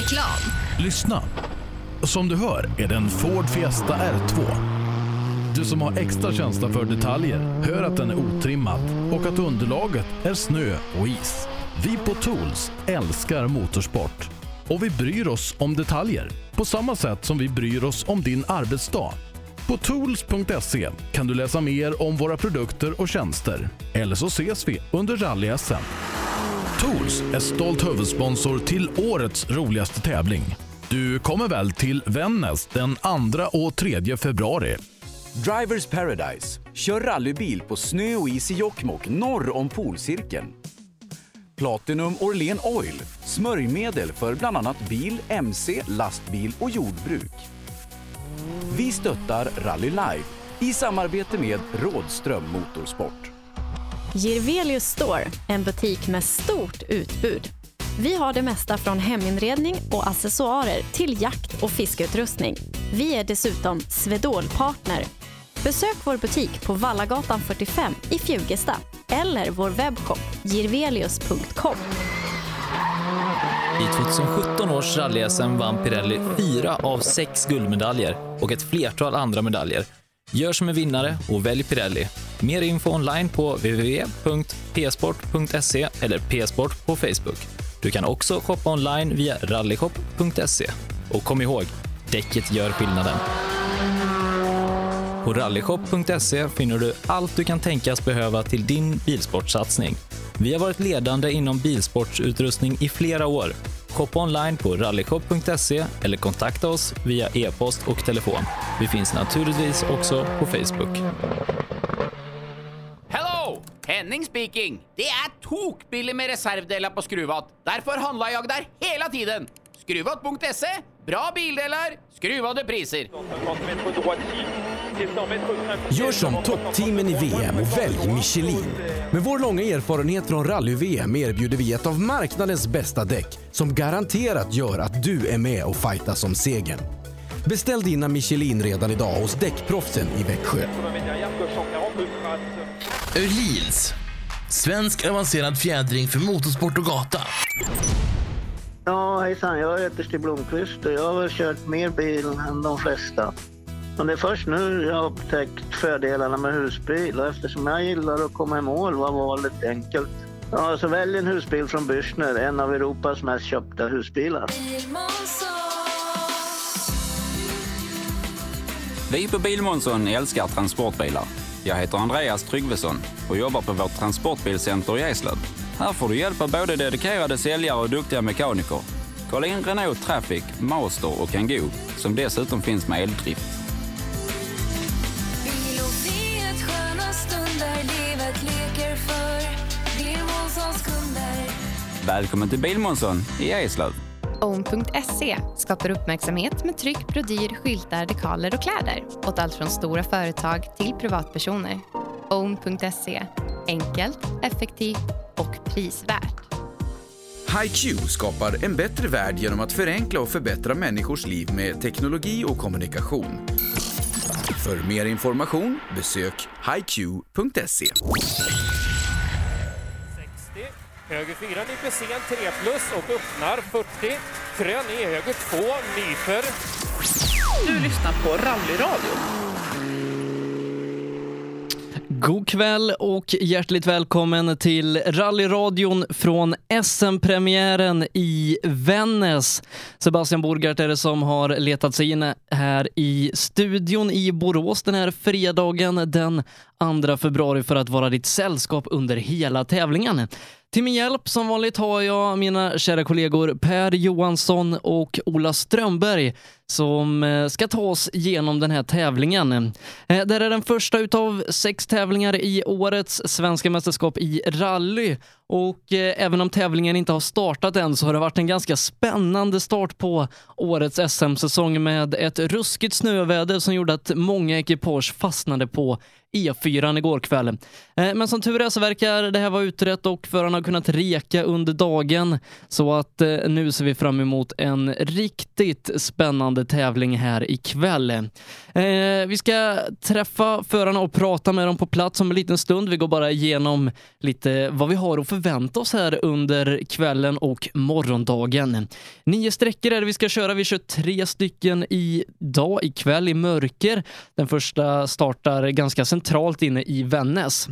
Reklam. Lyssna. Som du hör är det en Ford Fiesta R2. Du som har extra känsla för detaljer hör att den är otrimmad och att underlaget är snö och is. Vi på Tools älskar motorsport och vi bryr oss om detaljer på samma sätt som vi bryr oss om din arbetsdag. På tools.se kan du läsa mer om våra produkter och tjänster. Eller så ses vi under rally-SM. Tools är stolt huvudsponsor till årets roligaste tävling. Du kommer väl till Vännäs den 2 och 3 februari? Drivers Paradise. Kör rallybil på snö och is i Jokkmokk norr om polcirkeln. Platinum Orlen Oil. Smörjmedel för bland annat bil, mc, lastbil och jordbruk. Vi stöttar Rally Life i samarbete med Rådström Motorsport. Girvelius Store, en butik med stort utbud. Vi har det mesta från heminredning och accessoarer till jakt och fiskeutrustning. Vi är dessutom Swedol-partner. Besök vår butik på Vallagatan 45 i Fjugesta eller vår webbshop girvelius.com. I 2017 års rally-SM vann Pirelli fyra av sex guldmedaljer och ett flertal andra medaljer. Gör som en vinnare och välj Pirelli. Mer info online på www.psport.se eller psport på Facebook. Du kan också shoppa online via rallyshop.se. Och kom ihåg, däcket gör skillnaden. På rallyshop.se finner du allt du kan tänkas behöva till din bilsportsatsning. Vi har varit ledande inom bilsportsutrustning i flera år. Shoppa online på rallyshop.se eller kontakta oss via e-post och telefon. Vi finns naturligtvis också på Facebook. Hello! Henning speaking. Det är tokbilligt med reservdelar på Skruvat. Därför handlar jag där hela tiden. Skruvat.se. Bra bildelar, skruvade priser. Gör som toppteamen i VM och välj Michelin. Med vår långa erfarenhet från rally-VM erbjuder vi ett av marknadens bästa däck som garanterat gör att du är med och fightas om segern. Beställ dina Michelin redan idag hos Däckproffsen i Växjö. Öhlins. Svensk avancerad fjädring för motorsport och gata. Ja, hejsan. Jag heter Stig Blomqvist och jag har väl kört mer bil än de flesta. Men det är först nu jag har upptäckt fördelarna med husbil och eftersom jag gillar att komma i mål var valet enkelt. Ja, så välj en husbil från Bürstner, en av Europas mest köpta husbilar. Vi på Bilmånsson älskar transportbilar. Jag heter Andreas Tryggvesson och jobbar på vårt transportbilcenter i Eslöv. Här får du hjälp av både dedikerade säljare och duktiga mekaniker. Kolla in Renault Traffic, Master och Kangoo som dessutom finns med eldrift. Välkommen till Bilmånsson i Eslöv. Own.se skapar uppmärksamhet med tryck, brodyr, skyltar, dekaler och kläder åt allt från stora företag till privatpersoner. Own.se enkelt, effektivt och prisvärt. HiQ skapar en bättre värld genom att förenkla och förbättra människors liv med teknologi och kommunikation. För mer information besök hiq.se. Höger 4 nyper sen 3 plus och öppnar 40. Krön i höger 2 nyper. Du lyssnar på Rallyradio. God kväll och hjärtligt välkommen till rallyradion från SM-premiären i Vännäs. Sebastian Borgart är det som har letat sig in här i studion i Borås den här fredagen den 2 februari för att vara ditt sällskap under hela tävlingen. Till min hjälp som vanligt har jag mina kära kollegor Per Johansson och Ola Strömberg som eh, ska ta oss igenom den här tävlingen. Eh, det det är den första utav sex tävlingar i årets svenska mästerskap i rally och eh, även om tävlingen inte har startat än så har det varit en ganska spännande start på årets SM-säsong med ett ruskigt snöväder som gjorde att många ekipage fastnade på E4 igår kväll. Eh, men som tur är så verkar det här vara utrett och förarna har kunnat reka under dagen så att eh, nu ser vi fram emot en riktigt spännande tävling här ikväll. Eh, vi ska träffa förarna och prata med dem på plats om en liten stund. Vi går bara igenom lite vad vi har att förvänta oss här under kvällen och morgondagen. Nio sträckor är det vi ska köra. Vi kör tre stycken idag, ikväll i mörker. Den första startar ganska centralt centralt inne i Vännäs.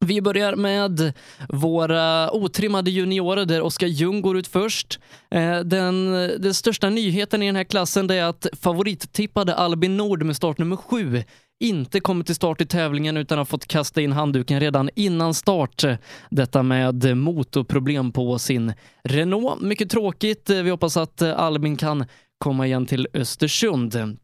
Vi börjar med våra otrimmade juniorer där Oskar Ljung går ut först. Eh, den, den största nyheten i den här klassen är att favorittippade Albin Nord med startnummer sju inte kommer till start i tävlingen utan har fått kasta in handduken redan innan start. Detta med motorproblem på sin Renault. Mycket tråkigt. Vi hoppas att Albin kan komma igen till Östersund.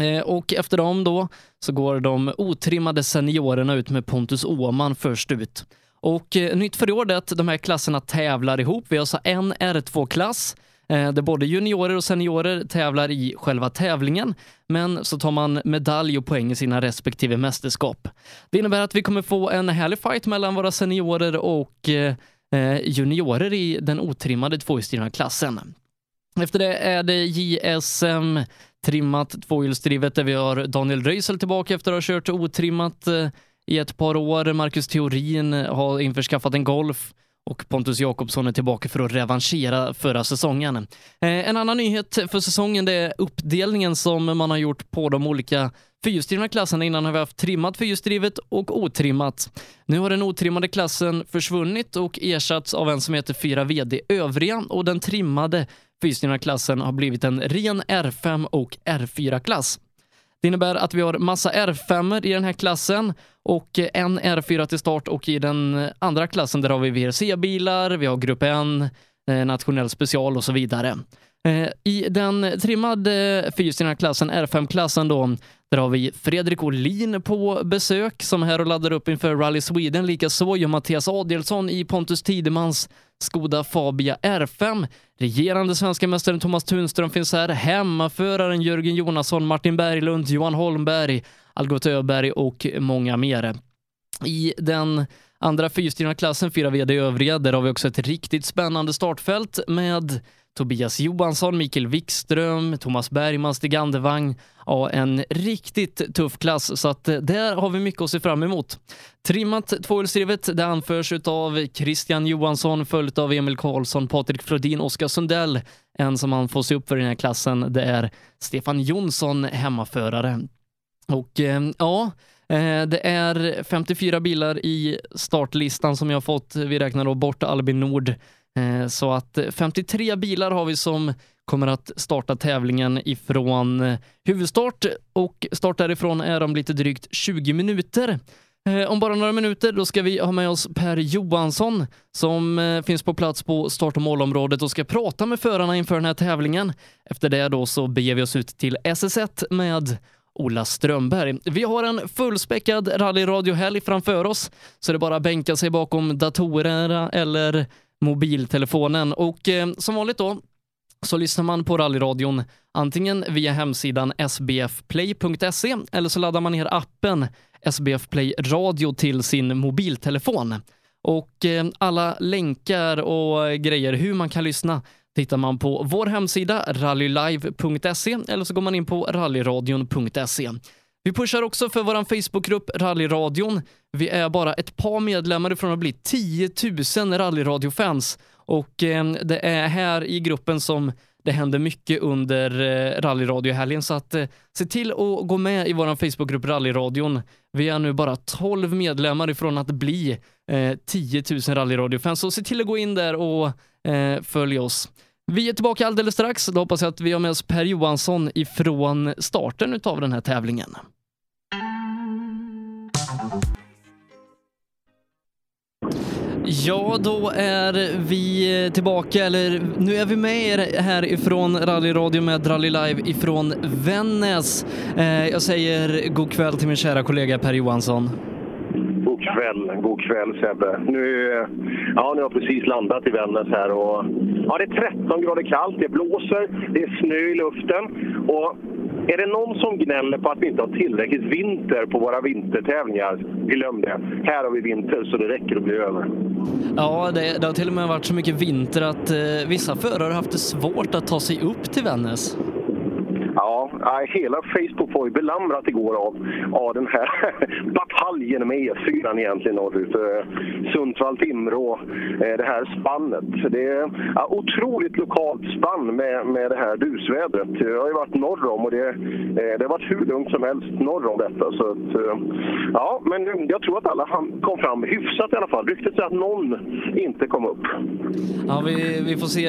Eh, och efter dem då så går de otrimmade seniorerna ut med Pontus Åman först ut. Och eh, nytt för i år är att de här klasserna tävlar ihop. Vi har alltså en R2-klass eh, där både juniorer och seniorer tävlar i själva tävlingen, men så tar man medalj och poäng i sina respektive mästerskap. Det innebär att vi kommer få en härlig fight mellan våra seniorer och juniorer i den otrimmade tvåhjulsdrivna klassen. Efter det är det JSM trimmat tvåhjulsdrivet där vi har Daniel Röisel tillbaka efter att ha kört otrimmat eh, i ett par år. Marcus Theorin har införskaffat en Golf och Pontus Jakobsson är tillbaka för att revanschera förra säsongen. Eh, en annan nyhet för säsongen det är uppdelningen som man har gjort på de olika fyrhjulsdrivna klasserna. Innan har vi haft trimmat fyrhjulsdrivet och otrimmat. Nu har den otrimmade klassen försvunnit och ersatts av en som heter 4 VD övriga och den trimmade fyrhjulsdrivna klassen har blivit en ren R5 och R4-klass. Det innebär att vi har massa R5 i den här klassen och en R4 till start och i den andra klassen där har vi VRC-bilar, vi har Grupp N, eh, nationell special och så vidare. Eh, I den trimmade eh, fyrhjulsdrivna klassen, R5-klassen då, där har vi Fredrik Olin på besök som är här och laddar upp inför Rally Sweden. Likaså gör Mattias Adelsson i Pontus Tidemans Skoda Fabia R5. Regerande svenska mästaren Thomas Tunström finns här. Hemmaföraren Jörgen Jonasson, Martin Berglund, Johan Holmberg, Algot Öberg och många mer. I den andra fyrstyrna klassen, fyra VD övriga, där har vi också ett riktigt spännande startfält med Tobias Johansson, Mikael Wikström, Thomas Bergman, Stig Andevang. Ja, en riktigt tuff klass, så att eh, där har vi mycket att se fram emot. Trimmat tvåhjulsdrivet, det anförs av Christian Johansson, följt av Emil Karlsson, Patrik Flodin, Oskar Sundell. En som man får se upp för i den här klassen, det är Stefan Jonsson, hemmaförare. Och eh, ja, eh, det är 54 bilar i startlistan som jag fått. Vi räknar då bort Albin Nord Eh, så att 53 bilar har vi som kommer att starta tävlingen ifrån eh, huvudstart och start därifrån är om lite drygt 20 minuter. Eh, om bara några minuter då ska vi ha med oss Per Johansson som finns på plats på start och målområdet och ska prata med förarna inför den här tävlingen. Efter det då så beger vi oss ut till SS1 med Ola Strömberg. Vi har en fullspäckad rallyradiohelg framför oss, så det är bara att bänka sig bakom datorerna eller mobiltelefonen. Och eh, som vanligt då så lyssnar man på rallyradion antingen via hemsidan sbfplay.se eller så laddar man ner appen SBF Play Radio till sin mobiltelefon. Och eh, alla länkar och grejer hur man kan lyssna hittar man på vår hemsida rallylive.se eller så går man in på rallyradion.se. Vi pushar också för vår Facebookgrupp Rallyradion. Vi är bara ett par medlemmar ifrån att bli 10 000 rallyradiofans och eh, det är här i gruppen som det händer mycket under eh, rallyradiohelgen så att eh, se till att gå med i vår Facebookgrupp Rallyradion. Vi är nu bara 12 medlemmar ifrån att bli eh, 10 000 rallyradiofans så se till att gå in där och eh, följ oss. Vi är tillbaka alldeles strax. Då hoppas jag att vi har med oss Per Johansson ifrån starten av den här tävlingen. Ja, då är vi tillbaka, eller nu är vi med er härifrån, Rallyradio med Rally Live ifrån Vännäs. Eh, jag säger god kväll till min kära kollega Per Johansson. God kväll, god kväll Sebbe. Nu, eh, ja, nu har jag precis landat i Vännäs här och ja, det är 13 grader kallt, det blåser, det är snö i luften och är det någon som gnäller på att vi inte har tillräckligt vinter på våra vintertävlingar, glöm det. Här har vi vinter så det räcker att bli över. Ja, det, det har till och med varit så mycket vinter att eh, vissa förare har haft det svårt att ta sig upp till Vännäs. Ja, hela Facebook var ju belamrat igår av, av den här bataljen med E4 egentligen norrut. Eh, Sundsvall-Timrå, eh, det här spannet. Det är otroligt lokalt spann med, med det här busvädret. Jag har ju varit norr om och det, eh, det har varit hur lugnt som helst norr om detta. Så att, ja, men jag tror att alla kom fram hyfsat i alla fall. Ryktet säger att någon inte kom upp. Ja, vi, vi får se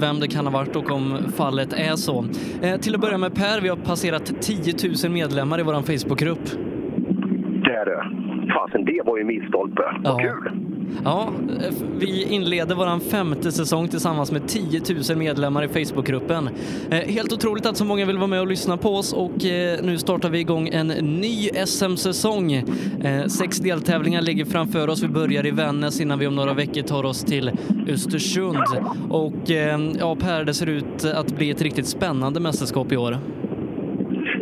vem det kan ha varit och om fallet är så. Eh, till att börja med Per, vi har passerat 10 000 medlemmar i vår Facebookgrupp. Där du! Fasen, det var ju milstolpe. Vad kul! Ja, eh, vi inleder vår femte säsong tillsammans med 10 000 medlemmar i Facebookgruppen. Eh, helt otroligt att så många vill vara med och lyssna på oss och eh, nu startar vi igång en ny SM-säsong. Sex deltävlingar ligger framför oss. Vi börjar i Vännäs innan vi om några veckor tar oss till Östersund. Och ja, Per, det ser ut att bli ett riktigt spännande mästerskap i år.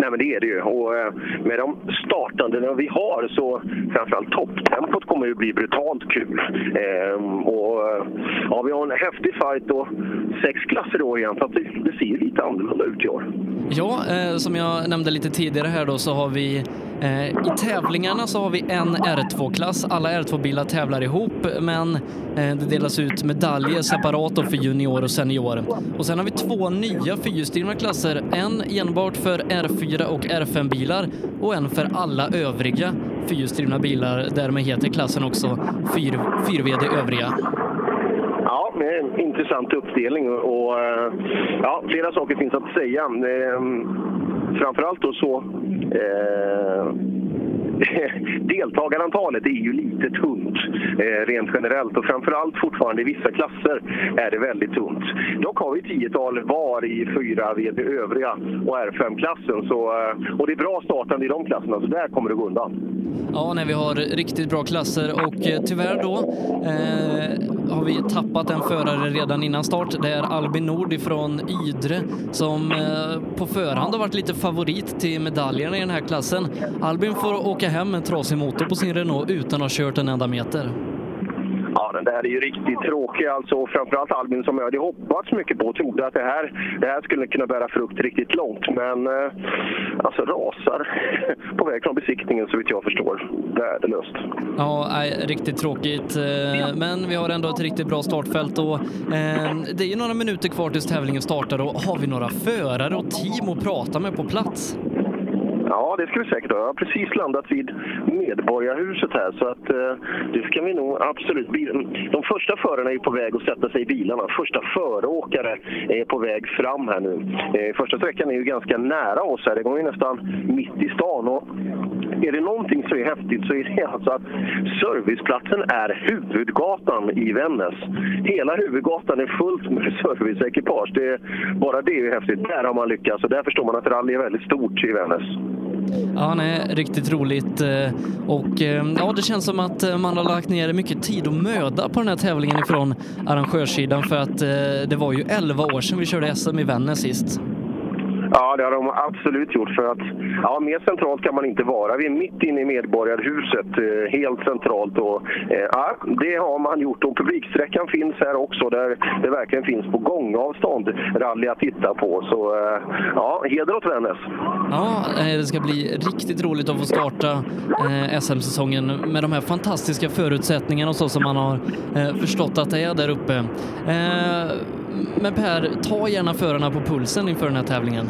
Nej, men det är det ju. Och eh, med de startandena vi har så framförallt topptempot kommer ju bli brutalt kul. Ehm, och eh, ja, vi har en häftig fight och sex klasser då igen, så att det, det ser ju lite annorlunda ut i år. Ja, eh, som jag nämnde lite tidigare här då så har vi Eh, i tävlingarna så har vi en R2-klass. Alla R2-bilar tävlar ihop men eh, det delas ut medaljer separat för junior och senior. Och sen har vi två nya fyrhjulsdrivna klasser. En enbart för R4 och R5-bilar och en för alla övriga fyrhjulsdrivna bilar. Därmed heter klassen också 4VD övriga. Ja, det är en intressant uppdelning och, eh, ja, flera saker finns att säga. Ehm, Framförallt då så eh, deltagarantalet är ju lite tunt eh, rent generellt och framförallt fortfarande i vissa klasser är det väldigt tunt. Dock har vi tiotal var i fyra, VD övriga och R5-klassen så, eh, och det är bra startande i de klasserna så där kommer det gå undan. Ja, när vi har riktigt bra klasser och eh, tyvärr då eh, har vi tappat en förare redan innan start. Det är Albin Nord ifrån Ydre som eh, på förhand har varit lite favorit till medaljerna i den här klassen. Albin får åka hem en trasig motor på sin Renault utan att ha kört en enda meter. Ja, den där är ju riktigt tråkig alltså. Framförallt Albin som jag hade hoppats mycket på och trodde att det här, det här skulle kunna bära frukt riktigt långt. Men eh, alltså rasar på väg från besiktningen så vitt jag förstår. Värdelöst. Ja, nej, riktigt tråkigt. eh, Men vi har ändå ett riktigt bra startfält och eh, det är ju några minuter kvar tills tävlingen startar och har vi några förare och team att prata med på plats? Ja, det ska vi säkert ha. Jag har precis landat vid Medborgarhuset här så att eh, det ska vi nog absolut. De första förarna är på väg att sätta sig i bilarna. Första föråkare är på väg fram här nu. Eh, första sträckan är ju ganska nära oss här. Det går ju nästan mitt i stan. Och är det någonting som är häftigt så är det alltså att serviceplatsen är huvudgatan i Vännäs. Hela huvudgatan är fullt med serviceekipage. Det, bara det är ju häftigt. Där har man lyckats och där förstår man att rally är väldigt stort i Vännäs. Ja, nej, riktigt roligt. Eh, och eh, ja, det känns som att eh, man har lagt ner mycket tid och möda på den här tävlingen ifrån arrangörssidan för att det var ju 11 år sedan vi körde SM i Vännäs sist. Ja, det har de absolut gjort. För att, ja, mer centralt kan man inte vara. Vi är mitt inne i Medborgarhuset, eh, helt centralt. Och, eh, ja, det har man gjort. Och publiksträckan finns här också, där det verkligen finns på gångavstånd rally att titta på. Så eh, ja, heder åt Vännäs. Ja, det ska bli riktigt roligt att få starta SM-säsongen med de här fantastiska förutsättningarna och så som man har förstått att det är där uppe. Men Per, ta gärna förarna på pulsen inför den här tävlingen.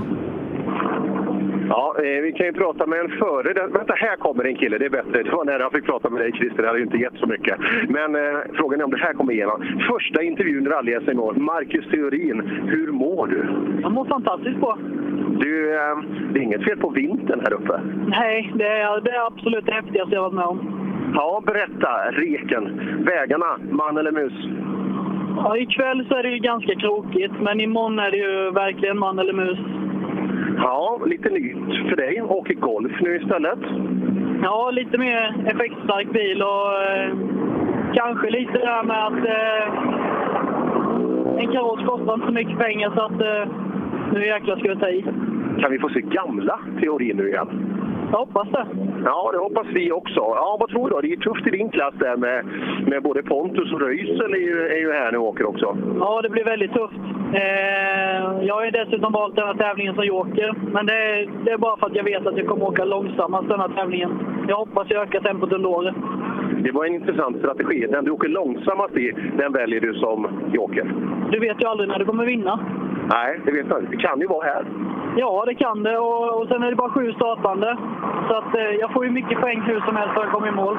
Ja, eh, vi kan ju prata med en före. Där- Vänta, här kommer en kille. Det är bättre. Det var när jag fick prata med dig Christer. Det hade ju inte gett så mycket. Men eh, frågan är om det här kommer igenom. Första intervjun i rally i år. Marcus Theorin, hur mår du? Jag mår fantastiskt bra. Du, eh, det är inget fel på vintern här uppe. Nej, det är, det är absolut det häftigaste jag varit med om. Ja, berätta. Reken. Vägarna. Man eller mus? Ja, ikväll så är det ju ganska krokigt, men imorgon är det ju verkligen man eller mus. Ja, lite nytt för dig. Åker golf nu istället. Ja, lite mer effektstark bil och eh, kanske lite det här med att eh, en kaross kostar inte så mycket pengar så att eh, nu jäklar ska vi ta i. Kan vi få se gamla teorin nu igen? Jag hoppas det. Ja, det hoppas vi också. Ja, vad tror du då? Det är tufft i din klass där med, med både Pontus och Röisel är är ju här nu och åker också. Ja, det blir väldigt tufft. Eh, Jag har ju dessutom valt den här tävlingen som joker. Men det är, det är bara för att jag vet att jag kommer åka långsammast den här tävlingen. Jag hoppas jag ökar tempot under året. Det var en intressant strategi. Den du åker långsammast i, den väljer du som joker. Du vet ju aldrig när du kommer vinna. Nej, det vet jag inte. Det kan ju vara här. Ja, det kan det. Och, och sen är det bara sju startande. Så att, eh, jag får ju mycket poäng hur som helst för att komma i mål.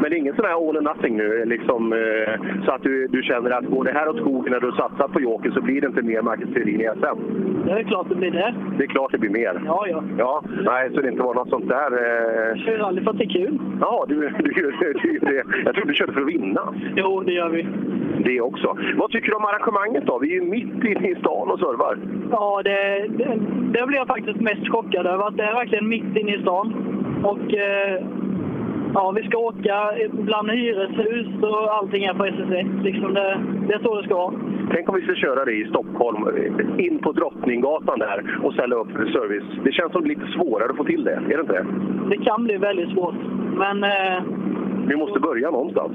Men det är ingen sån här all or nothing nu, liksom, eh, så att du, du känner att går det här åt skogen när du har satsat på Joker så blir det inte mer Marcus Theorin i SM? Det är klart det blir det. Det är klart det blir mer. Ja, ja. Ja, nej, så det inte var något sånt där... Eh... Kör rally för att det är kul. Ja, du, du, du, du, det. Jag trodde du körde för att vinna. Jo, det gör vi. Det också. Vad tycker du om arrangemanget då? Vi är ju mitt inne i stan och servar. Ja, det, det, det blev jag faktiskt mest chockad över. Att det är verkligen mitt inne i stan. Och eh, ja, vi ska åka bland hyreshus och allting är på SS1. Liksom det, det är så det ska vara. Tänk om vi skulle köra det i Stockholm, in på Drottninggatan där och ställa upp service. Det känns som lite svårare att få till det, är det inte det? Det kan bli väldigt svårt. Men eh, Vi måste börja någonstans.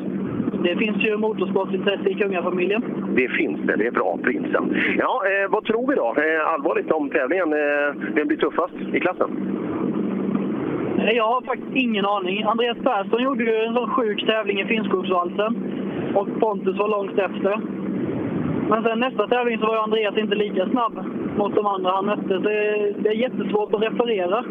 det finns ju motorsportintresse i kungafamiljen. Det finns det, det är bra, prinsen. Ja, eh, vad tror vi då? Eh, allvarligt om tävlingen. Eh, vem blir tuffast i klassen? Jag har faktiskt ingen aning. Andreas Persson gjorde ju en sån sjuk tävling i Finnskogsvalsen. Och Pontus var långt efter. Men sen nästa tävling så var ju Andreas inte lika snabb mot de andra han mötte. Det, det är jättesvårt att referera.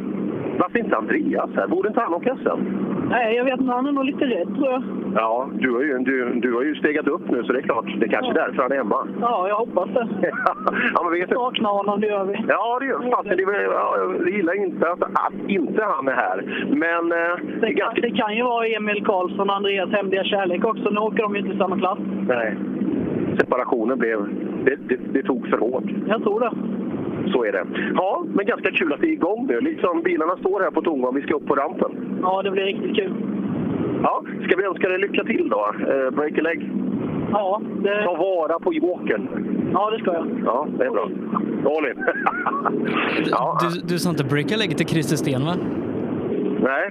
Varför inte Andreas här? Borde inte han åka SM? Nej, jag vet inte. Han är nog lite rädd tror jag. Ja, du har, ju, du, du har ju stegat upp nu så det är klart. Det är kanske är därför han är hemma. Ja, jag hoppas det. ja, men vet du. Saknar honom, det gör vi. Ja, det gör fan, det. är- Ja, jag gillar inte att, att inte han är här. Men eh, Det kan, det kan ju vara Emil Karlsson och Andreas hemliga kärlek också. Nu åker de ju inte i samma klass. nej. separationen blev... Det, det, det tog för hårt. Jag tror det. Så är det. Ja, men ganska kul att det är igång nu. Liksom bilarna står här på tomgång. Vi ska upp på rampen. Ja, det blir riktigt kul. Ja, ska vi önska dig lycka till då? Eh, break a leg. Ja, det... Ta vara på jokern. Ja, det ska jag. Ja, det är bra. All in. ja, Du, du sa inte breaka lägget till Christer Sten, va? Nej,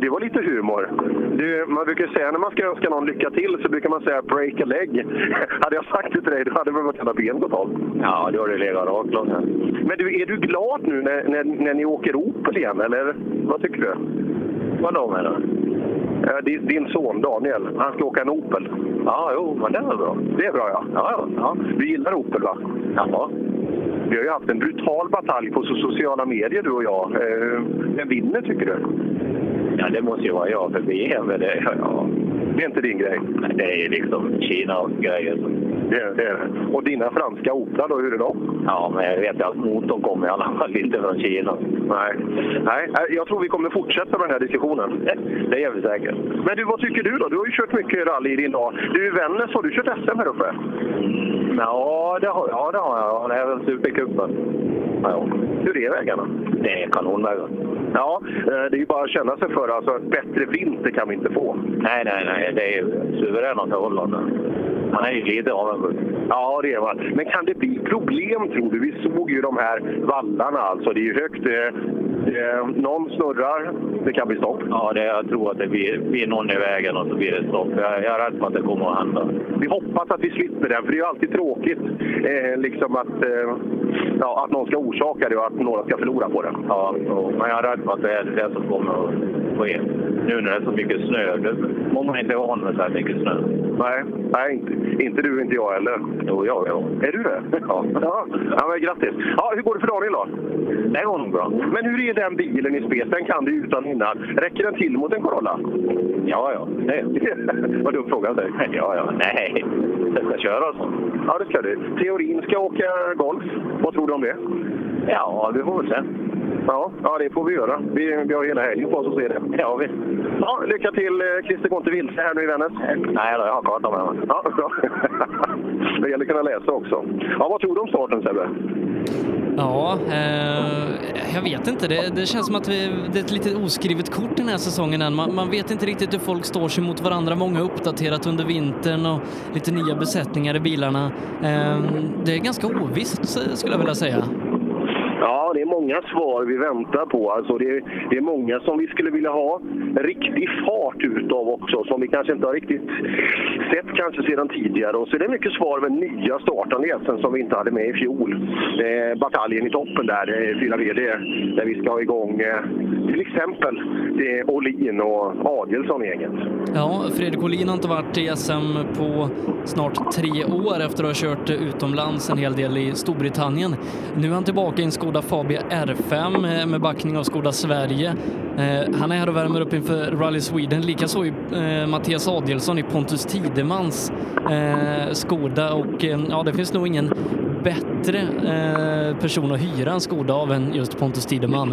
det, var lite humor. Du, man brukar säga när man ska önska någon lycka till så brukar man säga break a leg. hade jag sagt det till dig då hade väl vartenda ben gått av. Ja, då har det legat rakt långt Men du, är du glad nu när, när, när ni åker Opel igen, eller vad tycker du? Vadå menar du? Din, din son Daniel, han ska åka en Opel. Ja, jo, men det är bra. Det är bra, ja, ja. ja. Du gillar Opel, va? Ja. Vi har ju haft en brutal batalj på so- sociala medier, du och jag. Eh, Vem vinner, tycker du? Ja, det måste ju vara jag, för VM är det... Ja. Det är inte din grej? Nej, det är liksom Kina och grejer. Det, är- det är det. Och dina franska Oplar, då, hur är de? Ja, men jag vet att motorn kommer i alla fall inte från Kina. Nej. Nej, eh, jag tror vi kommer fortsätta med den här diskussionen. Det gör vi säkert. Men du, vad tycker du då? Du har ju kört mycket rally i din dag. Du, i Vännäs, har du kört SM här uppe? Ja, det har, ja, det har jag. Och även Supercupen. Ja. Hur är vägarna? Det är kanonvägar. Ja, eh, det är ju bara att känna sig för. Alltså, bättre vinter kan vi inte få. Nej, nej, nej. Det är suveräna förhållanden. Man är ju lite avundsjuk. Ja, det är man. Men kan det bli problem, tror du? Vi såg ju de här vallarna. Alltså, det är ju högt. Eh, eh, någon snurrar. Det kan bli stopp. Ja, det, jag tror att det blir, blir någon i vägen och så blir det stopp. Jag, jag är rädd för att det kommer att hända. Vi hoppas att vi slipper det, för det är ju alltid tråkigt eh, liksom att, eh, ja, att någon ska orsaka det och att några ska förlora på det. Ja, och, men jag är rädd för att det är det som kommer att ske. Nu när det är så mycket snö. Det, är inte van med så här mycket snö. Nej, nej inte, inte du, inte jag heller. Jo, jag ja. Är du det? Ja. ja. ja men grattis. Ja, hur går det för Daniel då? Det går nog bra. Men hur är den bilen i spec? Den kan du utan innan. Räcker den till mot en Corolla? Ja, ja. Vad dum fråga säg. Ja, ja. Nej, jag ska köra så. Ja, det ska du. Teorin ska åka golf. Vad tror du om det? Ja, vi får väl se. Ja, ja, det får vi göra. Vi, vi har hela helgen på oss att se det. Ja, vi. Ja, lycka till eh, Christer, gå inte vilse här nu i Vännäs. Nej, då, jag har kartan med mig. Ja, bra. det gäller att kunna läsa också. Ja, vad tror du om starten Sebbe? Ja, eh, jag vet inte. Det, det känns som att vi, det är ett lite oskrivet kort den här säsongen än. Man, man vet inte riktigt hur folk står sig mot varandra. Många har uppdaterat under vintern och lite nya besättningar i bilarna. Eh, det är ganska ovisst skulle jag vilja säga. Ja, det är många svar vi väntar på. Alltså det, är, det är många som vi skulle vilja ha riktig fart utav också, som vi kanske inte har riktigt sett kanske sedan tidigare. Och så är det mycket svar med nya startande SM som vi inte hade med i fjol. Eh, bataljen i toppen där, eh, 4VD, där vi ska ha igång eh, till exempel det är Olin och Adielsson-gänget. Ja, Fredrik Olin har inte varit i SM på snart tre år efter att ha kört utomlands en hel del i Storbritannien. Nu är han tillbaka i en Skoda Fabia R5 eh, med backning av Skoda Sverige. Eh, Han är här och värmer upp inför Rally Sweden. Likaså i eh, Mattias Adielsson i Pontus Tidemans Skoda och ja, det finns nog ingen bättre person att hyra en Skoda av än just Pontus Tideman.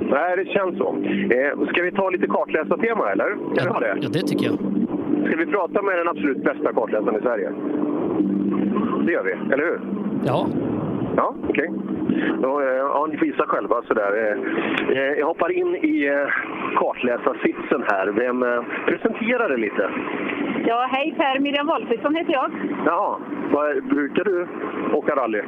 Nej, det känns så. Eh, ska vi ta lite kartläsartema eller? Kan vi ha det? Ja, det tycker jag. Ska vi prata med den absolut bästa kartläsaren i Sverige? Det gör vi, eller hur? Ja. Ja, okej. Då, eh, Ja, ni får gissa själva. Sådär. Eh, eh, Jag hoppar in i kartläsarsitsen här. Vem presenterar det lite? Ja, hej Per. Miriam Wolfridsson heter jag. Jaha, brukar du åka rally?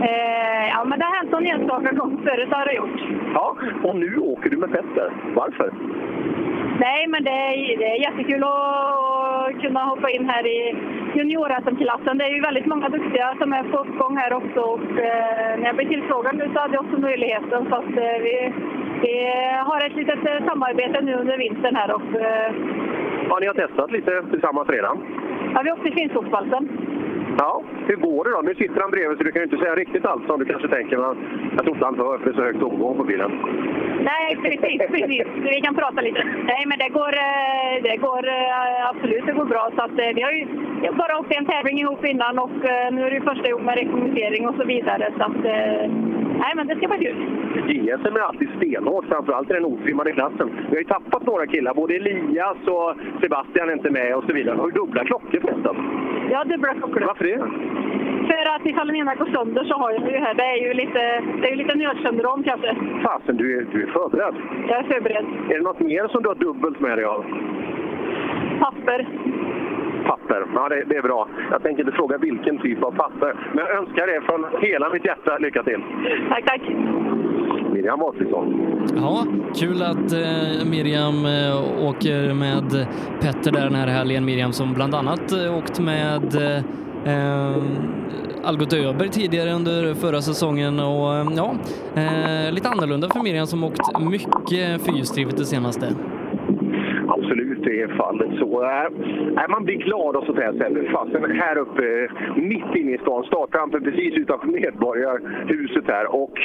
Eh, ja, men det har hänt någon enstaka gång förut har det gjort. Ja, och nu åker du med Petter. Varför? Nej, men det är, det är jättekul att kunna hoppa in här i junior-SM-klassen. Det är ju väldigt många duktiga som är på uppgång här också. Och, eh, när jag blev tillfrågad nu så hade jag också möjligheten. Så att, eh, vi, vi har ett litet eh, samarbete nu under vintern här. Och, eh, Ja, ni har testat lite tillsammans redan? ja, vi åkte Finnskogsvalsen. Ja, hur går det då? Nu sitter han bredvid så du kan ju inte säga riktigt allt som du kanske tänker. Men jag tror inte han hör för det är så högt omgång på bilen. Nej, precis, precis. Vi kan prata lite. Nej, men det går, eh, det går eh, absolut det går bra. Så att, eh, vi har ju har bara åkt en tävling ihop innan och nu är det första ihop med rekognosering och så vidare. Så att, nej, men det ska bli kul. JSM är alltid stenhårt, framförallt i den otrimmade klassen. Vi har ju tappat några killar, både Elias och Sebastian är inte med och så vidare. Har du dubbla klockor förresten? Har dubbla klockor. Varför det? För att ifall den ena går sönder så har jag ju här. Det är ju lite, det är ju lite nödsyndrom kanske. Fasen, du är, du är förberedd. Jag är förberedd. Är det något mer som du har dubbelt med dig av? Papper. Papper. Ja, det, det är bra. Jag tänker inte fråga vilken typ av papper, men jag önskar det från hela mitt hjärta. Lycka till! Tack, tack! Miriam Mårtensson. Ja, kul att eh, Miriam eh, åker med Petter där den här helgen. Miriam som bland annat eh, åkt med eh, Algot Öberg tidigare under förra säsongen och eh, ja, eh, lite annorlunda för Miriam som åkt mycket fyrhjulsdrivet det senaste. Absolut, det är fallet så. Äh, man blir glad och sånt här ställe. Fasen här uppe, mitt inne i stan, startrampen precis utanför Medborgarhuset här och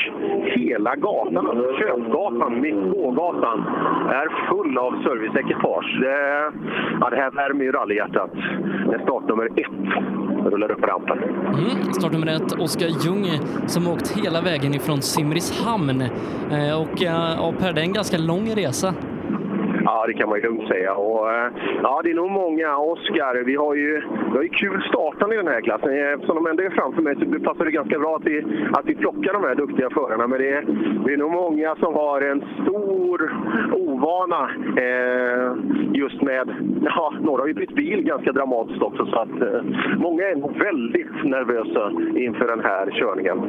hela gatan, alltså Köpgatan, mitt gågatan, är full av serviceekipage. Det, ja, det här värmer ju rallyhjärtat när startnummer ett rullar upp rampen. Mm, startnummer ett, Oskar Ljung, som åkt hela vägen ifrån Simrishamn. Eh, och eh, ja, Per, det är en ganska lång resa. Ja, det kan man ju lugnt säga. Och, eh, ja, det är nog många. Oskar, vi har ju, vi har ju kul startande i den här klassen. Eh, Eftersom de ändå är framför mig så passar det ganska bra att vi, att vi plockar de här duktiga förarna. Men det är, det är nog många som har en stor ovana eh, just med... Ja, några har ju bytt bil ganska dramatiskt också. Så att, eh, många är väldigt nervösa inför den här körningen.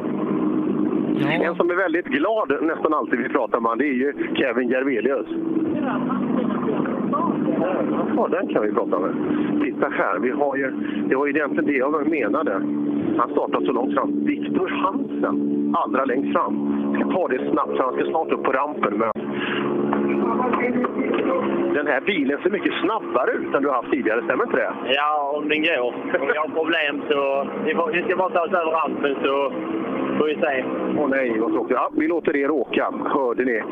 En som är väldigt glad nästan alltid vi pratar med, det är ju Kevin Järvelius. Ja, den kan vi prata med. Titta här, vi har ju, det var ju egentligen det jag menade. Han startar så långt fram. Viktor Hansen, allra längst fram. Jag ska ta det snabbt, för han ska snart upp på rampen. Men... Den här bilen ser mycket snabbare ut än du har haft tidigare, stämmer inte det? Ja, om den går. Om vi har problem så... Vi, får, vi ska bara ta oss över rampen så får vi se. Åh nej, vad tråkigt. Ja, vi låter er åka. Hörde ni?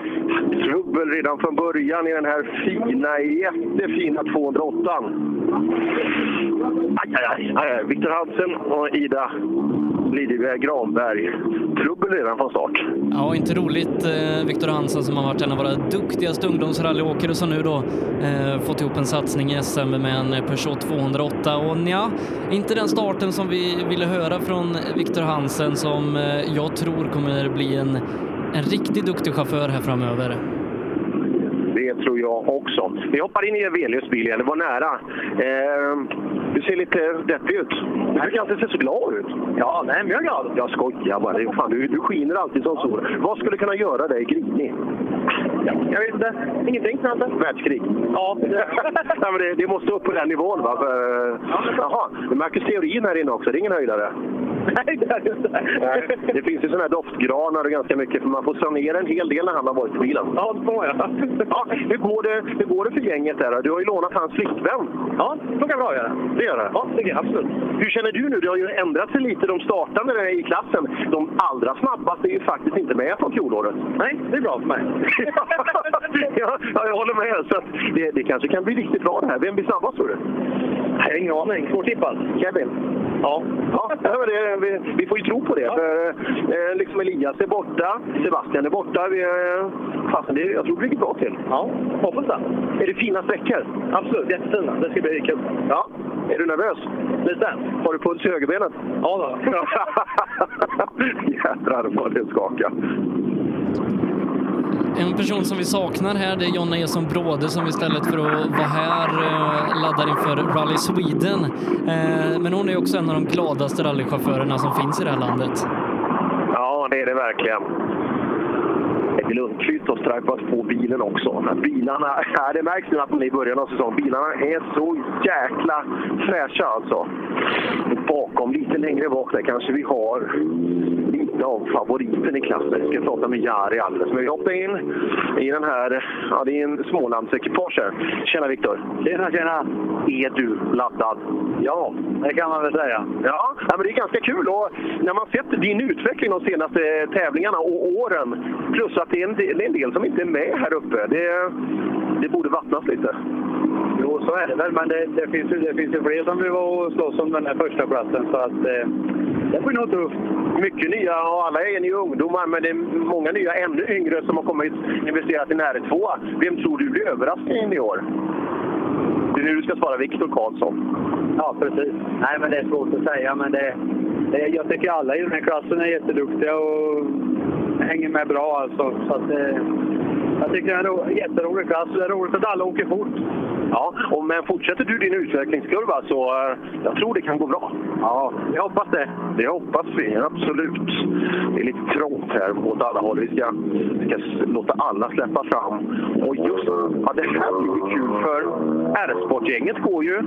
Trubbel redan från början i den här fina, jättefina 208. Aj, aj, aj. aj. Viktor Hansen och Ida Lidingö Granberg. Trubbel redan från start. Ja, inte roligt. Eh, Viktor Hansen som har varit en av våra duktigaste ungdomsrallyåkare som nu då eh, fått ihop en satsning i SM med en Peugeot 208 och ja, inte den starten som vi ville höra från Viktor Hansen som eh, jag tror kommer bli en, en riktigt duktig chaufför här framöver. Det tror jag också. Vi hoppar in i Evelius bil igen, det var nära. Eh, du ser lite deppig ut. Du brukar alltid se så glad ut. Ja, nej, men jag är glad. Jag skojar bara. Fan, du, du skiner alltid som sol. Vad skulle kunna göra dig grinig? Ja, jag vet inte. Ingenting kanske. Världskrig? Ja. Nej, men det, det måste upp på den nivån va? För, jaha, Marcus Theorin här inne också. Det är ingen höjdare? Nej, det är det inte. Nej, det finns ju sådana här doftgranar och ganska mycket, för man får sanera en hel del när han har varit i bilen. Ja, det får jag. Ja, hur, går det, hur går det för gänget där? Du har ju lånat hans flickvän. Ja, det funkar bra att göra. Det gör det? Ja, det absolut. Hur känner du nu? Det har ju ändrat sig lite, de startande i klassen. De allra snabbaste är ju faktiskt inte med från fjolåret. Nej, det är bra för mig. ja, ja, jag håller med. Så att det, det kanske kan bli riktigt bra det här. Vem blir snabbast tror du? Jag har ingen aning. Svårtippad. Kevin? Ja. Ja, ja, det, vi, vi får ju tro på det. För, eh, liksom Elias är borta, Sebastian är borta. Vi, eh, fasen, det, jag tror det ligger bra till. Ja, hoppas det. Är det fina sträckor? Absolut, jättefina. Det ska bli kul. Ja. Är du nervös? Lite. Har du puls i högerbenet? Ja då. Jädrar vad det skakar. En person som vi saknar här det är Jonna Eson Bråde som istället för att vara här eh, laddar inför Rally Sweden. Eh, men hon är också en av de gladaste rallychaufförerna som finns i det här landet. Ja, det är det verkligen. Eddie Lundqvist har stripat på bilen också. Men Bilarna, ja, det märks nu att man är i början av säsongen. Bilarna är så jäkla fräscha alltså. Bakom, lite längre bak där kanske vi har av favoriten i klassen. Vi ska prata med Jari alldeles. Men vi hoppar in i den här, ja det är en Smålandsekipage här. Tjena Viktor! Tjena, tjena! Är du laddad? Ja, det kan man väl säga. Ja, ja, men det är ganska kul. Och när man sett din utveckling de senaste tävlingarna och åren, plus att det är en del, är en del som inte är med här uppe. Det, det borde vattnas lite. Så är det väl. Men det, det, finns, ju, det finns ju fler som vill vara och slåss om den här första platsen så att eh, det blir nog tufft. Mycket nya och alla är ju ungdomar, men det är många nya ännu yngre som har kommit investerat i en R2. Vem tror du blir överraskningen i år? Det är nu du ska svara Viktor Karlsson. Ja, precis. Nej, men det är svårt att säga. Men det, det, jag tycker alla i den här klassen är jätteduktiga och hänger med bra. Alltså. Så att, eh, jag tycker det är en ro, jätterolig klass. Det är roligt att alla åker fort. Ja, och men fortsätter du din utvecklingskurva så eh, jag tror det kan gå bra. Ja, jag hoppas det. Det hoppas vi, absolut. Det är lite trångt här åt alla håll. Vi ska, vi ska låta alla släppa fram. Och just ja, det här blir ju kul för R-sportgänget går ju...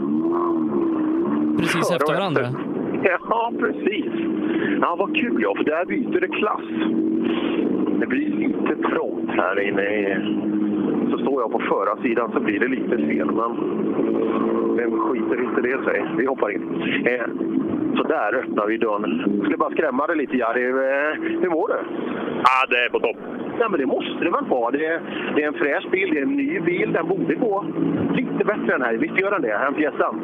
Precis efter varandra. Ja, precis. Ja, vad kul ja, för där byter det klass. Det blir lite trångt här inne. Så står jag på förarsidan så blir det lite fel, men vem skiter inte det sig? Vi hoppar in. Eh, så där öppnar vi dörren. Jag skulle bara skrämma dig lite, Jari. Eh, hur mår du? Ja, det är på topp. Ja, men det måste det väl vara. Det är, det är en fräsch bil, det är en ny bil. Den borde gå lite bättre än här. Visst gör den det, än pjäsen?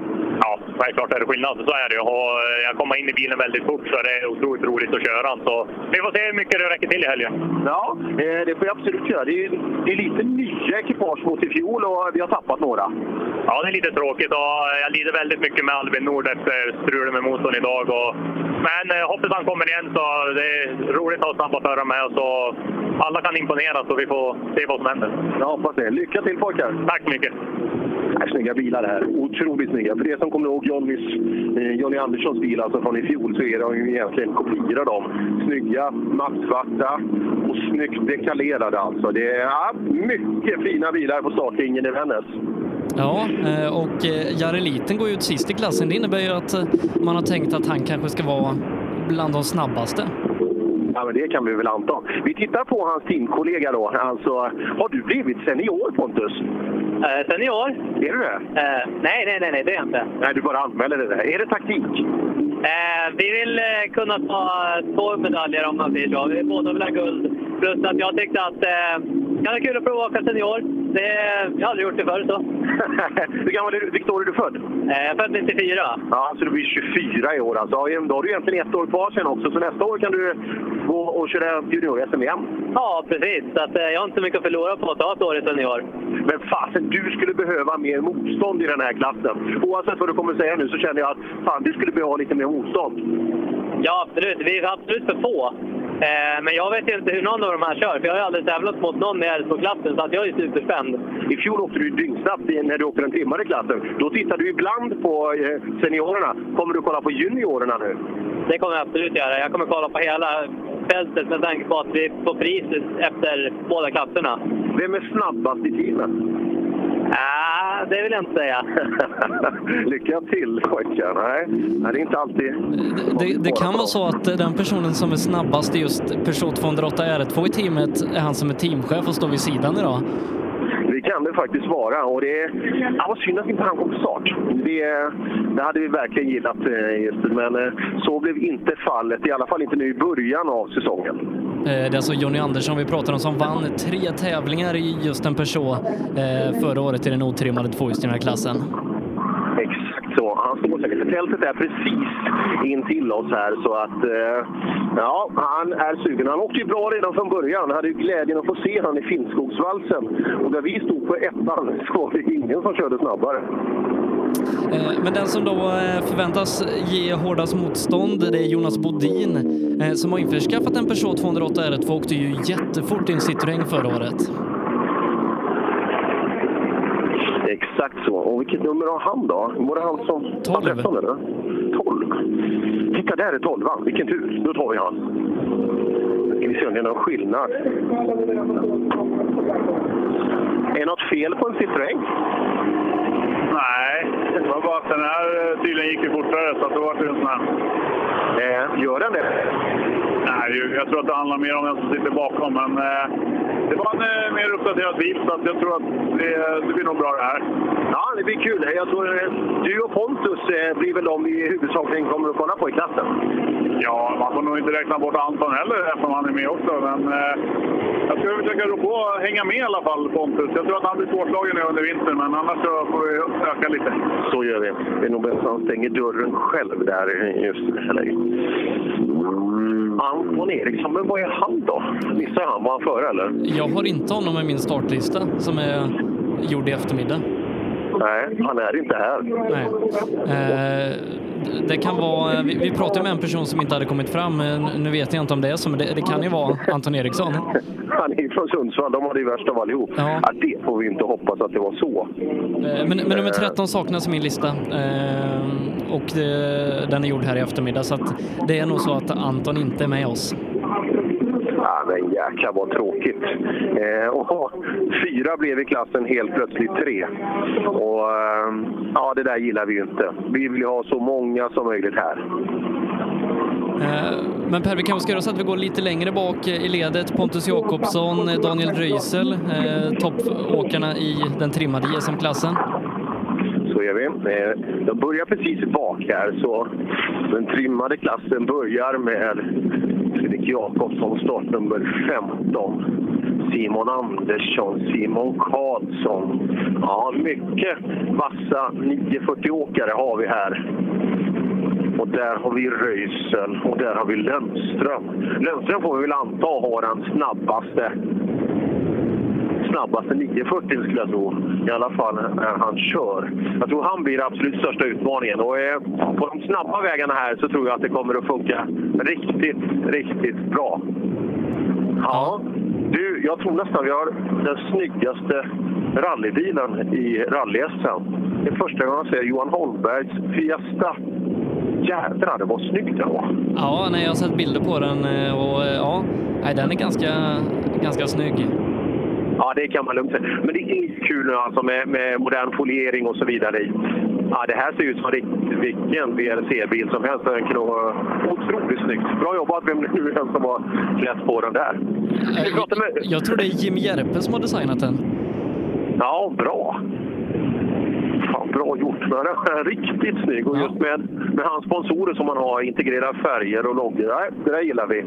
Ja, självklart är det skillnad. Så är det ju. Eh, Jag kommer in i bilen väldigt fort så det är otroligt roligt att köra den. Så vi får se hur mycket det räcker till i helgen. Ja, eh, det får jag absolut göra. Det är, det är lite nya ekipage mot i fjol och vi har tappat några. Ja, det är lite tråkigt och jag lider väldigt mycket med Albin Nord efter strulet med motorn idag. Och, men eh, hoppas han kommer igen så det är roligt att ha snabba förare med oss och alla kan imponera så vi får se vad som händer. Jag hoppas det. Lycka till pojkar! Tack så mycket! Det är snygga bilar det här. Otroligt snygga. För er som kommer ihåg Johnnys, eh, Johnny Anderssons bil alltså från i fjol så är de ju egentligen kopior av dem. Snygga, mattsvarta och snyggt dekalerade alltså. Det är ja, mycket fina bilar på startlinjen i Vännäs. Ja, eh, och eh, Jari Liten går ju ut sist i klassen. Det innebär ju att eh, man har tänkt att han kanske ska vara bland de snabbaste. Ja, men det kan vi väl anta. Vi tittar på hans teamkollega då. Alltså, har du blivit senior Pontus? Eh, senior? Är du det? Eh, nej, nej, nej, nej, det är jag inte. Nej, du bara anmäler det där. Är det taktik? Eh, vi vill kunna ta två medaljer om man säger så. Vi båda vill ha guld. Plus att jag tyckte att eh, det kan vara kul att prova att åka senior. Det, jag har aldrig gjort det förr. Så. Hur gammal är du? Vilket år är du född? Eh, född 94. Ja, så du blir 24 i år alltså. Då har du egentligen ett år kvar sen också, så nästa år kan du gå och köra junior-SM igen. Ja, precis. Så att, eh, jag har inte så mycket att förlora på att ta ett år i senior. Men fasen, du skulle behöva mer motstånd i den här klassen. Oavsett vad du kommer säga nu så känner jag att fan, du skulle behöva lite mer motstånd. Ja, absolut. Vi är absolut för få. Eh, men jag vet inte hur någon av de här kör, för jag har aldrig tävlat mot någon i R2-klassen, så att jag är superspänd. I fjol åkte du dyngsnabbt när du åkte den timmade klassen. Då tittar du ibland på eh, seniorerna. Kommer du kolla på juniorerna nu? Det kommer jag absolut göra. Jag kommer kolla på hela fältet med tanke på att vi får priset efter båda klasserna. Vem är snabbast i teamet? Det vill jag inte säga. Lycka till pojkar! Nej, nej, det är inte alltid... Det, det kan vara så att den personen som är snabbast i just Peugeot 208 R2 i teamet är han som är teamchef och står vid sidan idag. Det kan det faktiskt vara. Och det är ja, vad synd att inte han kom på start. Det, det hade vi verkligen gillat. eh, Just, men eh, så blev inte fallet. I alla fall inte nu i början av säsongen. Eh, det är alltså Jonny Andersson vi pratar om som vann tre tävlingar i just en Peugeot eh, förra året i den otrimmade tvåhjulsdrivna klassen. Exakt så. Han står säkert. Tältet är precis in till oss här så att eh, ja, han är sugen. Han åkte ju bra redan från början. Han hade ju glädjen att få se han i Finnskogsvalsen. Och där vi stod på ettan så var det ingen som körde snabbare. Eh, Men den som då eh, förväntas ge hårdast motstånd det är Jonas Bodin eh, som har införskaffat en Peugeot 208 R2 och åkte ju jättefort i en Citroën förra året. Exakt så. Och vilket nummer har han då? Var det han som... 12. 13 eller? 12. Titta, där är 12 Vilken tur. Då tar vi han. Ska vi se om det är någon skillnad. Är något fel på en Citroën? Nej, det var bara att den här eh, tydligen gick ju fortare så att då var det en sån här. Eh, gör den det? Nej, jag tror att det handlar mer om vem som sitter bakom. Men eh, det var en eh, mer uppdaterad bil så att jag tror att det, det blir nog bra det här. Ja, det blir kul. Jag tror eh, du och Pontus eh, blir väl de vi huvudsakligen kommer att kolla på i klassen. Ja, man får nog inte räkna bort Anton heller eftersom han är med också. Men eh, jag ska försöka rå på att hänga med i alla fall, Pontus. Jag tror att han blir svårslagen nu under vintern, men annars så får vi öka lite. Så gör vi. Det är nog bäst att han stänger dörren själv där i just det här läget. Anton Eriksson, men vad är han då? Missar han? Var han före eller? Jag har inte honom i min startlista som är gjord i eftermiddag. Nej, han är inte här. Nej. Eh, det kan vara, vi, vi pratade med en person som inte hade kommit fram, men nu vet jag inte om det är så, men det, det kan ju vara Anton Eriksson. Han är från Sundsvall, de har det värst av allihop. Ja. det får vi inte hoppas att det var så. Eh, Men, men nummer 13 saknas i min lista eh, och det, den är gjord här i eftermiddag så det är nog så att Anton inte är med oss. Ja, men jäklar vad tråkigt. Eh, och fyra blev i klassen helt plötsligt tre. Och eh, ja, det där gillar vi ju inte. Vi vill ju ha så många som möjligt här. Eh, men Per, vi kanske ska göra så att vi går lite längre bak i ledet. Pontus Jakobsson, Daniel Röisel, eh, toppåkarna i den trimmade JSM-klassen. Så är vi. De börjar precis bak här, så den trimmade klassen börjar med Fredrik Jakobsson, startnummer 15. Simon Andersson, Simon Karlsson. Ja, mycket vassa 940-åkare har vi här. Och där har vi Röisel och där har vi Lundström. Lundström får vi väl anta har den snabbaste snabbaste 940 skulle jag tro. I alla fall när han kör. Jag tror han blir den absolut största utmaningen. Och eh, på de snabba vägarna här så tror jag att det kommer att funka riktigt, riktigt bra. Ja, du, jag tror nästan vi har den snyggaste rallybilen i rally -SM. Det är första gången jag ser Johan Holmbergs Fiesta. Jädrar, det var snyggt det var. Ja, nej, jag har sett bilder på den eh, och eh, ja, nej, den är ganska, ganska snygg. Ja, det kan man lugnt säga. Men det är kul nu alltså med, med modern foliering och så vidare. Ja, det här ser ut som vilken VRC-bil som helst. Den kan otroligt snyggt. Bra jobbat vem nu är som har klätt på den där. Vi pratar med... Jag tror det är Jimmy Järpe som har designat den. Ja, bra. Fan, bra gjort. Men den är riktigt snygg. Och just med, med hans sponsorer som man har, integrerar färger och loggor. Nej, det där gillar vi.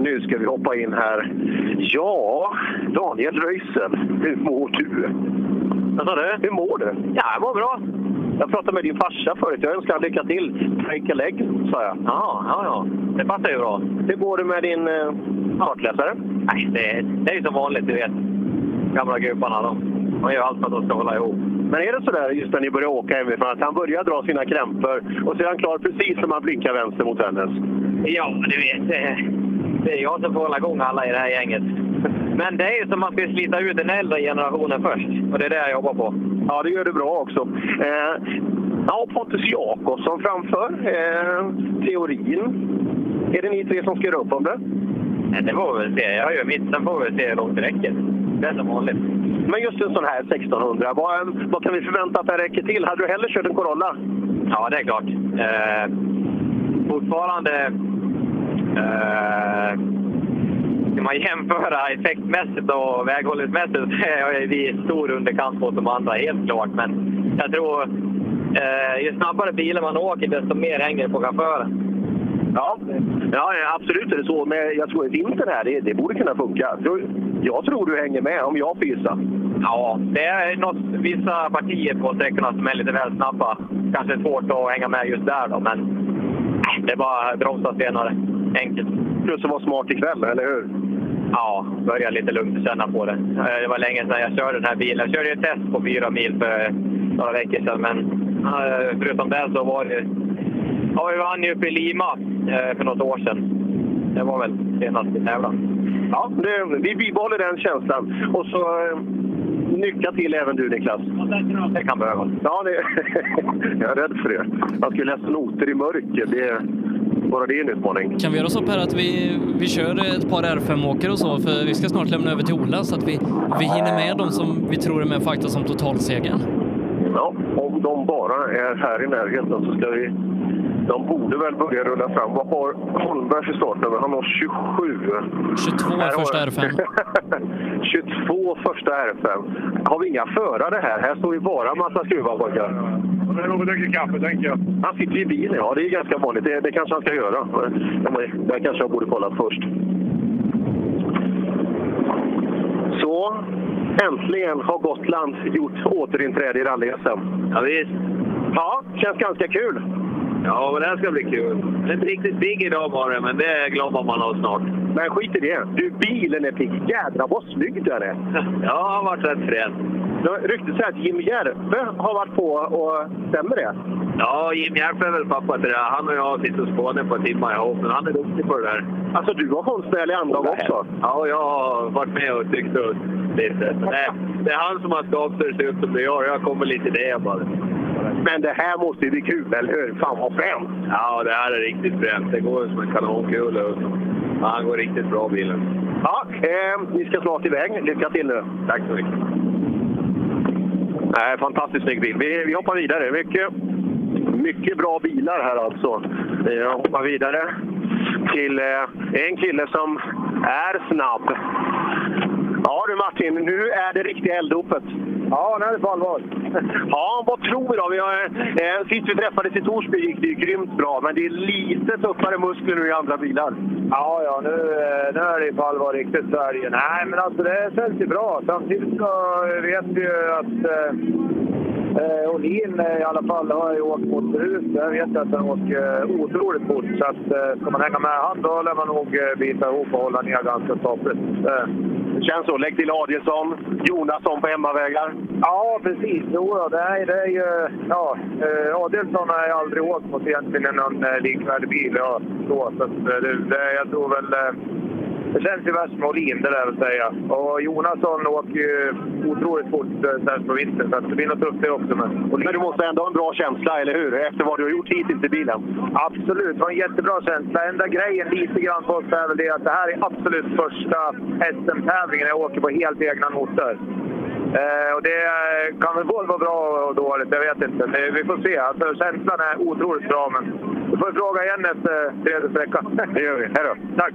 Nu ska vi hoppa in här. Ja, Daniel Röisel, hur mår du? Vad sa du? Hur mår du? Ja, jag mår bra. Jag pratade med din farsa förut. Jag önskar lycka till. Break a leg, sa jag. Ja, ja, ja. Det passar ju bra. Hur går det med din eh, kartläsare? Nej, det, det är ju som vanligt, du vet. Gamla gubbarna, de, de gör allt för att de ska hålla ihop. Men är det så där just när ni börjar åka hemifrån att han börjar dra sina krämpor och så är han klar precis när man blinkar vänster mot hennes? Ja, du vet. Det, det är jag som får hålla igång alla i det här gänget. Men det är ju som man ska slita ut den äldre generationen först. Och det är det jag jobbar på. Ja, det gör du bra också. Eh, ja, Pontus Jakobsson framför. Eh, teorin. Är det ni tre som ska göra upp om det? Nej, Det får vi väl se. Jag gör mitt, sen får vi se hur långt det räcker. Det är som vanligt. Men just en sån här 1600, vad, vad kan vi förvänta att den räcker till? Hade du hellre kört en Corolla? Ja, det är klart. Eh, fortfarande... Eh, ska man jämföra effektmässigt och väghållningsmässigt så är vi i stor underkant mot de andra, helt klart. Men jag tror eh, ju snabbare bilar man åker, desto mer hänger det på chauffören. Ja, ja absolut är det så. Men jag tror att vintern här, det, det borde kunna funka. Jag, tror du hänger med om jag får gissa. Ja, det är något, vissa partier på sträckorna som är lite väl snabba. Kanske svårt att hänga med just där då, men det är bara att bromsa senare. Enkelt. Plus att vara smart ikväll, eller hur? Ja, börja lite lugnt och känna på det. Eh, Det var länge sedan jag körde den här bilen. Jag körde ju ett test på fyra mil för några veckor sedan, men eh, förutom det så var det... Ja, vi vann ju uppe i Lima eh, för något år sedan. Det var väl senast vi tävlade. Ja, det, vi bibehåller den känslan. Och så eh, lycka till även du Niklas. Det kan behövas. Ja, det, jag är rädd för det. Man skulle läsa noter i mörker. Det, bara det är en utmaning. Kan vi göra så Per att vi, vi kör ett par R5-åkare och så, för vi ska snart lämna över till Ola så att vi, vi hinner med de som vi tror är med faktiskt som totalsegern. Ja, om de bara är här i närheten så ska vi... De borde väl börja rulla fram. Vad har Holmberg för startnummer? Han har 27. 22 är första R5. 22 första R5. Har vi inga förare här? Här står ju bara massa skruvar pojkar. Det är nog dricker kaffe, tänker jag. Han sitter ju i bilen, ja. Det är ganska vanligt. Det, det kanske han ska göra. Det kanske jag borde kollat först. Så, äntligen har Gotland gjort återinträde i rally-SM. Ja, visst. Ja, känns ganska kul. Ja, men det här ska bli kul. Det är inte riktigt pigg idag bara, men det glömmer man av snart. Men skit i det. Du, bilen är pigg. Jädrar vad snygg den är. Ja, han har varit rätt frän. Ryktet säger att Jim Järpe har varit på och stämmer det? Ja, Jim Järpe är väl pappa till det. Han och jag sitter och spånar på timmar ihop, men han är duktig på det där. Alltså, du har konstnärlig anlag också? Ja, jag har varit med och tyckt ut lite. Det, det är han som har skapat det se ut som det gör. Jag kommer lite i det bara. Men det här måste ju bli kul, eller hur? Fan vad fränt! Ja, det här är riktigt fränt. Det går som en kanonkula. Ja, han går riktigt bra bilen. Ja, eh, ni ska snart iväg. Lycka till nu. Tack så mycket. Nej, fantastiskt snygg bil. Vi, vi hoppar vidare. Mycket, mycket bra bilar här alltså. Vi hoppar vidare till eh, en kille som är snabb. Ja du Martin, nu är det riktiga elddopet. Ja, nu är det på allvar. Ja, vad tror vi då? Vi har, eh, sist vi träffades i Torsby gick det ju grymt bra, men det är lite tuffare muskler nu i andra bilar. Ja, ja, nu, eh, nu är det på allvar riktigt Sverige. Nej, men alltså det känns ju bra. Samtidigt så vet vi ju att eh, eh, Olin eh, i alla fall har ju åkt mot förut. Jag vet att han åker eh, otroligt fort. Så att, eh, ska man hänga med han då lär man nog eh, bita ihop och hålla ner ganska stapligt. Eh. Det känns så. Lägg till Adielsson, Jonasson på hemmavägar. Ja, precis. Jo, då, det, är, det är ju... Ja, eh, Adelsson har jag aldrig åkt mot egentligen någon eh, likvärdig bil. Ja, så, så att, det, det, jag tror väl... Det känns ju värst med Olin, det där att säga. Och Jonasson åker ju otroligt fort eh, sen på vintern, så att det blir nog tufft det också. Men, Men du måste ändå ha en bra känsla, eller hur? Efter vad du har gjort hittills i bilen. Absolut, det var en jättebra känsla. Enda grejen lite grann på oss är väl det att det här är absolut första SM-tävlingen jag åker på helt egna noter. Eh, och det kan väl både vara bra och dåligt, jag vet inte. Det, vi får se. Alltså, känslan är otroligt bra, men vi får fråga igen efter tredje sträckan. Det gör vi. Hej då. Tack!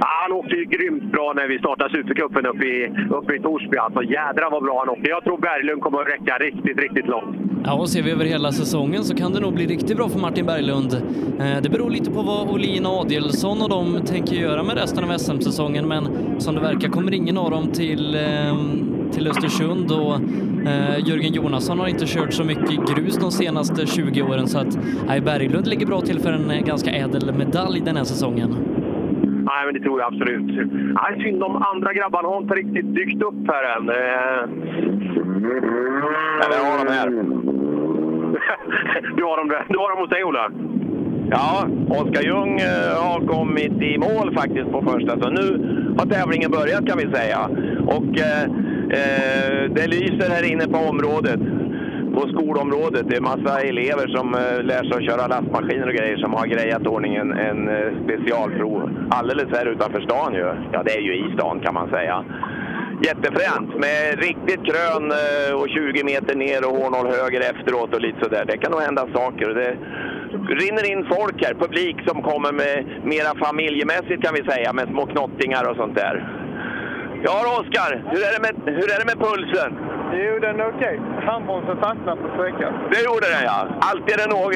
Ja, han åkte ju grymt bra när vi startade Supercupen uppe i, uppe i Torsby. Alltså jädrar vad bra han åkte. Jag tror Berglund kommer att räcka riktigt, riktigt långt. Ja, och ser vi över hela säsongen så kan det nog bli riktigt bra för Martin Berglund. Eh, det beror lite på vad Olin Adielsson och de tänker göra med resten av SM-säsongen, men som det verkar kommer ingen av dem till, ehm, till Östersund och eh, Jörgen Jonasson har inte kört så mycket grus de senaste 20 åren så att nej, Berglund ligger bra till för en eh, ganska ädel medalj den här säsongen. Nej, men det tror jag absolut. Nej, synd de andra grabbarna har inte riktigt dykt upp här än. Eh, vi har dem här. du har dem där. Du har dem hos dig, Ola? Ja, Oskar Ljung eh, har kommit i mål faktiskt på första, så nu har tävlingen börjat kan vi säga. Och eh, eh, det lyser här inne på området, på skolområdet. Det är massa elever som eh, lär sig att köra lastmaskiner och grejer som har grejat ordning en, en eh, specialprov alldeles här utanför stan ju. Ja, det är ju i stan kan man säga. Jättefränt med riktigt krön eh, och 20 meter ner och hårnål höger efteråt och lite sådär. Det kan nog hända saker. Det rinner in folk här, publik som kommer med mera familjemässigt kan vi säga, med små knottingar och sånt där. Ja Oskar, hur, är det med- hur är det med pulsen? Jo, den är okej. Handbromsen fastnade på sträckan. Det gjorde den ja. Alltid är det något.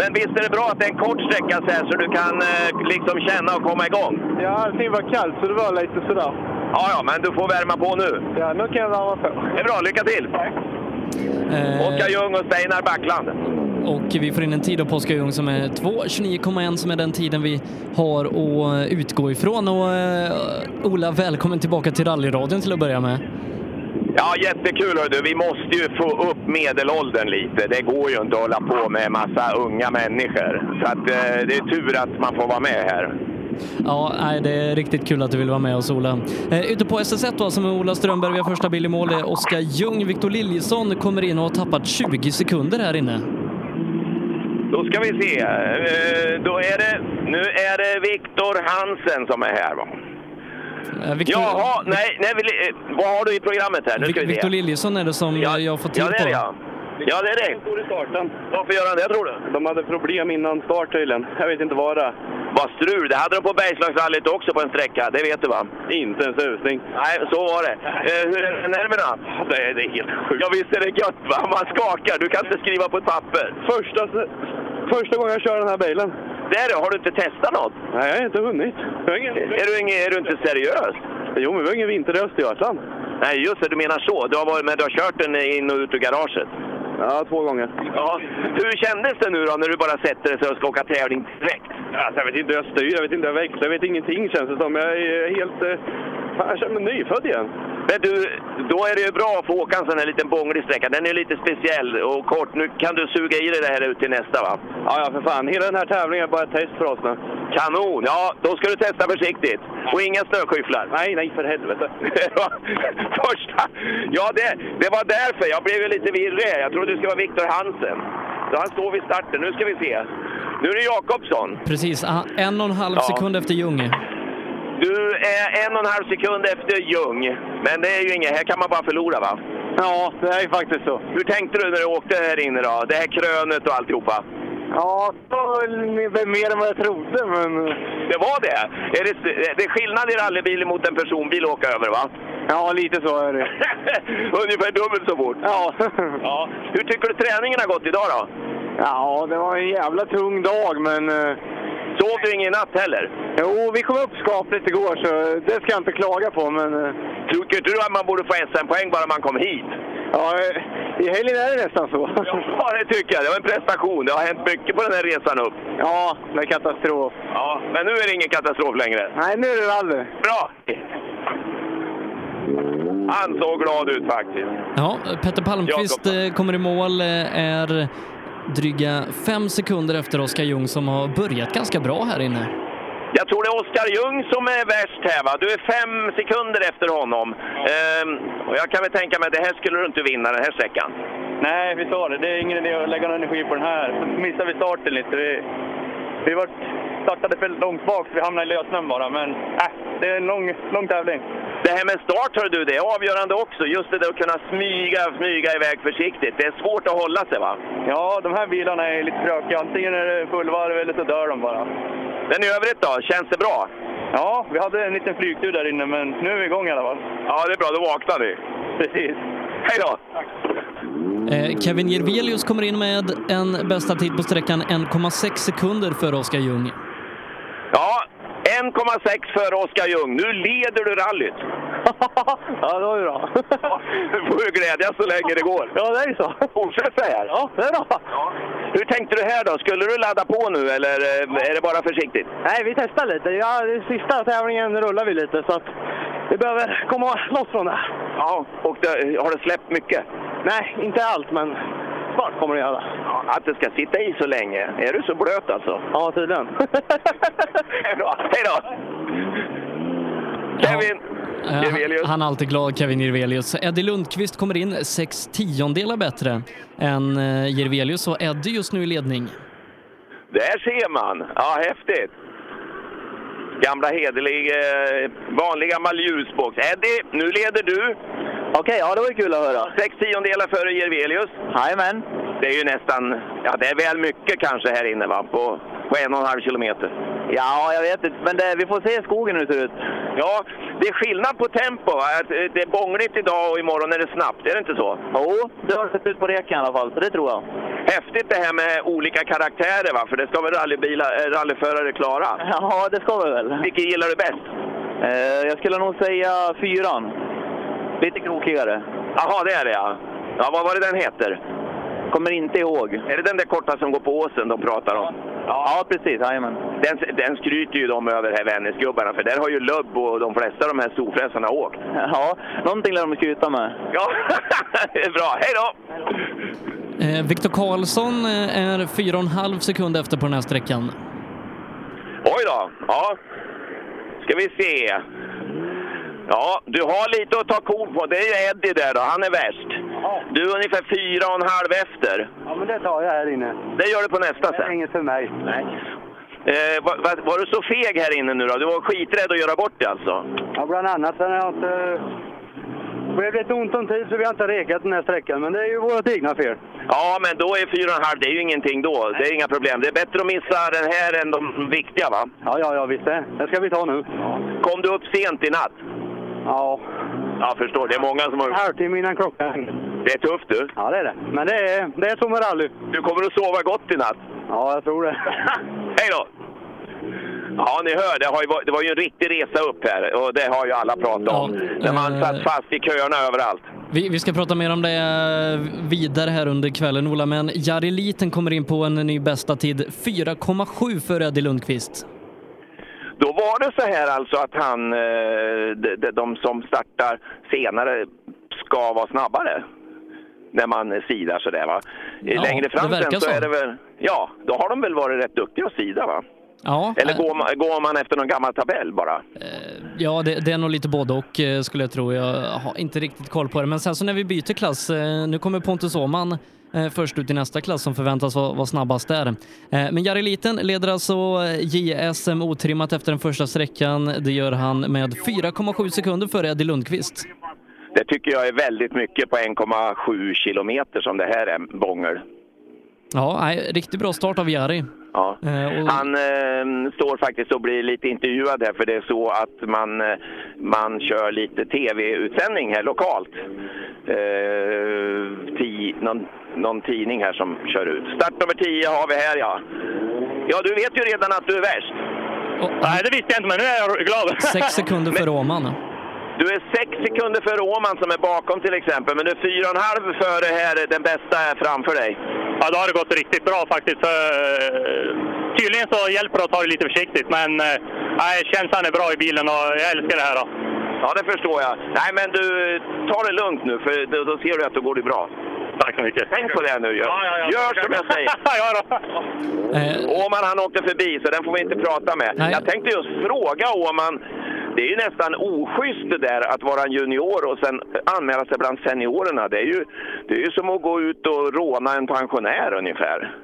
Men visst är det bra att det är en kort sträcka så, här, så du kan eh, liksom känna och komma igång? Ja, allting var kallt så det var lite sådär. Ja, ja, men du får värma på nu. Ja, nu kan jag värma på. Det är bra, lycka till! Eh, Oskar Ljung och Steinar Backland. Och vi får in en tid av på Oskar Ljung som är 2.29,1 som är den tiden vi har att utgå ifrån. Och eh, Ola, välkommen tillbaka till rallyradion till att börja med. Ja, jättekul hör du. Vi måste ju få upp medelåldern lite. Det går ju inte att hålla på med massa unga människor. Så att, eh, det är tur att man får vara med här. Ja, nej, det är riktigt kul att du vill vara med oss Ola. Eh, ute på SS1 då, som är Ola Strömberg, vi har första bil i mål. Är Oskar Ljung, Victor Liljesson kommer in och har tappat 20 sekunder här inne. Då ska vi se. Eh, Då är det, nu är det Viktor Hansen som är här. Va? Eh, Victor, Jaha, nej, nej eh, vad har du i programmet här? Nu ska vi se. Victor Liljesson är det som jag har fått till Ja, det är det på. ja. Ja, det är det. Varför gör han det tror du? De hade problem innan start tydligen. Jag vet inte vad det är. Vad strul. Det hade de på Bergslagsrallyt också på en sträcka, det vet du va? Inte en susning. Nej, så var det. Eh, hur är nerverna? Det är, det är helt sjukt. Ja, visst är det gött va? Man skakar. Du kan inte skriva på ett papper. Första, första gången jag kör den här bilen. Där har du inte testat något? Nej, jag har inte hunnit. Har ingen... Är du, ingen, är du inte seriös? Jo, men vi har ingen vinter i Östergötland. Nej, just det. Du menar så. Du har varit med, du har kört den in och ut ur garaget? Ja, två gånger. Ja. Hur kändes det nu då när du bara sätter dig och ska åka tävling direkt? Alltså, jag vet inte hur jag styr, jag vet inte hur jag växlar, jag vet ingenting känns det som. Jag är helt... Eh, jag känner mig nyfödd igen. Men du, då är det ju bra att få åka en sån här liten bånglig sträcka. Den är lite speciell och kort. Nu kan du suga i dig det här ut till nästa va? Ja, ja, för fan. Hela den här tävlingen är bara ett test för oss nu. Kanon! Ja, då ska du testa försiktigt. Och inga snöskyfflar. Nej, nej, för helvete. Första... Ja, det, det var därför. Jag blev lite virrig. Jag trodde det skulle vara Viktor Hansen. Så han står vid starten. Nu ska vi se. Nu är det Jakobsson. Precis, en och en halv Ja. sekund efter Ljung. Du är en och en halv sekund efter Ljung. Men det är ju inget. Här kan man bara förlora va? Ja, det är ju faktiskt så. Hur tänkte du när du åkte här inne då? Det här krönet och alltihopa. Ja, det var mer än vad jag trodde, men... Det var det? Är det, det är skillnad i rallybil mot en personbil att åka över va? Ja, lite så är det. Ungefär dubbelt så fort? Ja. ja. Hur tycker du träningen har gått idag då? Ja, det var en jävla tung dag, men... Sov du ingen natt heller? Jo, vi kom upp skapligt igår, så det ska jag inte klaga på, men... eh, Tycker inte du att man borde få SM-poäng bara man kom hit? Ja, eh, i helgen är det nästan så. Ja, det tycker jag. Det var en prestation. Det har hänt mycket på den här resan upp. Ja, det är katastrof. Ja, men nu är det ingen katastrof längre. Nej, nu är det rally. Bra! Han såg glad ut faktiskt. Ja, Petter Palmqvist eh, kommer i mål, är dryga fem sekunder efter Oskar Ljung som har börjat ganska bra här inne. Jag tror det är Oskar Ljung som är värst här va? Du är fem sekunder efter honom. Ehm, och jag kan väl tänka mig att det här skulle du inte vinna den här sträckan. Nej, vi sa det. Det är ingen idé att lägga någon energi på den här. Så missade vi starten lite. Vi, vi var, startade för långt bak, så vi hamnade i lössnön bara. Men äh, det är en lång, lång tävling. Det här med start, hör du, det är avgörande också. Just det där att kunna smyga, smyga iväg försiktigt. Det är svårt att hålla sig va? Ja, de här bilarna är lite brökiga. Antingen är det fullvarv eller så dör de bara. Men i övrigt då, känns det bra? Ja, vi hade en liten flygtur där inne, men nu är vi igång i alla fall. Ja, det är bra. Då vaknar vi. Precis. Hej då! Eh, Kevin Jirvelius kommer in med en bästa tid på sträckan 1,6 sekunder före Oskar Ljung. Ja, 1,6 före Oskar Ljung. Nu leder du rallyt. ja, det var ju bra. Du får ju glädjas så länge det går. Ja, det är ju så. Fortsätt så här. Ja, det är bra. Hur tänkte du här då? Skulle du ladda på nu eller eh, är det bara försiktigt? Nej, vi testar lite. Ja, sista tävlingen rullar vi lite, så att vi behöver komma loss från det. Ja, och det, har det släppt mycket? Nej, inte allt, men snart. kommer det göra. Att det ska sitta i så länge. Är du så blöt alltså? Ja, tydligen. Hej då! Kevin! Eh, Jirvelius. Han är alltid glad, Kevin Jirvelius. Eddie Lundqvist kommer in sex tiondelar bättre än eh, Jirvelius och Eddie just nu i ledning. Där ser man! Ja, häftigt! Gamla hederlig, eh, vanlig gammal ljusbox. Eddie, nu leder du. Okej, ja det var ju kul att höra. Sex tiondelar före Jirvelius. Jajamän. Det är ju nästan, ja det är väl mycket kanske här inne va, på, på en och en halv kilometer. Ja, jag vet inte, men det, vi får se skogen hur det ser ut. Ja, det är skillnad på tempo. va? Eh, Det är bångligt idag och imorgon är det snabbt, är det inte så? Jo, det har sett ut på reken i alla fall, så det tror jag. Häftigt det här med olika karaktärer va, för det ska väl rallybilar, eh, rallyförare klara? Ja, det ska vi väl. Vilken gillar du bäst? Eh, jag skulle nog säga fyran. Lite krokigare. Jaha, det är det ja. Ja, vad var det den heter? Kommer inte ihåg. Är det den där korta som går på åsen de pratar om? Ja, precis. Jajamän. Den, den skryter ju de över här Vännäsgubbarna, för där har ju Lubb och de flesta av de här storfräsarna åkt. Ja, någonting lär de skryta med. Ja, det är bra. Hej då! Eh, Viktor Karlsson eh, är fyra och en halv sekund efter på den här sträckan. Oj då! Ja, ska vi se. Ja, du har lite att ta kort på. Det är ju Eddie där då, han är värst. Du är ungefär fyra och en halv efter. Ja, men det tar jag här inne. Det gör du på nästa Det är sen. inget för mig. Nej. Eh, var, var, var du så feg här inne nu då? Du var skiträdd att göra bort det alltså? Ja, bland annat. Sen har jag inte... Det blev lite ont om tid så vi har inte rekat den här sträckan, men det är ju vårt egna fel. Ja, men då är fyra och en halv, det är ju ingenting då. Det är inga problem. Det är bättre att missa den här än de viktiga va? Ja, ja, ja, visst det. Det ska vi ta nu. Kom du upp sent i natt? Ja. Jag förstår, det är många som har... En halvtimme innan klockan. Det är tufft du. Ja, det är det. Men det är, det är som med rally. Du kommer att sova gott i natt. Ja, jag tror det. Hej då! Ja, ni hör, det, har ju, det var ju en riktig resa upp här och det har ju alla pratat om. När man satt fast i köerna överallt. Vi, vi ska prata mer om det eh, vidare här under kvällen, Ola, men Jari Liten kommer in på en ny bästa tid 4,7 för Eddie Lundqvist. Då var det så här alltså att han, eh, de, de, de som startar senare ska vara snabbare. När man sidar sådär va. Ja, Längre fram sen så så. är det väl, ja, då har de väl varit rätt duktiga att sida va? Ja, Eller eh, går man, går man efter någon gammal tabell bara? ja det, det är nog lite både och eh, skulle jag tro. Jag har inte riktigt koll på det. Men sen så när vi byter klass, eh, nu kommer Pontus Åhman eh, först ut i nästa klass som förväntas vara, vara snabbast där. Eh, Men Jari Liten leder alltså eh, JSM otrimmat efter den första sträckan. Det gör han med 4,7 sekunder före Eddie Lundqvist. Det tycker jag är väldigt mycket på 1,7 kilometer som det här är, Bångel. Ja, nej, riktigt bra start av Jari. Ja. Eh, Han eh, står faktiskt och blir lite intervjuad här för det är så att man, eh, man kör lite tv-utsändning här lokalt. Eh, ti, någon, någon tidning här som kör ut. Startnummer 10 har vi här ja. Ja, du vet ju redan att du är värst. Nej, det visste jag inte, men nu är jag glad. Sex sekunder före Åhman. Du är sex sekunder före Åman som är bakom till exempel, men du är fyra och en halv före här, den bästa är framför dig. Ja, då har det gått riktigt bra faktiskt. För, eh, tydligen så hjälper det att ta det lite försiktigt, men eh, nej, känslan är bra i bilen och jag älskar det här. Då. Ja, det förstår jag. Nej, men du, ta det lugnt nu, för då, då ser du att det går det bra. Tack så mycket. Tänk på det nu. Gör, Ja, ja, ja. Gör som jag säger. ja, då. Åman han åkte förbi, så den får vi inte prata med. Nej. Jag tänkte just fråga Åman, det är ju nästan oschysst det där att vara en junior och sen anmäla sig bland seniorerna. Det är ju, det är ju som att gå ut och råna en pensionär ungefär.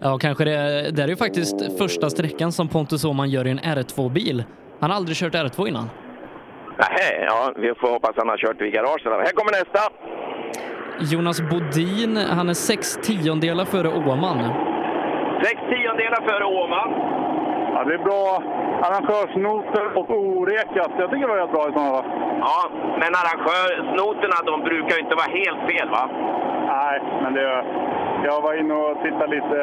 Ja, kanske det. Det är ju faktiskt första sträckan som Pontus Åhman gör i en R2-bil. Han har aldrig kört R2 innan. Nej, ja, vi får hoppas han har kört vid garaget. Här kommer nästa! Jonas Bodin, han är sex tiondelar före Åhman. Sex tiondelar före Åman. Ja, det är bra arrangörsnoter och orekat. Jag tycker det var rätt bra i sådana fall. Ja, men arrangörsnoterna de brukar ju inte vara helt fel va? Nej, men det... Jag var inne och tittade lite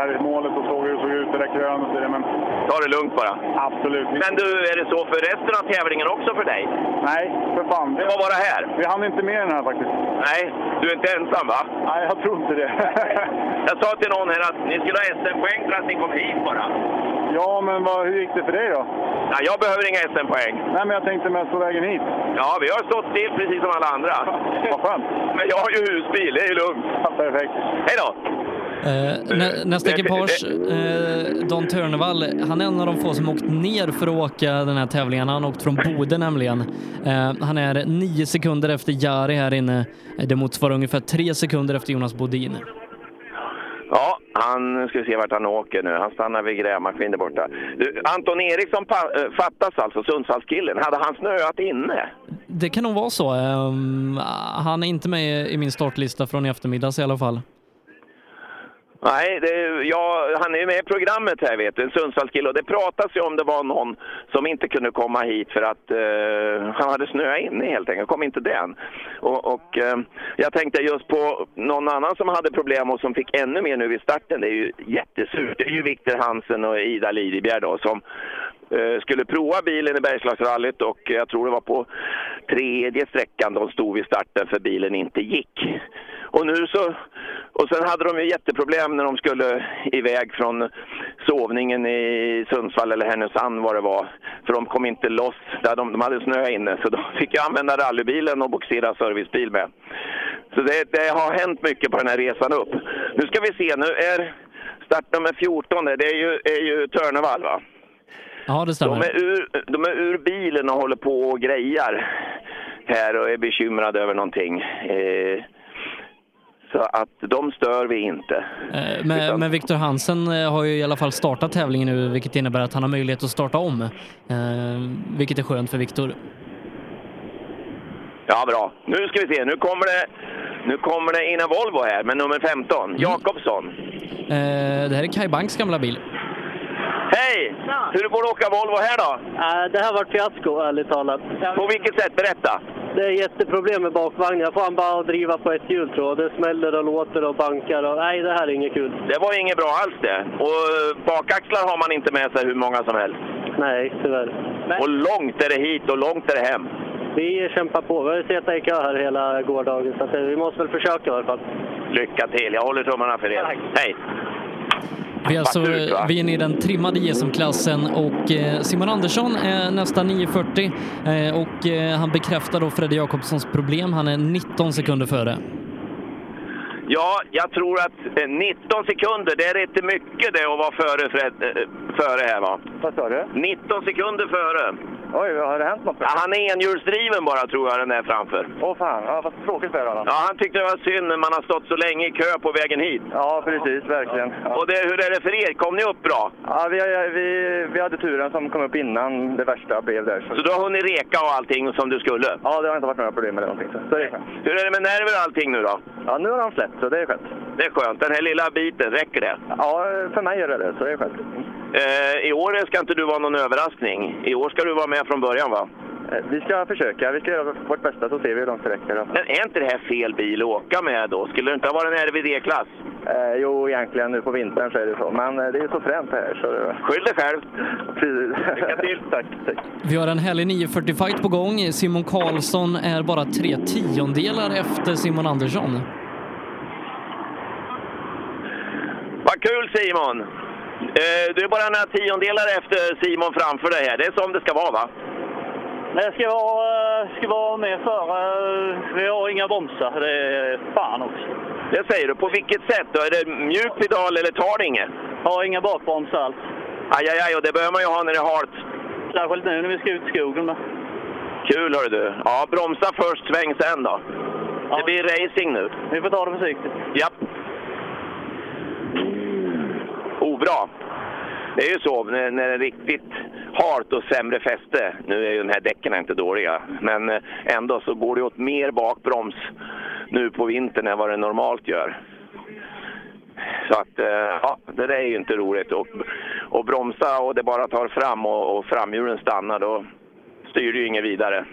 här i målet och såg hur det såg ut i det där krönet. och det, Men Ta det lugnt bara. absolut. Men du, är det så för resten av tävlingen också för dig? Nej, för fan. Det var bara här? Vi hann inte med den här faktiskt. Nej, du är inte ensam va? Nej, jag tror inte det. Jag sa till någon här att ni skulle ha SM-poäng för att ni kom hit bara. Ja, men vad, hur gick det för dig då? Ja, jag behöver inga SM-poäng. Nej, men jag tänkte mest på vägen hit. Ja, vi har stått still precis som alla andra. Vad skönt. Men jag har ju husbil, det är ju lugnt. Ja, perfekt. Hej då! Eh, nä, nästa ekipage, eh, Don Törnevall, han är en av de få som åkt ner för att åka den här tävlingen. Han har åkt från Bode nämligen. Eh, han är nio sekunder efter Jari här inne. Eh, Det motsvarar ungefär tre sekunder efter Jonas Bodin. Ja, han nu ska vi se vart han åker nu. Han stannar vid grävmaskin där borta. Du, Anton Eriksson äh, fattas alltså, Sundsvallskillen. Hade han snöat inne? Det kan nog vara så. Ehm, han är inte med i min startlista från i eftermiddags i alla fall. Nej, det, ja, han är ju med i programmet här vet du, en Sundsvallskille. Och det pratas ju om det var någon som inte kunde komma hit för att eh, han hade snöat inne helt enkelt. Kom inte den. Och, och eh, jag tänkte just på någon annan som hade problem och som fick ännu mer nu vid starten. Det är ju jättesurt. Det är ju Viktor Hansen och Ida Lidebjer då som Eh, skulle prova bilen i Bergslagsrallyt och jag tror det var på tredje sträckan de stod vid starten för bilen inte gick. Och nu så, och sen hade de ju jätteproblem när de skulle iväg från sovningen i Sundsvall eller Härnösand vad det var. För de kom inte loss, där de, de hade snö inne så de fick jag använda rallybilen och boxera servicebil med. Så det, det har hänt mycket på den här resan upp. Nu ska vi se, nu är startnummer 14, det är ju, är ju Törnevall va? Ja, det De stämmer. är, ur, de är ur bilen och håller på och grejar här och är bekymrade över någonting. Eh, så att de stör vi inte. Eh, Men, men Viktor Hansen eh, har ju i alla fall startat tävlingen nu, vilket innebär att han har möjlighet att starta om. Eh, vilket är skönt för Viktor. Ja, bra. Nu ska vi se, nu kommer det, nu kommer det in en Volvo här med nummer 15, Jakobsson. Eh, det här är Kai Banks gamla bil. Hej! Hur går det att åka Volvo här då? det här var ett fiasko, ärligt talat. På vilket sätt? Berätta! Det är jätteproblem med bakvagnen. Jag får han bara driva på ett hjul tror jag. Det smäller och låter och bankar. Och, nej, det här är inget kul. Det var inget bra alls det. Och eh, bakaxlar har man inte med sig hur många som helst. Nej, tyvärr. Och långt är det hit och långt är det hem. Vi kämpar på. Vi har ju suttit i kö här hela gårdagen, så eh, vi måste väl försöka i alla fall. Lycka till, jag håller tummarna för er. Hej! Vi är, alltså, vi är inne i den trimmade JSM-klassen och eh, Simon Andersson är nästan 9.40 eh, och eh, han bekräftar då Fredde Jakobssons problem. Han är 19 sekunder före. Ja, jag tror att eh, 19 sekunder, det är inte mycket det att vara före, Fred, före här va? Vad sa du? 19 sekunder före. Oj, har det hänt något? Ja, han är enhjulsdriven bara tror jag den där framför. Åh fan, ja, vad tråkigt för honom. Ja, han tyckte det var synd när man har stått så länge i kö på vägen hit. Ja, precis, verkligen. Ja. Och det, hur är det för er? Kom ni upp bra? Ja, vi, vi, vi hade turen som kom upp innan det värsta blev där. Så du har hunnit reka och allting som du skulle? Ja, det har inte varit några problem med det någonting. Så, så det är skönt. Hur är det med nerver och allting nu då? Ja, nu har de släppt, så det är skönt. Det är skönt. Den här lilla biten, räcker det? Ja, för mig gör det det, så det är skönt. Eh, I år ska inte du vara någon överraskning. I år ska du vara med från början va? Eh, Vi ska försöka. Vi ska göra vårt bästa så ser vi hur långt det räcker. Men är inte det här fel bil att åka med då? Skulle det inte ha varit en RVD-klass? Eh, jo, egentligen nu på vintern så är det så. Men eh, det är så fränt här så... det- Skyll dig själv! Precis. Lycka till! Tack, tack. Vi har en härlig 9.40-fight på gång. Simon Karlsson är bara tre tiondelar efter Simon Andersson. Vad kul Simon! Eh, du är bara några tiondelar efter Simon framför dig här. Det är som det ska vara va? Det ska vara, ska vara med före. Vi har inga bromsar. Det är fan också. Det säger du. På vilket sätt då? Är det mjuk pedal eller tar det inget? Har inga bakbromsar alls. Aj, aj, aj, och det behöver man ju ha när det är halt. Särskilt nu när vi ska ut i skogen. Med. Kul hör du. Ja, bromsa först, sväng sen då. Det blir racing nu. Vi får ta det försiktigt. Japp. Obra. Det är ju så när, när det är riktigt halt och sämre fäste. Nu är ju den här däcken inte dåliga, men eh, ändå så går det åt mer bakbroms nu på vintern än vad det normalt gör. Så att, eh, ja, det där är ju inte roligt. Och, och bromsa och det bara tar fram och, och framhjulen stannar, då styr det ju inget vidare.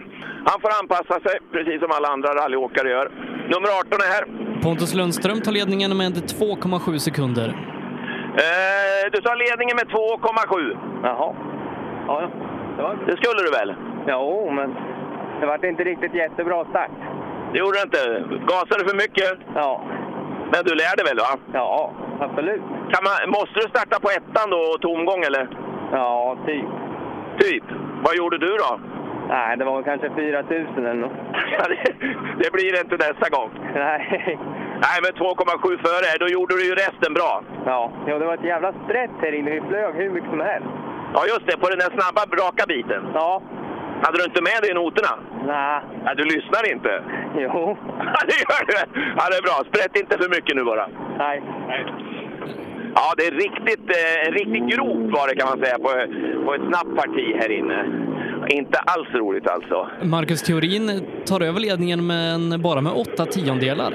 Han får anpassa sig, precis som alla andra rallyåkare gör. Nummer 18 är här. Pontus Lundström tar ledningen med 2,7 sekunder. Eh, du tar ledningen med 2,7. Jaha. Ja, ja. Det skulle du väl? Jo, men det var inte riktigt jättebra start. Det gjorde det inte. Gasade du för mycket? Ja. Men du lär dig väl va? Ja, absolut. Kan man, måste du starta på ettan då och tomgång eller? Ja, typ. Typ? Vad gjorde du då? Nej, det var kanske 4000 eller något. Det blir det inte nästa gång. Nej. Nej, men 2,7 före, då gjorde du ju resten bra. Ja, ja det var ett jävla sprätt här inne. Vi flög hur mycket som helst. Ja, just det. På den där snabba, raka biten. Ja. Hade du inte med dig noterna? Nej. Ja, du lyssnar inte? Jo. Ja, det gör du! Ja, det är bra. Sprätt inte för mycket nu bara. Nej. Ja, det är riktigt, eh, en riktig grop var det kan man säga på, på ett snabbt parti här inne. Inte alls roligt alltså. Marcus Theorin tar över ledningen men bara med åtta tiondelar.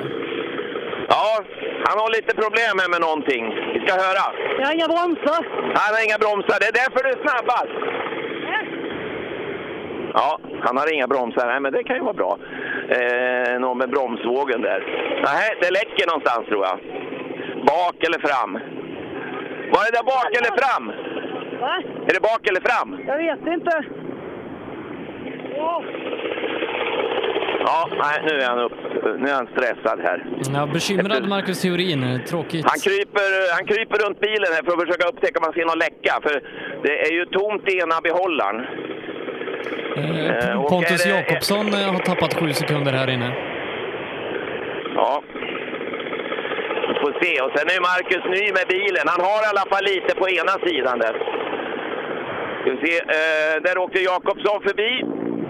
Ja, han har lite problem här med någonting. Vi ska höra. Jag har inga bromsar. Han har inga bromsar, det är därför du är snabbast. Ja, han har inga bromsar. Nej, men det kan ju vara bra. Eh, någon med bromsvågen där. Nej, det läcker någonstans tror jag. Bak eller fram? Var det där bak eller fram? Va? Är det bak eller fram? Jag vet inte. Ja, nej, nu är han, upp, nu är han stressad här. Ja, bekymrad Marcus Theorin. Tråkigt. Han kryper, han kryper runt bilen här för att försöka upptäcka om han ser någon läcka. För det är ju tomt i ena behållaren. Eh, Eh, Pontus det- Jakobsson eh, har tappat sju sekunder här inne. Ja. Vi får se. Och sen är Marcus ny med bilen. Han har i alla fall lite på ena sidan där. Ska vi se. Eh, där åkte Jakobsson förbi.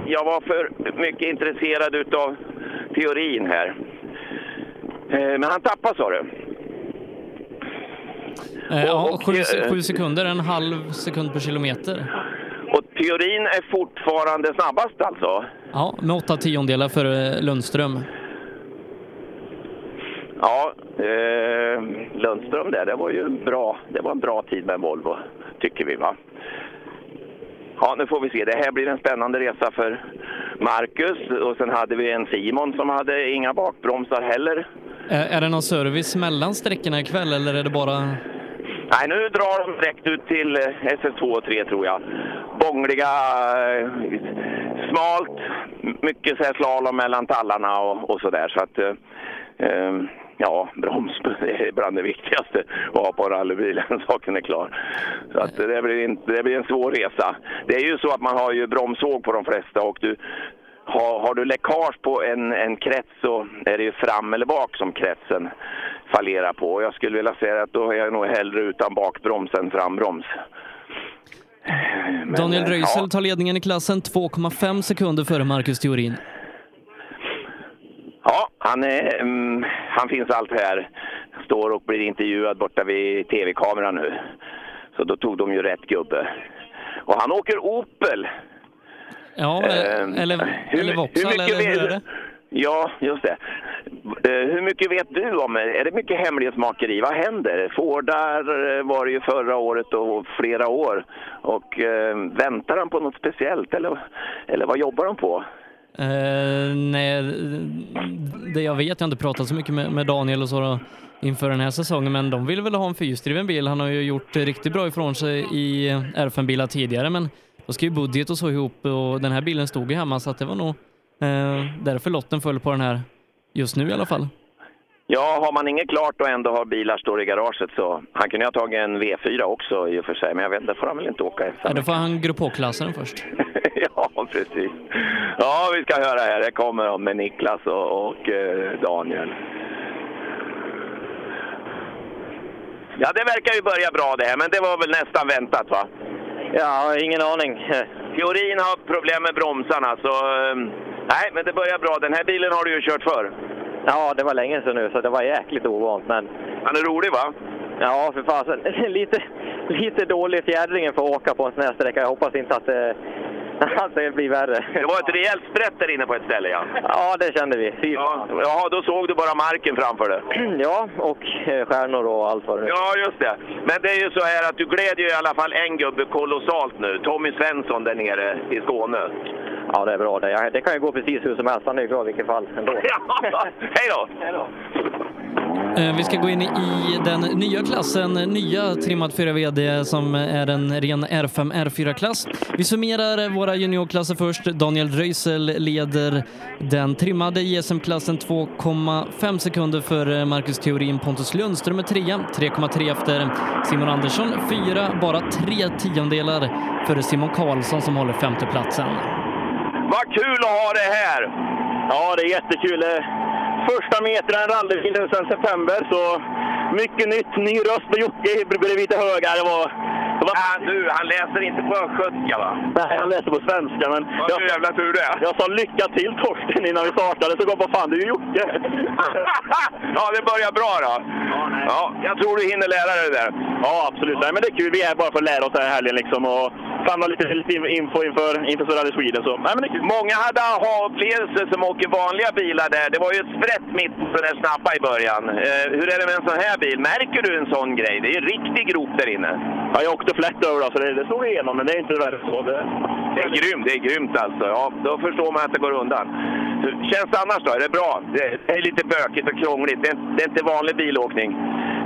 Jag var för mycket intresserad utav teorin här. Eh, men han tappade sa du? Eh, ja, och, sju, eh, sju sekunder, en halv sekund per kilometer. Och teorin är fortfarande snabbast alltså? Ja, med åtta tiondelar för Lundström. Ja, eh, Lundström där, det var ju bra. Det var en bra tid med Volvo, tycker vi va? Ja, nu får vi se. Det här blir en spännande resa för Marcus. Och sen hade vi en Simon som hade inga bakbromsar heller. Är det någon service mellan sträckorna ikväll eller är det bara... Nej, nu drar de direkt ut till eh, SS2 och 3 tror jag. Bångliga, eh, smalt, mycket så här slalom mellan tallarna och, och sådär. Så att, eh, ja, broms är bland det viktigaste att ha på en rallybil, den saken är klar. Så att det, blir inte, det blir en svår resa. Det är ju så att man har ju bromsåg på de flesta och du har, har du läckage på en, en krets så är det ju fram eller bak som kretsen fallerar på. Jag skulle vilja säga att då är jag nog hellre utan bakbroms än frambroms. Men, Daniel Röisel ja. tar ledningen i klassen 2,5 sekunder före Marcus Theorin. Ja, han, är, mm, han finns allt här. Står och blir intervjuad borta vid tv-kameran nu. Så då tog de ju rätt gubbe. Och han åker Opel. Ja, Ehm, eller, hur eller Vauxhall, hur mycket eller hur vet- är det? Ja, just det. Eh, Hur mycket vet du om, är det mycket hemlighetsmakeri? Vad händer? Fordar eh, var det ju förra året och flera år. Och eh, väntar han på något speciellt eller, eller vad jobbar de på? Uh, nej, det jag vet, jag har inte pratat så mycket med, med Daniel och så då, inför den här säsongen, men de vill väl ha en fyrhjulsdriven bil. Han har ju gjort riktigt bra ifrån sig i R5-bilar tidigare, men då ska ju budget och så ihop och den här bilen stod ju hemma så att det var nog eh, uh, därför lotten föll på den här just nu i alla fall. Ja, har man inget klart och ändå har bilar står i garaget så... Han kunde ju ha tagit en V4 också i och för sig, men jag vet inte, får han väl inte åka Ja, ensam? då får han grupp H-klassen först. ja, precis. Ja, vi ska höra här. Det kommer de med Niklas och, och eh, Daniel. Ja, det verkar ju börja bra det här, men det var väl nästan väntat va? Ja, ingen aning. Teorin har problem med bromsarna, så... eh, Nej, men det börjar bra. Den här bilen har du ju kört för. Ja, det var länge sedan nu, så det var jäkligt ovant. Men... Han är rolig va? Ja, för fasen. lite, lite dålig fjädringen för att åka på en sån här sträcka. Jag hoppas inte att det, att det blir värre. Det var ett rejält sprätt där inne på ett ställe ja. Ja, det kände vi. Fy Ja, ja, då såg du bara marken framför dig. Ja, och eh, stjärnor och allt vad det. Ja, just det. Men det är ju så här att du glädjer ju i alla fall en gubbe kolossalt nu. Tommy Svensson där nere i Skåne. Ja, det är bra det. Det kan ju gå precis hur som helst. Han är ju glad i vilket fall ändå. Hej då! Hej då! Eh, Vi ska gå in i den nya klassen, nya trimmad 4 VD som är en ren R5 R4-klass. Vi summerar våra juniorklasser först. Daniel Röisel leder den trimmade JSM-klassen 2,5 sekunder för Marcus Theorin. Pontus Lundström är trea, 3,3 efter Simon Andersson, fyra, bara tre tiondelar för Simon Karlsson som håller femteplatsen. Vad kul att ha det här! Ja, det är jättekul. Eh, Första metern rallybilen sedan september, så mycket nytt. Ny röst på Jocke bredvid till höger. Det var, det var... Ah, du, han läser inte på östgötska va? Nej, han läser på svenska. Men Vad jag, jävla tur det jag sa lycka till Torsten innan vi startade, så kom vad fan, det är ju Jocke. ja, det börjar bra då. Ja, jag tror du hinner lära dig det där. Ja, absolut. Nej, men det är kul. Vi är bara för att lära oss den här helgen liksom, och samla lite, lite info inför, inför Rally Sweden. Så, nej, men det. Många hade aha-upplevelser som åker vanliga bilar där. Det var ju ett sprätt mitt på den snabba i början. Eh, hur är det med en sån här bil? Märker du en sån grej? Det är en riktig grop där inne. Ja, jag åkte flätt över då, så det, det slog igenom, men det är inte värre så. Det... Det är grymt, det är grymt alltså. Ja, då förstår man att det går undan. Hur känns det annars då? Är det bra? Det är lite bökigt och krångligt. Det är, det är inte vanlig bilåkning.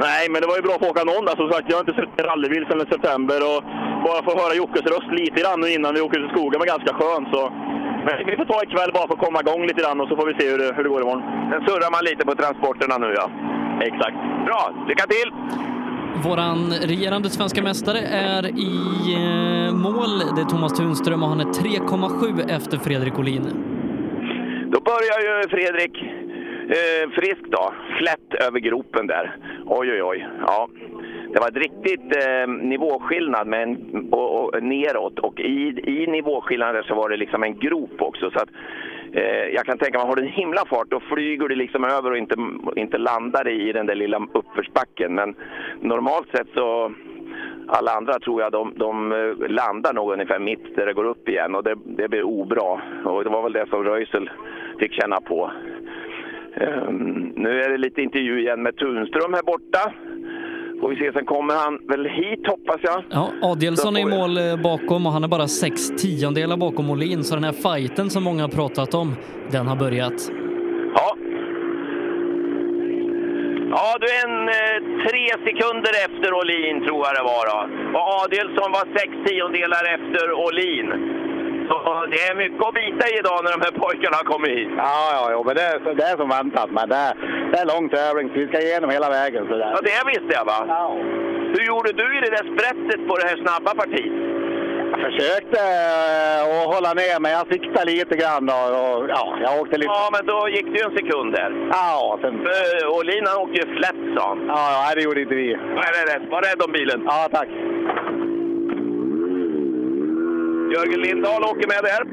Nej, men det var ju bra att få åka någon där. Som sagt, jag har inte sett en rallybil sedan i september och bara få höra Jockes röst lite grann innan vi åker ut i skogen var ganska skönt. Så. Men vi får ta ikväll bara för att komma igång lite grann och så får vi se hur det, hur det går imorgon. Sen surrar man lite på transporterna nu ja. Exakt. Bra, lycka till! Våran regerande svenska mästare är i eh, mål. Det är Thomas Tunström och han är 3,7 efter Fredrik Olin. Då börjar ju Fredrik eh, frisk då. Flätt över gropen där. Oj, oj, oj. Ja. Det var ett riktigt eh, nivåskillnad med en, och, och, neråt och i, i nivåskillnaden så var det liksom en grop också. Så att, eh, jag kan tänka mig, har du en himla fart då flyger du liksom över och inte, inte landar i den där lilla uppförsbacken. Men normalt sett så alla andra tror jag de, de eh, landar nog ungefär mitt där det går upp igen och det, det blir obra. Och det var väl det som Röisel fick känna på. Ehm, nu är det lite intervju igen med Tunström här borta. Får vi se, sen kommer han väl hit hoppas jag. Ja, Adielsson är i mål eh, bakom och han är bara sex tiondelar bakom Olin, så den här fighten som många har pratat om, den har börjat. Ja. Ja, du är en eh, tre sekunder efter Olin tror jag det var då. Och Adelsson var sex tiondelar efter Olin. Det är mycket att bita i idag när de här pojkarna har kommit hit. Ja, ja, ja men det, är- det är som väntat. Men det, är- det är lång tävling, så vi ska igenom hela vägen. Så där. Ja, det visste jag va? Hur gjorde du i det där sprättet på det här snabba partiet? Jag försökte eh, att hålla ner, men jag siktade lite grann. Då, och, ja, jag åkte lite... Ja, men då gick det ju en sekund där. Ja, sen... För Olin han åkte ju flätt sa han. Ja, ja, det gjorde inte vi. Nej, är rätt. Var rädd om bilen. Ja, tack. Jörgen Lindahl åker med där.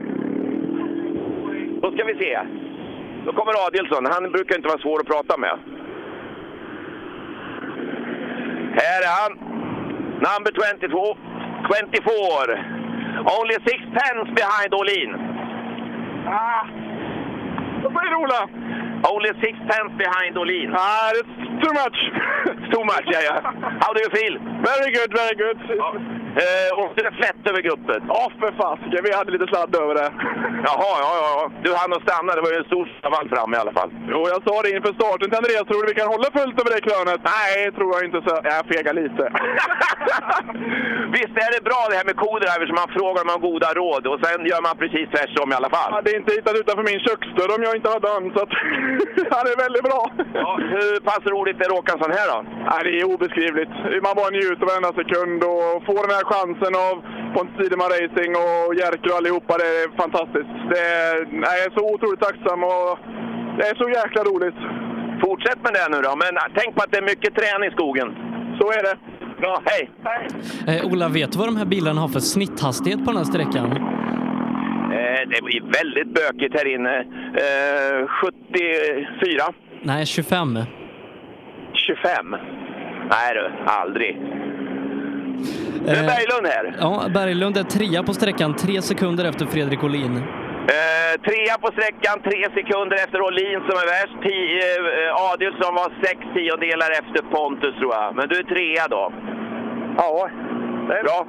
Då ska vi se. Då kommer Adielsson. Han brukar inte vara svår att prata med. Här är han. Number 22. 24. Only six pence behind Olin. Ah. Vad säger du Ola? Only six pence behind Olin. Ah, it's too much. too much, yeah, yeah. How do you feel? Very good, very good. Ja. Eh, åkte det flätt över guppet? Ja, för fasiken. Vi hade lite sladd över det. Jaha, ja, ja. Du hann att stanna. Det var ju en stor stavall fram i alla fall. Jo, jag sa det inför starten till Andreas. Tror du vi kan hålla fullt över det krönet? Nej, tror jag inte. Så jag fegar lite. Visst är det bra det här med co-drivers, man frågar om goda råd och sen gör man precis tvärtom i alla fall. Ja, det är inte hittat utanför min köksdörr om jag inte hade den, så att det är väldigt bra. Ja, hur pass roligt är det att åka en sån här då? Ja, det är obeskrivligt. Man bara njuter varenda sekund och får den här chansen av Pontus Tideman Racing och Jerker och allihopa. Det är fantastiskt. Det är, jag är så otroligt tacksam och det är så jäkla roligt. Fortsätt med det nu då, men tänk på att det är mycket träning i skogen. Så är det. Bra, hej! Eh, Ola, vet du vad de här bilarna har för snitthastighet på den här sträckan? Eh, det blir väldigt bökigt här inne. Eh, 74. Nej, 25. 25. Nej du, aldrig. Nu är Eh, Berglund här. Ja, Berglund är trea på sträckan, tre sekunder efter Fredrik Olin. Eh, trea på sträckan, tre sekunder efter Olin som är värst. Ti- eh, Adielsson var sex tiondelar efter Pontus tror jag. Men du är trea då. Ja, det är bra.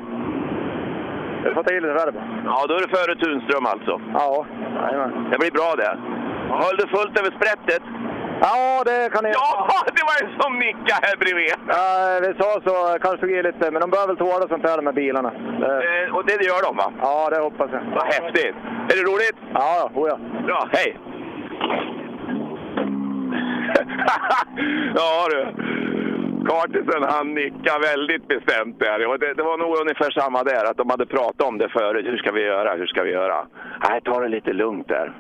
Jag får ta i lite bara. Ja, då är du före Tunström alltså. Ja, jajamän. Det blir bra det. Höll du fullt över sprättet? Ja, det kan ni... Ja, det var ju som nicka här bredvid. Ja, vi sa så, kanske tog i lite, men de bör väl tåla sånt här här bilarna. Det- Eh, och det gör de va? Ja, det hoppas jag. Vad häftigt! Är det roligt? Ja, oh ja. Bra, hej! ja du, Kartisen han nickade väldigt bestämt där. Det, det var nog ungefär samma där, att de hade pratat om det förut. Hur ska vi göra? Hur ska vi göra? Nej, ta det lite lugnt där.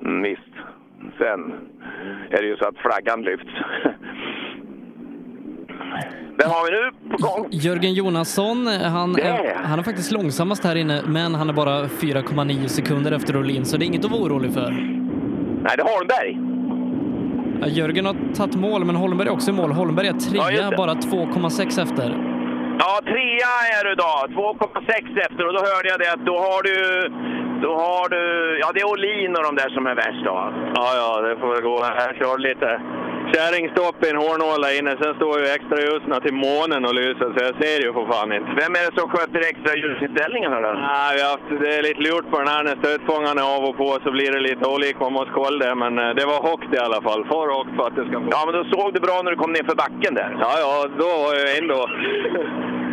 Mm, visst. Sen är det ju så att flaggan lyfts. Den har vi nu på gång. Jörgen Jonasson, han är, han är faktiskt långsammast här inne, men han är bara 4,9 sekunder efter Olin, så det är inget att vara orolig för. Nej, det är Holmberg. Ja, Jörgen har tagit mål, men Holmberg är också i mål. Holmberg är Ja, trea, det. bara 2,6 efter. Ja, trea är du då. 2,6 efter och då hörde jag det att då har du... Då har du... Ja, det är Olin och de där som är värst då. Ja, ja, det får väl gå. Jag körde lite kärringstopp i en hårnål där inne. Sen står ju extra ljusen till månen och lyser, så jag ser ju för fan inte. Vem är det som sköter extra ljusinställningarna då? Nej, vi har haft, det är lite lurt på den här. När stötfångaren är av och på så blir det lite olika. Man måste kolla det, men eh, det var högt i alla fall. För högt för att det ska få... Ja, men då såg du bra när du kom ner för backen där. Ja, ja, då var jag ändå...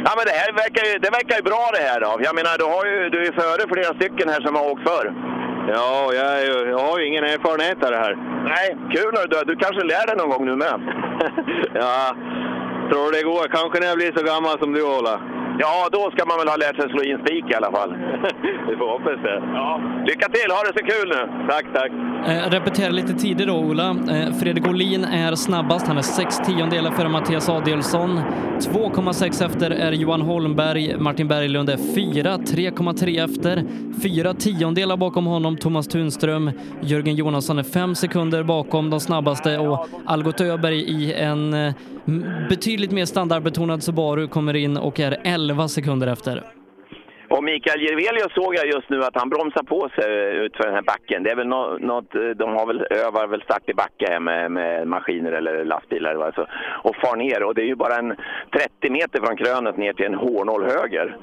Ja, men det här verkar ju, det verkar ju bra det här då. Jag menar, du, har ju, du är före flera stycken här som har åkt förr. Ja, jag, jag har ju ingen erfarenhet av det här. Nej, kul när du Du kanske lär dig någon gång nu med. ja, tror det går. Kanske när jag blir så gammal som du, Ola. Ja, då ska man väl ha lärt sig slå in spik i alla fall. Vi får hoppas det. Ja. Lycka till! Ha det så kul nu! Tack, tack! Eh, repetera lite tider då, Ola. Eh, Fredrik Olin är snabbast. Han är sex tiondelar före Mattias Adielsson. 2,6 efter är Johan Holmberg. Martin Berglund är 4, 3,3 efter. 4 tiondelar bakom honom Thomas Tunström. Jörgen Jonasson är 5 sekunder bakom de snabbaste och Algot Öberg i en eh, Mm, betydligt mer standardbetonad Subaru kommer in och är 11 sekunder efter. Och Mikael Jirvelius såg jag just nu att han bromsar på sig utför den här backen. Det är väl något, eh, de har väl, övar väl start i backe här med, med maskiner eller lastbilar eller så, och far ner. Och det är ju bara en 30 meter från krönet ner till en hårnål höger.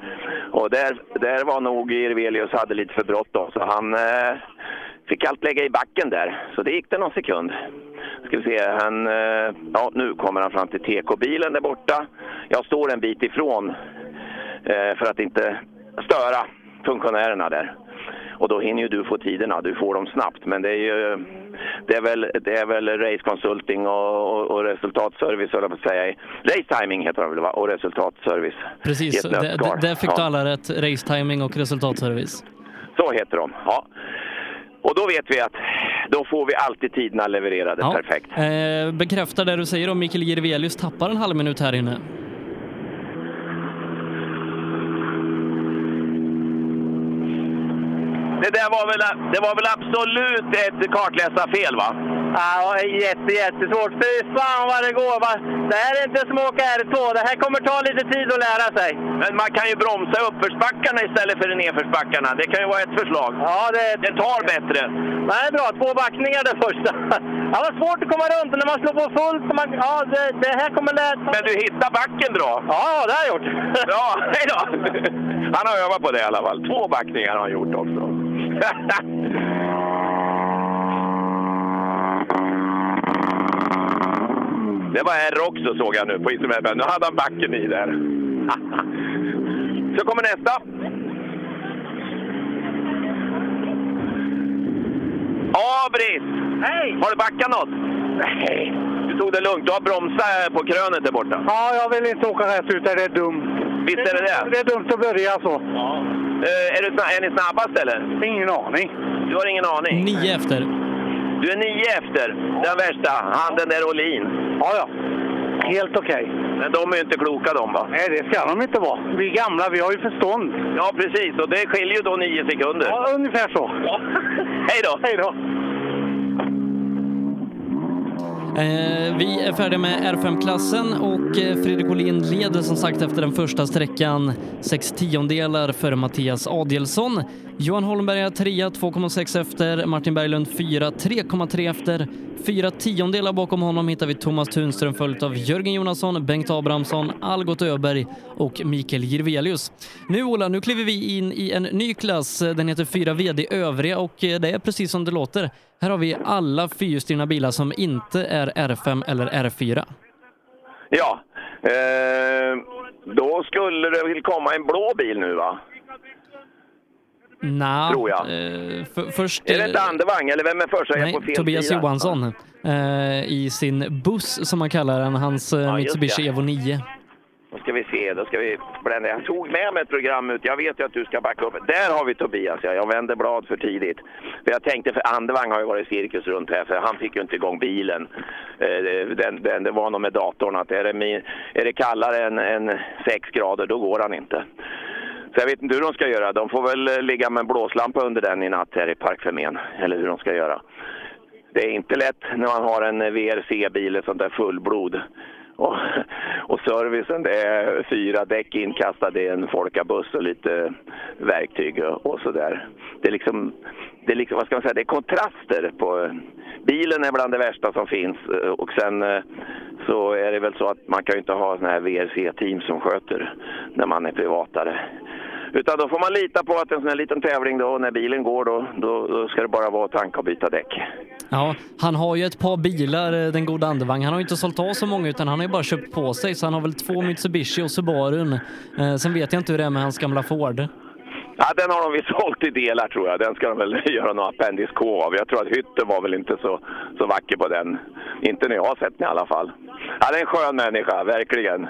Och där, där var nog Jirvelius hade lite för bråttom så han eh, fick allt lägga i backen där. Så det gick det någon sekund. Ska vi se, han, eh, ja nu kommer han fram till TK-bilen där borta. Jag står en bit ifrån eh, för att inte störa funktionärerna där. Och då hinner ju du få tiderna, du får dem snabbt. Men det är ju det är väl, det är väl race consulting och, och, och resultatservice, höll jag på att säga. Race timing heter det väl, va? Och resultatservice. Precis, där, fick du alla rätt. Race timing och resultatservice. Så heter de, ja. Och då vet vi att då får vi alltid tiderna levererade Ja. perfekt. Eh, bekräftar det du säger om Mikael Jirvelius tappar en halv minut här inne. Det där var väl, det var väl absolut ett kartläsarfel va? Ja, jätte, jättesvårt. Fy fan vad det går. Va? Det här är inte som att åka R2. Det här kommer ta lite tid att lära sig. Men man kan ju bromsa uppförsbackarna istället för nedförsbackarna. Det kan ju vara ett förslag. Ja, det... Det tar bättre. Nej, bra. Två backningar det första. Det var svårt att komma runt när man slår på fullt. Man, ja, det, det här kommer lära Men du hittar backen bra. Ja, det har jag gjort. Bra, hej då! Han har övat på det i alla fall. Två backningar har han gjort också. Det var R också såg jag nu på instrumentet. Nu hade han backen i där. Så kommer nästa. Abris! Hej! Har du backat något? Nej. Du tog det lugnt. Du har bromsat på krönet där borta. Ja, jag vill inte åka rätt ut det är dumt. Visst är det det? Det är dumt att börja så. Eh, är, du, är ni snabbast eller? Ingen aning. Du har ingen aning? Nio efter. Du är nio efter. Den värsta. Han den där Olin. Ja, ja. Helt okej. Men de är ju inte kloka de va? Nej, det ska de inte vara. Vi är gamla, vi har ju förstånd. Ja, precis. Och det skiljer ju då nio sekunder. Ja, ungefär så. Hej då! Hej då! Eh, vi är färdiga med R5-klassen och eh, Fredrik Olin leder som sagt efter den första sträckan sex tiondelar före Mattias Adielsson. Johan Holmberg är trea, 2,6 efter. Martin Berglund fyra, 3,3 efter. Fyra tiondelar bakom honom hittar vi Thomas Tunström följt av Jörgen Jonasson, Bengt Abrahamsson, Algot Öberg och Mikael Jirvelius. Nu Ola, nu kliver vi in i en ny klass. Den heter 4 VD Övriga och eh, det är precis som det låter. Här har vi alla fyrhjulsdrivna bilar som inte är R5 eller R4. Ja, eh, då skulle det väl komma en blå bil nu va? Nej, Tror jag. Eh, för, först... Är det inte Andevang eller vem är först? Nej, på fel Tobias sida? Johansson eh, i sin buss som man kallar den, hans eh, Ja, Mitsubishi. Evo 9. Då ska vi se, då ska vi blända. Jag tog med mig ett program ut. Jag vet ju att du ska backa upp. Där har vi Tobias, ja. Jag vände blad för tidigt. För jag tänkte, för Andevang har ju varit cirkus runt här, för han fick ju inte igång bilen. Eh, Den, den, det var nog med datorn att är det, min, är det kallare än, än 6 grader, då går han inte. Så jag vet inte hur de ska göra. De får väl eh, ligga med en blåslampa under den i natt här i Parkförmen. Eller hur de ska göra. Det är inte lätt när man har en eh, VRC-bil, ett sånt där fullblod. Och, och servicen, det är fyra däck inkastade i en folkabuss och lite verktyg och, och sådär. Det är liksom, det är liksom, vad ska man säga, det är kontraster på... Bilen är bland det värsta som finns eh, och sen eh, så är det väl så att man kan ju inte ha sådana här VRC-team som sköter när man är privatare. Utan då får man lita på att en sån här liten tävling då, när bilen går då, då, då ska det bara vara att tanka och byta däck. Ja, han har ju ett par bilar, eh, den goda Andevang. Han har inte sålt av så många utan han har ju bara köpt på sig. Så han har väl två Mitsubishi och Subarun. Eh, sen vet jag inte hur det är med hans gamla Ford. Ja, den har de visst sålt i delar tror jag. Den ska de väl göra någon Appendix K av. Jag tror att hytten var väl inte så, så vacker på den. Inte när jag har sett den i alla fall. Ja, det är en skön människa, verkligen.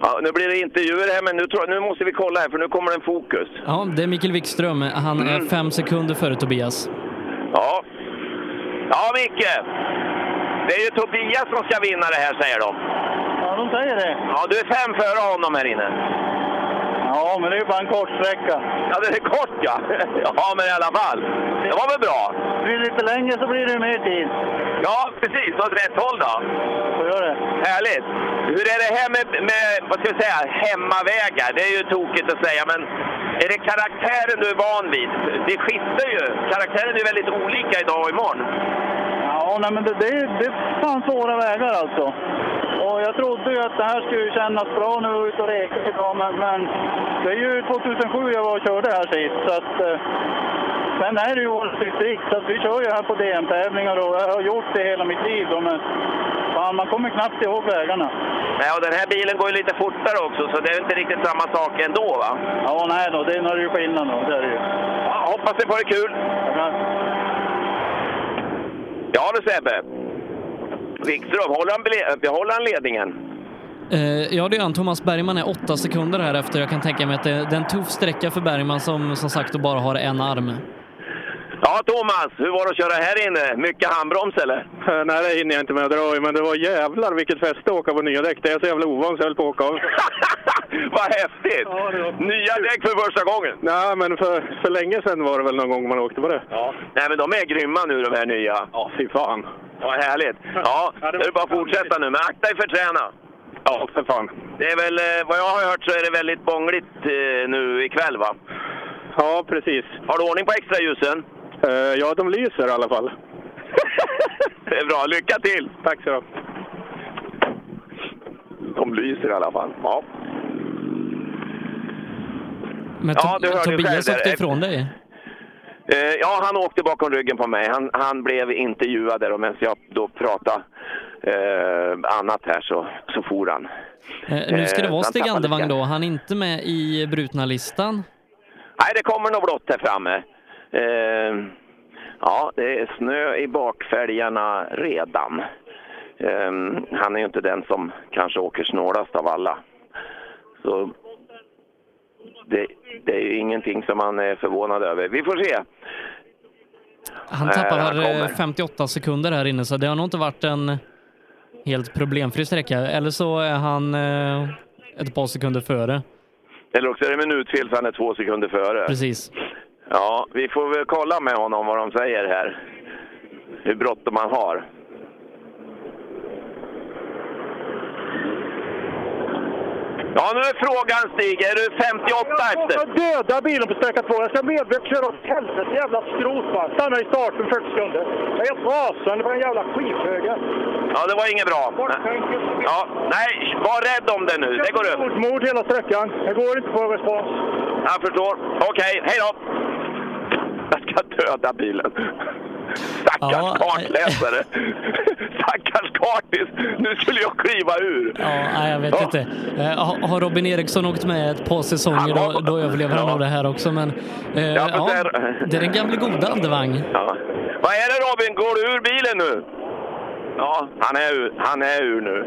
Ja, nu blir det intervjuer här, men nu, tror, nu måste vi kolla här för nu kommer det en fokus. Ja, det är Mikael Wikström. Han är Mm. fem sekunder före Tobias. Ja. Ja, Micke! Det är ju Tobias som ska vinna det här, säger de. Ja, de säger det. Ja, du är fem före honom här inne. Ja, men det är bara en kort sträcka. Ja, det är kort ja. Ja, men i alla fall. Det var väl bra? Blir det lite längre så blir det mer tid. Ja, precis. Åt rätt håll då. Så gör det. Härligt! Hur är det här med, med vad ska vi säga, hemmavägar? Det är ju tokigt att säga, men är det karaktären du är van vid? Det skiftar ju. Karaktären är väldigt olika idag och imorgon. Ja, nej, men det, det, det är fan svåra vägar alltså. Och jag trodde ju att det här skulle kännas bra nu och ut och reka idag, men, men det är ju 2007 jag var och körde här sist. Så att, eh, sen är det ju vårt distrikt, så vi kör ju här på DM-tävlingar och jag har gjort det hela mitt liv. Då, men fan, man kommer knappt ihåg vägarna. Nej, och den här bilen går ju lite fortare också, så det är inte riktigt samma sak ändå va? Ja, nej då, det är ju skillnad då. Det är det ju. Ja, hoppas ni får det kul! Ja Ja du Sebbe. Wikström, håller han, eh, behåller han ledningen? Eh, ja, det gör han. Thomas Bergman är åtta sekunder här efter. Jag kan tänka mig att det, är en tuff sträcka för Bergman som som sagt bara har en arm. Ja Thomas, hur var det att köra här inne? Mycket handbroms eller? Nej, det hinner jag inte med att dra i, men det var jävlar vilket fäste att åka på nya däck. Det är så jävla ovant så jag höll på att åka av. Vad häftigt! Nya däck för första gången! Nej, men för, för länge sedan var det väl någon gång man åkte på det. Ja. Nej men de är grymma nu de här nya. Ja, fy fan. Ja, härligt. Ja, det är bara att fortsätta nu. Men akta dig för träna. Ja, för fan. Det är väl, eh, vad jag har hört så är det väldigt bångligt eh, nu ikväll va? Ja, precis. Har du ordning på extra ljusen? Eh, ja, de lyser i alla fall. Det är bra, lycka till! Tack så De lyser i alla fall. Ja. Men Ja, du hörde Tobias själv åkte ifrån dig. Eh, ja, han åkte bakom ryggen på mig. Han, han blev intervjuad där och medan jag då pratade eh, annat här så, så for han. Eh, nu ska det Eh, vara han Stig Andevang då. Han är inte med i brutna-listan. Nej, det kommer nog blått här framme. Eh, ja, det är snö i bakfälgarna redan. Eh, han är ju inte den som kanske åker snålast av alla. Så det, det är ju ingenting som man är förvånad över. Vi får se. Han tappar han eh, 58 sekunder här inne, så det har nog inte varit en helt problemfri sträcka. Eller så är han eh, ett par sekunder före. Eller också är det minutfel så han är två sekunder före. Precis. Ja, vi får väl kolla med honom vad de säger här. Hur bråttom han har. Ja, nu är frågan Stig, är du 58 efter? Jag döda bilen på sträcka två. Jag ska medvetet köra åt helvete. Jävla skrot bara. Stanna i starten 40 sekunder. Jag är rasande på den jävla skithögen. Ja, det var inget bra. Ja, nej, var rädd om det nu. Det går över. Mord hela sträckan. Det går inte på respons. Jag förstår. Okej, hej då! Jag ska döda bilen. Stackars Ja, kartläsare! Stackars kartis! Nu skulle jag kliva ur! Ja, jag vet Ja. inte. Eh, har- Robin Eriksson åkt med ett par säsonger då, då överlever han nog det här också. Men eh, Ja, ja, där- det är den gamla goda andevang. Ja. Vad är det Robin? Går du ur bilen nu? Ja, han är ur, han är ur nu.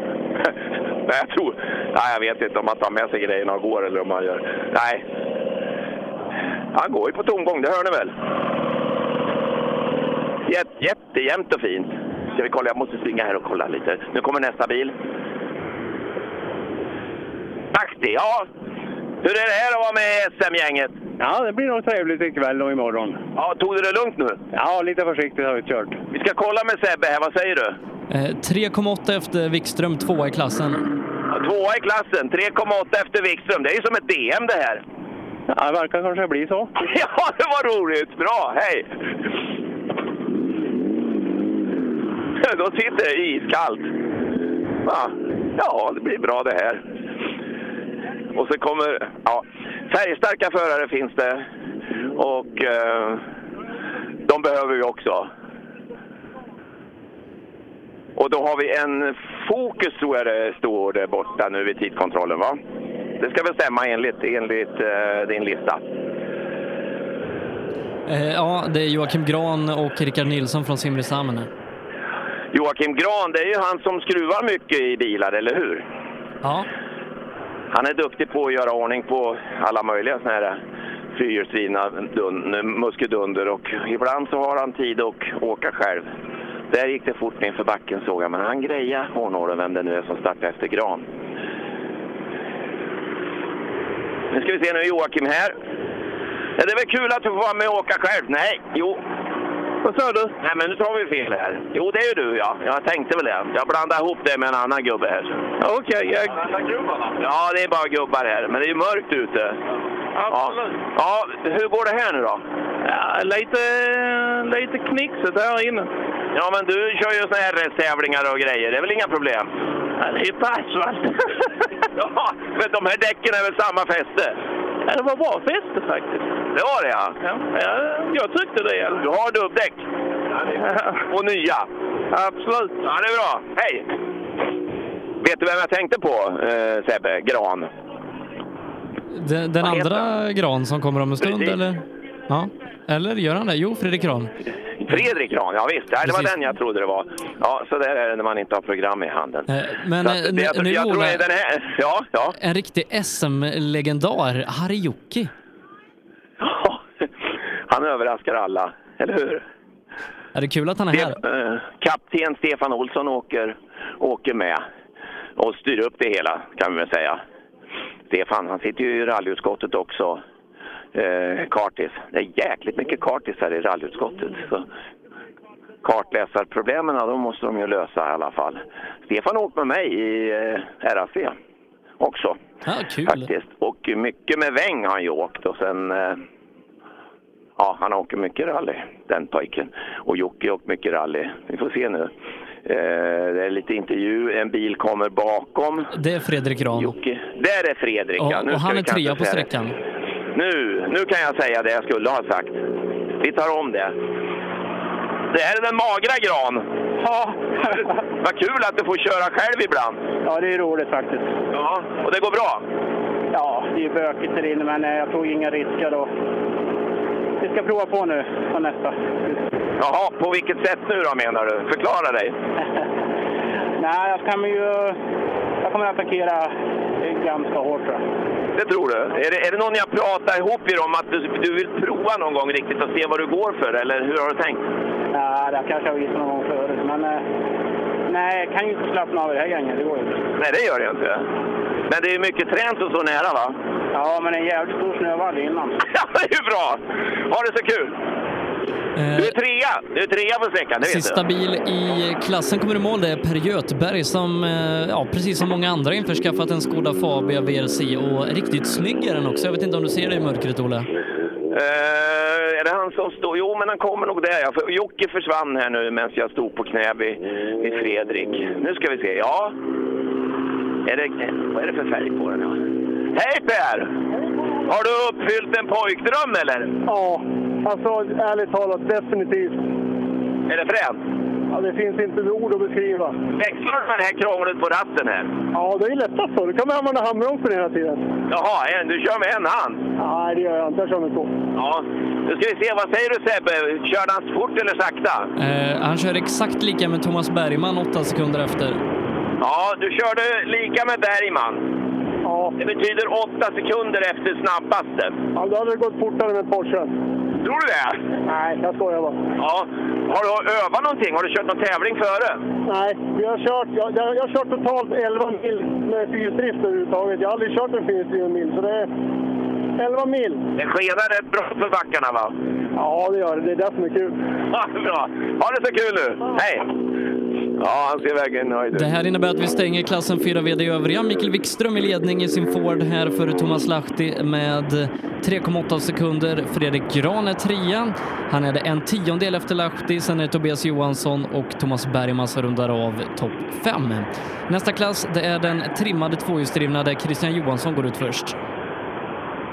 Nej, jag tror... Nej, jag vet inte om han tar med sig grejerna och går eller om han gör... Nej. Han går ju på tomgång, det hör ni väl? Jätte, jättejämnt och fint. Ska vi kolla? Jag måste springa här och kolla lite. Nu kommer nästa bil. Aktig, ja. Hur är det här att vara med i SM-gänget? Ja, det blir nog trevligt ikväll och imorgon. Ja, tog du det lugnt nu? Ja, lite försiktigt har vi kört. Vi ska kolla med Sebbe här, vad säger du? Eh, 3,8 efter Wikström, tvåa i klassen. Tvåa i klassen, 3,8 efter Wikström. Det är ju som ett DM det här. Ja, det verkar kanske bli så. Ja, det var roligt! Bra, hej! Då sitter det iskallt. Ja, ja, det blir bra det här. Och så kommer... Ja, färgstarka förare finns det. Och eh, de behöver vi också. Och då har vi en Fokus tror jag det står där borta nu vid tidkontrollen va? Det ska väl stämma enligt, enligt eh, din lista? Eh, ja, det är Joakim Gran och Rickard Nilsson från Simrishamn. Joakim Gran, det är ju han som skruvar mycket i bilar, eller hur? Ja. Han är duktig på att göra ordning på alla möjliga såna här fyrhjulsdrivna dun- muskeldunder och ibland så har han tid att åka själv. Där gick det fort ner för backen såg jag, men han grejade hårnålen, vem det nu är som startar efter Gran. Nu ska vi se, nu är Joakim här. Ja, det är väl kul att du får vara med och åka själv? Nej, jo. Vad sa du? Nej, men nu tar vi fel här. Jo, det är ju du ja. Jag tänkte väl det. Jag blandade ihop det med en annan gubbe här. Okej, jag... Ja, det är bara gubbar här. Men det är ju mörkt ute. Absolut. Ja. ja, hur går det här nu då? Ja, lite, lite knixigt här inne. Ja, men du kör ju såna här RS-tävlingar och grejer. Det är väl inga problem? Ja, det är ju på asfalt. ja, men de här däcken är väl samma fäste? Ja, det var bra fäste faktiskt. Det var det ja? Ja, jag tyckte det. Du har dubbdäck? Och nya? Absolut. Ja, det är bra. Hej! Vet du vem jag tänkte på, eh, Sebbe? Gran. Den, den andra Gran som kommer om en stund, Precis. eller? Ja. Eller gör han det? Jo, Fredrik Gran. Fredrik Gran, ja visst. Nej, det var den jag trodde det var. Ja, så där är det när man inte har program i handen. Eh, Men att eh, jag, nu, jag tror Ola, det är den här. Ja, ja. en riktig SM-legendar, Harry Han överraskar alla, eller hur? Är det kul att han är här? Eh, Kapten Stefan Olsson åker, åker med och styr upp det hela, kan vi väl säga. Stefan, han sitter ju i rallyutskottet också. Eh, kartis. Det är jäkligt mycket kartisar i rallyutskottet. Så kartläsarproblemen, de måste de ju lösa i alla fall. Stefan har åkt med mig i eh, RAC också. Ja, kul. Faktiskt. Och mycket med Väng har han ju åkt och sen eh, Ja, han åker mycket rally, den pojken. Och Jocke åkt mycket rally. Vi får se nu. Eh, det är lite intervju, en bil kommer bakom. Det är Fredrik Gran. Jocke. Där är Fredrik, ja. Och, Nu och han är trea på sträckan. Nu, nu kan jag säga det jag skulle ha sagt. Vi tar om det. Det här är den magra Gran. Ja. Vad kul att du får köra själv ibland. Ja, det är roligt faktiskt. Ja, och det går bra? Ja, det är bökigt där inne, men eh, jag tog inga risker då. Vi ska prova på nu på nästa. Jaha, på vilket sätt nu då menar du? Förklara dig. Nej, jag kommer ju... Jag kommer att attackera ganska hårt tror jag. Det tror du? Är det, är det någon jag pratar ihop er om att du, du vill prova någon gång riktigt och se vad du går för? Eller hur har du tänkt? Ja, det kanske jag visat någon gång förut, men... eh, Nej, jag kan ju inte slappna av i det här gänget. Det går ju inte. Nej, det gör det inte. Men det är mycket tränt och så nära va? Ja, men en jävligt stor snövall innan. Ja, det är ju bra! Ha det så kul! Du är trea! Du är trea på sträckan, det vet Sista du. bil i klassen kommer i mål, det är Per Göthberg som, eh, ja, precis som många andra införskaffat en Skoda Fabia VRC och riktigt snygg är den också. Jag vet inte om du ser det i mörkret, Olle? Eh, är det han som står? Jo, men han kommer nog där. ja. För Jocke försvann här nu medan jag stod på knä vid, vid Fredrik. Nu ska vi se. Ja. Är det, vad är det för färg på den? Hej Per! Har du uppfyllt en pojkdröm eller? Ja, alltså ärligt talat definitivt. Är det fränt? Ja, det finns inte ord att beskriva. Växlar du med det här krånglet på ratten här? Ja, det är lättast så. Du kan man använda handbromsen hela tiden. Jaha, en, du kör med en hand? Nej, det gör jag inte. Jag kör med två. Ja. Nu ska vi se, vad säger du Sebbe? Körde han fort eller sakta? Eh, han kör exakt lika med Thomas Bergman åtta sekunder efter. Ja, du körde lika med Bergman. Ja. Det betyder åtta sekunder efter snabbaste. Ja, då hade det gått fortare med Porsche. Tror du det? Nej, jag skojar bara. Ja. Har du övat någonting? Har du kört någon tävling före? Nej, vi har kört, jag, jag, jag har kört totalt 11 mil med fyrhjulsdrift överhuvudtaget. Jag har aldrig kört en fyrhjulsdriven mil, så det är 11 mil. Det skenar rätt bra för backarna va? Ja, det gör det. Det är det som är kul. Ja, bra. Ha det så kul nu. Hej! Ja, han ser verkligen nöjd ut. Det här innebär att vi stänger klassen 4 i övriga. Mikael Wikström i ledning i sin Ford här före Thomas Lahti med 3,8 sekunder. Fredrik Gran är trea. Han är det en tiondel efter Lahti. Sen är det Tobias Johansson och Thomas Bergman som rundar av topp 5. Nästa klass, det är den trimmade tvåhjulsdrivna där Christian Johansson går ut först.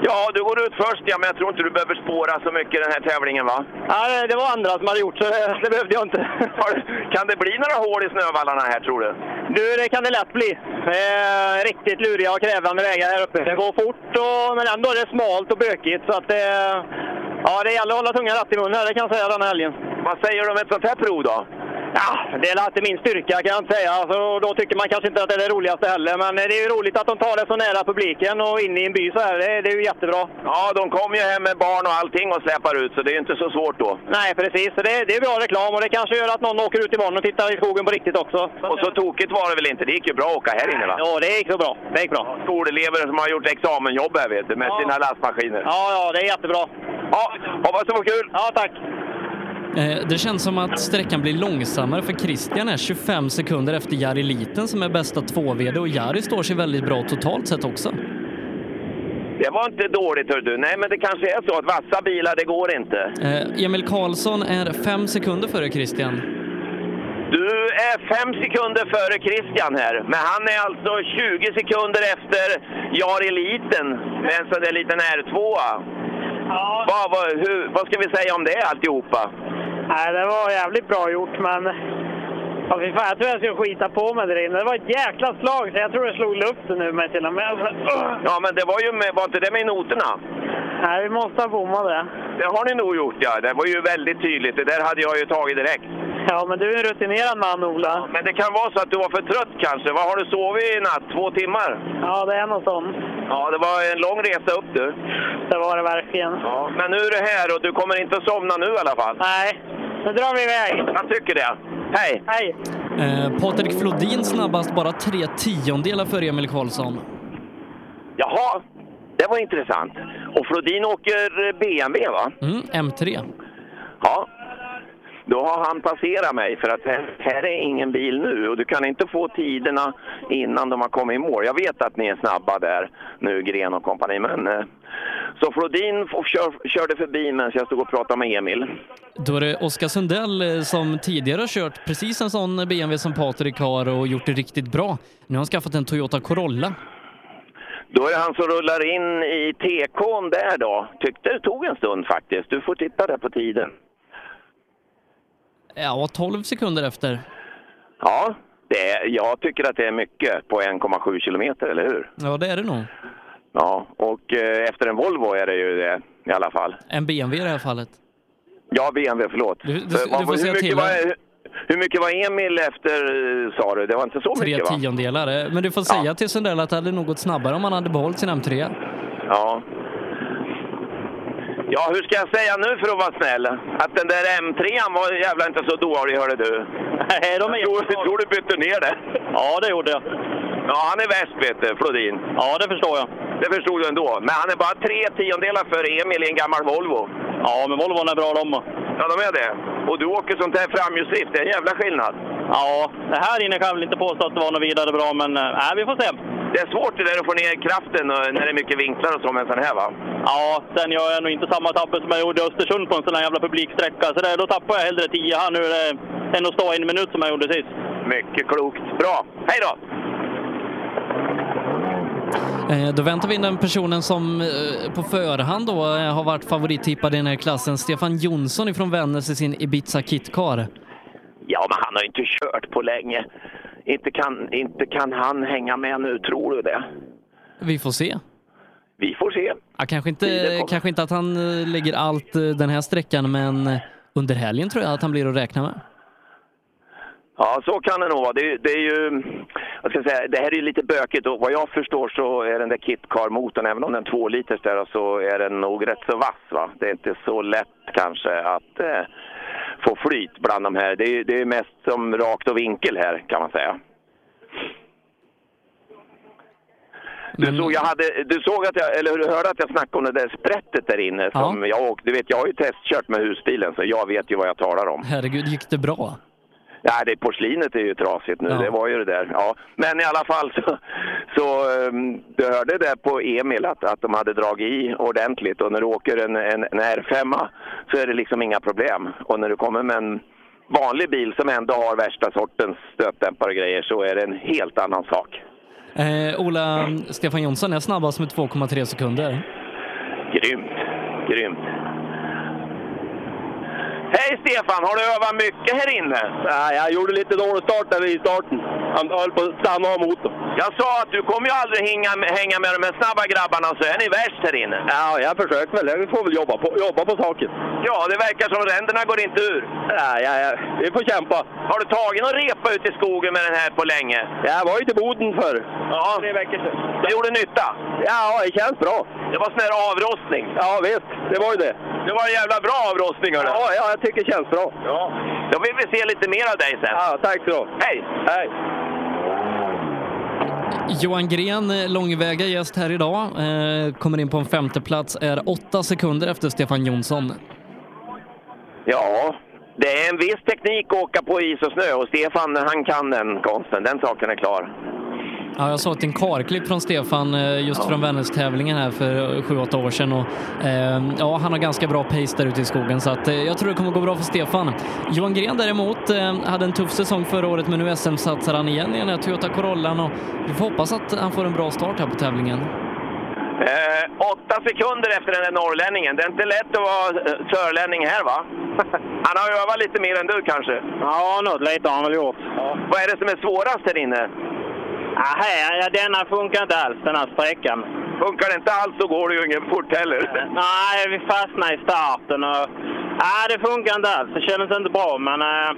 Ja, du går ut först ja, men jag tror inte du behöver spåra så mycket i den här tävlingen va? Nej, det var andra som hade gjort så det, behövde jag inte. Kan det bli några hål i snövallarna här tror du? Du, det kan det lätt bli. Är riktigt luriga och krävande vägar här uppe. Det går fort, och, men ändå är det smalt och bökigt. Så att det, ja, det gäller att hålla tungan rätt i munnen det kan jag säga den här helgen. Vad säger du om ett sånt här prov då? Ja, det är inte min styrka kan jag inte säga. Alltså, då tycker man kanske inte att det är det roligaste heller. Men det är ju roligt att de tar det så nära publiken och in i en by så här. Det, det är ju jättebra. Ja, de kommer ju hem med barn och allting och släpar ut, så det är inte så svårt då. Nej, precis. Det, det är bra reklam och det kanske gör att någon åker ut imorgon och tittar i skogen på riktigt också. Och så tokigt var det väl inte? Det gick ju bra att åka här inne va? Ja, det gick så bra. Det gick bra. Skolelever som har gjort examenjobb här vet du, med sina lastmaskiner. Ja, ja, det är jättebra. Ja, hoppas det var kul! Ja, tack! Eh, Det känns som att sträckan blir långsammare för Christian är 25 sekunder efter Jari Liten som är bästa 2-VD och Jari står sig väldigt bra totalt sett också. Det var inte dåligt hör du. Nej, men det kanske är så att vassa bilar, det går inte. Eh, Emil Karlsson är fem sekunder före Christian. Du är fem sekunder före Christian här, men han är alltså 20 sekunder efter Jari Liten med en sån där liten R2. Ja. Vad, vad, hur, vad ska vi säga om det alltihopa? Nej, det var jävligt bra gjort, men... Ja, fy fan, jag tror jag skulle skita på mig där inne. Det var ett jäkla slag, så jag tror det slog luften ur mig till och med. Ja, men det var ju med, var inte det med noterna? Nej, vi måste ha bommat det. Det har ni nog gjort, ja. Det var ju väldigt tydligt. Det där hade jag ju tagit direkt. Ja, men du är en rutinerad man, Ola. Men det kan vara så att du var för trött kanske. Vad Har du sovit i natt? Två timmar? Ja, det är något sånt. Ja, det var en lång resa upp du. Det var det verkligen. Ja, men nu är du här och du kommer inte att somna nu i alla fall. Nej, nu drar vi iväg. Jag tycker det. Hej! Hej! Eh, Patrik Flodin snabbast bara tre tiondelar före Emil Karlsson. Jaha, det var intressant. Och Flodin åker BMW va? Mm, M3. Ja. Då har han passerat mig för att här, här är ingen bil nu och du kan inte få tiderna innan de har kommit i mål. Jag vet att ni är snabba där nu, Gren och kompani, men... eh, Så Flodin kör, körde förbi medan jag stod och pratade med Emil. Då är det Oskar Sundell eh, som tidigare har kört precis en sån BMW som Patrik har och gjort det riktigt bra. Nu har han skaffat en Toyota Corolla. Då är det han som rullar in i TK'n där då. Tyckte det tog en stund faktiskt. Du får titta där på tiden. Ja, 12 sekunder efter. Ja, det är, jag tycker att det är mycket på 1,7 kilometer, eller hur? Ja, det är det nog. Ja, och eh, efter en Volvo är det ju det i alla fall. En BMW i det här fallet. Ja, BMW, förlåt. Du, du, du får hur, säga mycket till. var, hur mycket var Emil efter, sa du? Det var inte så Tre mycket va? tiondelar. eh, Men du får säga till Sundell att det hade nog gått snabbare om han hade behållit sin M3. Ja. Ja, hur ska jag säga nu för att vara snäll? Att den där M3 var jävla inte så dålig, hörde du. Nej, de är jag tror, jag tror du bytte ner det. Ja, det gjorde jag. Ja, han är värst vet du, Flodin. Ja, det förstår jag. Det förstod du ändå. Men han är bara tre tiondelar för Emil i en gammal Volvo. Ja, men Volvon är bra de. Ja, de är det. Och du åker sånt här framhjulsdrift, det är en jävla skillnad. Ja, det här inne kan jag väl inte påstå att det var något vidare bra, men eh, nej, vi får se. Det är svårt det där att få ner kraften och- när det är mycket vinklar och så med en sån här va? Ja, sen gör jag nog inte samma tabbe som jag gjorde i Östersund på en sån här jävla publiksträcka. Så det, då tappar jag hellre 10 här nu eh, än att stå en minut som jag gjorde sist. Mycket klokt. Bra. Hej då! Eh, Då väntar vi in den personen som eh, på förhand då eh, har varit favorittippad i den här klassen, Stefan Jonsson ifrån Vännäs i sin Ibiza Kitcar. Ja, men han har inte kört på länge. Inte kan, inte kan han hänga med nu, tror du det? Vi får se. Vi får se. Ja, kanske, inte, kanske inte att han lägger allt den här sträckan, men under helgen tror jag att han blir att räkna med. Ja, så kan det nog vara. Det, det är ju, vad ska jag säga, det här är ju lite bökigt och vad jag förstår så är den där KitKar-motorn, även om den är två liters där, så är den nog rätt så vass. Va? Det är inte så lätt kanske att eh, få flyt bland de här. Det är, det är mest som rakt och vinkel här kan man säga. Du såg, jag hade, du såg att jag, eller du hörde att jag snackade om det där sprättet där inne som jag åkte. Du vet, jag har ju testkört med husbilen så jag vet ju vad jag talar om. Herregud, gick det bra? Nej, det porslinet är ju trasigt nu. Ja. Det var ju det där. Ja. Men i alla fall så, så um, du hörde där på Emil att, att de hade dragit i ordentligt och när du åker en, en, en R5 så är det liksom inga problem. Och när du kommer med en vanlig bil som ändå har värsta sortens stötdämpare och grejer så är det en helt annan sak. Eh, Ola, Stefan Jonsson är snabbast med 2,3 sekunder. Grymt, grymt. Hej Stefan, har du övat mycket här inne? Nej, jag gjorde lite dålig start där i starten. Han höll på att stanna av motorn. Jag sa att du kommer ju aldrig hänga, hänga med de här snabba grabbarna så är ni värst här inne. Ja, jag försöker väl. Jag får väl jobba på, jobba på saken. Ja, det verkar som ränderna går inte ur. Ja, ja, ja, vi får kämpa. Har du tagit någon repa ut i skogen med den här på länge? Jag var ju till Boden förr. Ja. Tre veckor sedan. Det gjorde nytta? Ja, det känns bra. Det var sån här avrostning? Ja, visst. Det var ju det. Det var en jävla bra avrostning hörru. Ja, ja, jag tycker det känns bra. Ja. Då vill vi se lite mer av dig sen. Ja, tack så Hej! Hej! Johan Gren, eh, långväga gäst här idag, eh, kommer in på en femte plats, är åtta sekunder efter Stefan Jonsson. Ja, det är en viss teknik att åka på is och snö och Stefan han kan den konsten. Den saken är klar. Ja, jag såg ett karklipp från Stefan eh, just från Vännäs-tävlingen här för 7-8 år sedan och eh, ja, han har ganska bra pace där ute i skogen så att eh, jag tror det kommer gå bra för Stefan. Johan Gren däremot eh, hade en tuff säsong förra året men nu SM-satsar han igen i den här Toyota Corollan och vi får hoppas att han får en bra start här på tävlingen. Eh, åtta sekunder efter den där norrlänningen. Det är inte lätt att vara eh, sörlänning här va? Han har övat lite mer än du kanske? Ja, något lite har han väl gjort. Vad är det som är svårast här inne? Ja, denna funkar inte alls, den här sträckan. Funkar det inte alls så går det ju ingen fort heller. Nej, vi fastnade i starten och... Nej, det funkar inte alls. Det kändes inte bra, men... eh,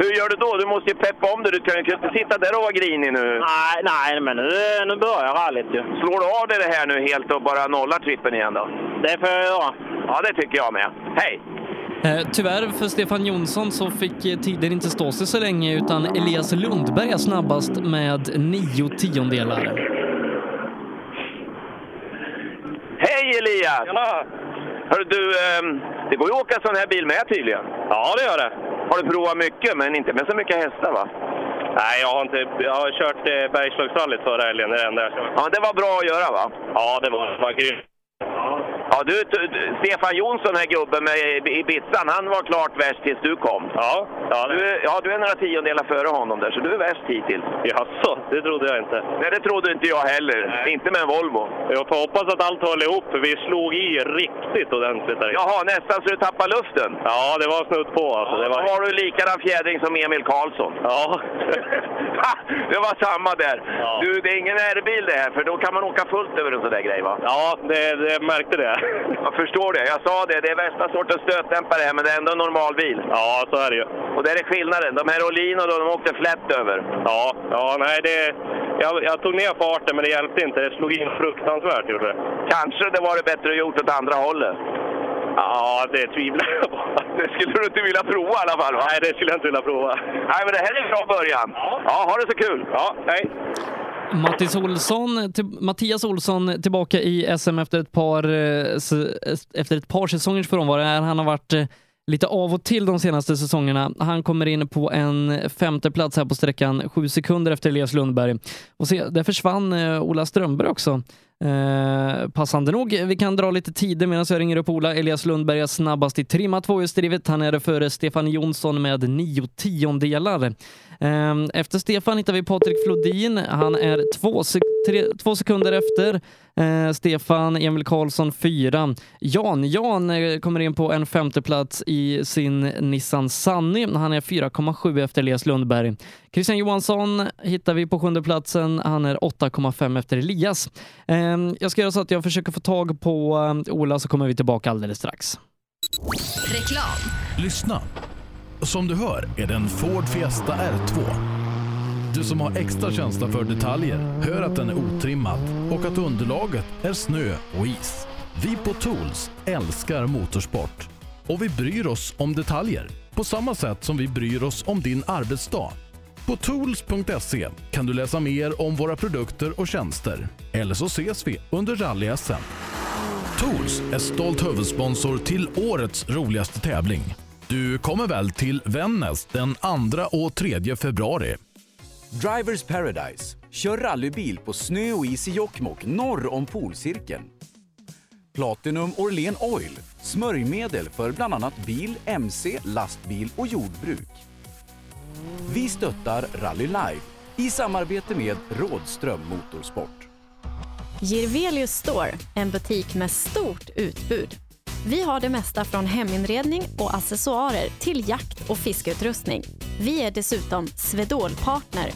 Hur gör du då? Du måste ju peppa om dig. Du kan ju inte sitta där och vara grinig nu. Nej, nej, men nu, nu börjar rallyt ju. Slår du av dig det här nu helt och bara nollar trippen igen då? Det får jag göra. Ja, det tycker jag med. Hej! Eh, tyvärr för Stefan Jonsson så fick eh, tiden inte stå sig så länge utan Elias Lundberg är snabbast med nio tiondelar. Hej Elias! Tjena! Hörru du, ehm, det går ju att åka sån här bil med tydligen. Ja, det gör det. Har du provat mycket, men inte med så mycket hästar va? Nej, jag har, inte, jag har kört eh, Bergslagsrallyt förra helgen. Det är det enda jag kört. Ja, det var bra att göra va? Ja, det var, det var grymt. Ja, du, du, Stefan Jonsson, här gubben med Ibizan, han var klart värst tills du kom. Ja, ja, Du, är- ja, du är några tiondelar före honom där, så du är värst hittills. Jaså, det trodde jag inte. Nej, det trodde inte jag heller. Inte med en Volvo. Jag får hoppas att allt håller ihop, för vi slog i riktigt ordentligt där. Jaha, nästan så du tappar luften. Ja, det var snudd på alltså. Det Då var... har du likadan fjädring som Emil Karlsson. Ja. det var samma där. Ja. Du, det är ingen R-bil det här, för då kan man åka fullt över en sån där grej va? Ja, det, det märkte det. Jag förstår det. Jag sa det, det är värsta sortens stötdämpare här, men det är ändå en normal bil. Ja, så är det ju. Och där är skillnaden. De här Olino, då, de åkte flätt över. Ja, ja nej, det... Jag, jag tog ner farten, men det hjälpte inte. Det slog in fruktansvärt, gjorde det. Kanske det var det bättre gjort åt andra hållet. Ja, det tvivlar jag på. Det skulle du inte vilja prova i alla fall va? Nej, det skulle jag inte vilja prova. Nej, men det här är en bra början. Ja, ha det så kul! Ja, hej! Mattis Olsson, Mattias Olsson tillbaka i SM efter ett par, eh, efter ett par säsongers frånvaro. Han har varit eh, lite av och till de senaste säsongerna. Han kommer in på en femte plats här på sträckan, sju sekunder efter Elias Lundberg. Och se, där försvann eh, Ola Strömberg också. Eh, passande nog. Vi kan dra lite tider medan jag ringer upp Ola. Elias Lundberg är snabbast i trimma tvåhjulsdrivet. Han är före Stefan Jonsson med nio tiondelar. Eh, efter Stefan hittar vi Patrik Flodin. Han är två, sekunder tre, två sekunder efter. Eh, Stefan Emil Karlsson fyra. Jan Jan eh, kommer in på en femte plats i sin Nissan Sunny. Han är 4,7 efter Elias Lundberg. Christian Johansson hittar vi på sjunde platsen. Han är 8,5 efter Elias. Eh, jag ska göra så att jag försöker få tag på eh, Ola så kommer vi tillbaka alldeles strax. Reklam. Lyssna. Som du hör är det en Ford Fiesta R2. Du som har extra känsla för detaljer hör att den är otrimmad och att underlaget är snö och is. Vi på Tools älskar motorsport och vi bryr oss om detaljer på samma sätt som vi bryr oss om din arbetsdag. På tools.se kan du läsa mer om våra produkter och tjänster. Eller så ses vi under rally-SM. Tools är stolt huvudsponsor till årets roligaste tävling. Du kommer väl till Vännäs den 2 och 3 februari? Drivers Paradise. Kör rallybil på snö och is i Jokkmokk norr om polcirkeln. Platinum Orlen Oil. Smörjmedel för bland annat bil, mc, lastbil och jordbruk. Vi stöttar Rally Life i samarbete med Rådström Motorsport. Girvelius Store, en butik med stort utbud. Vi har det mesta från heminredning och accessoarer till jakt och fiskeutrustning. Vi är dessutom Swedol-partner.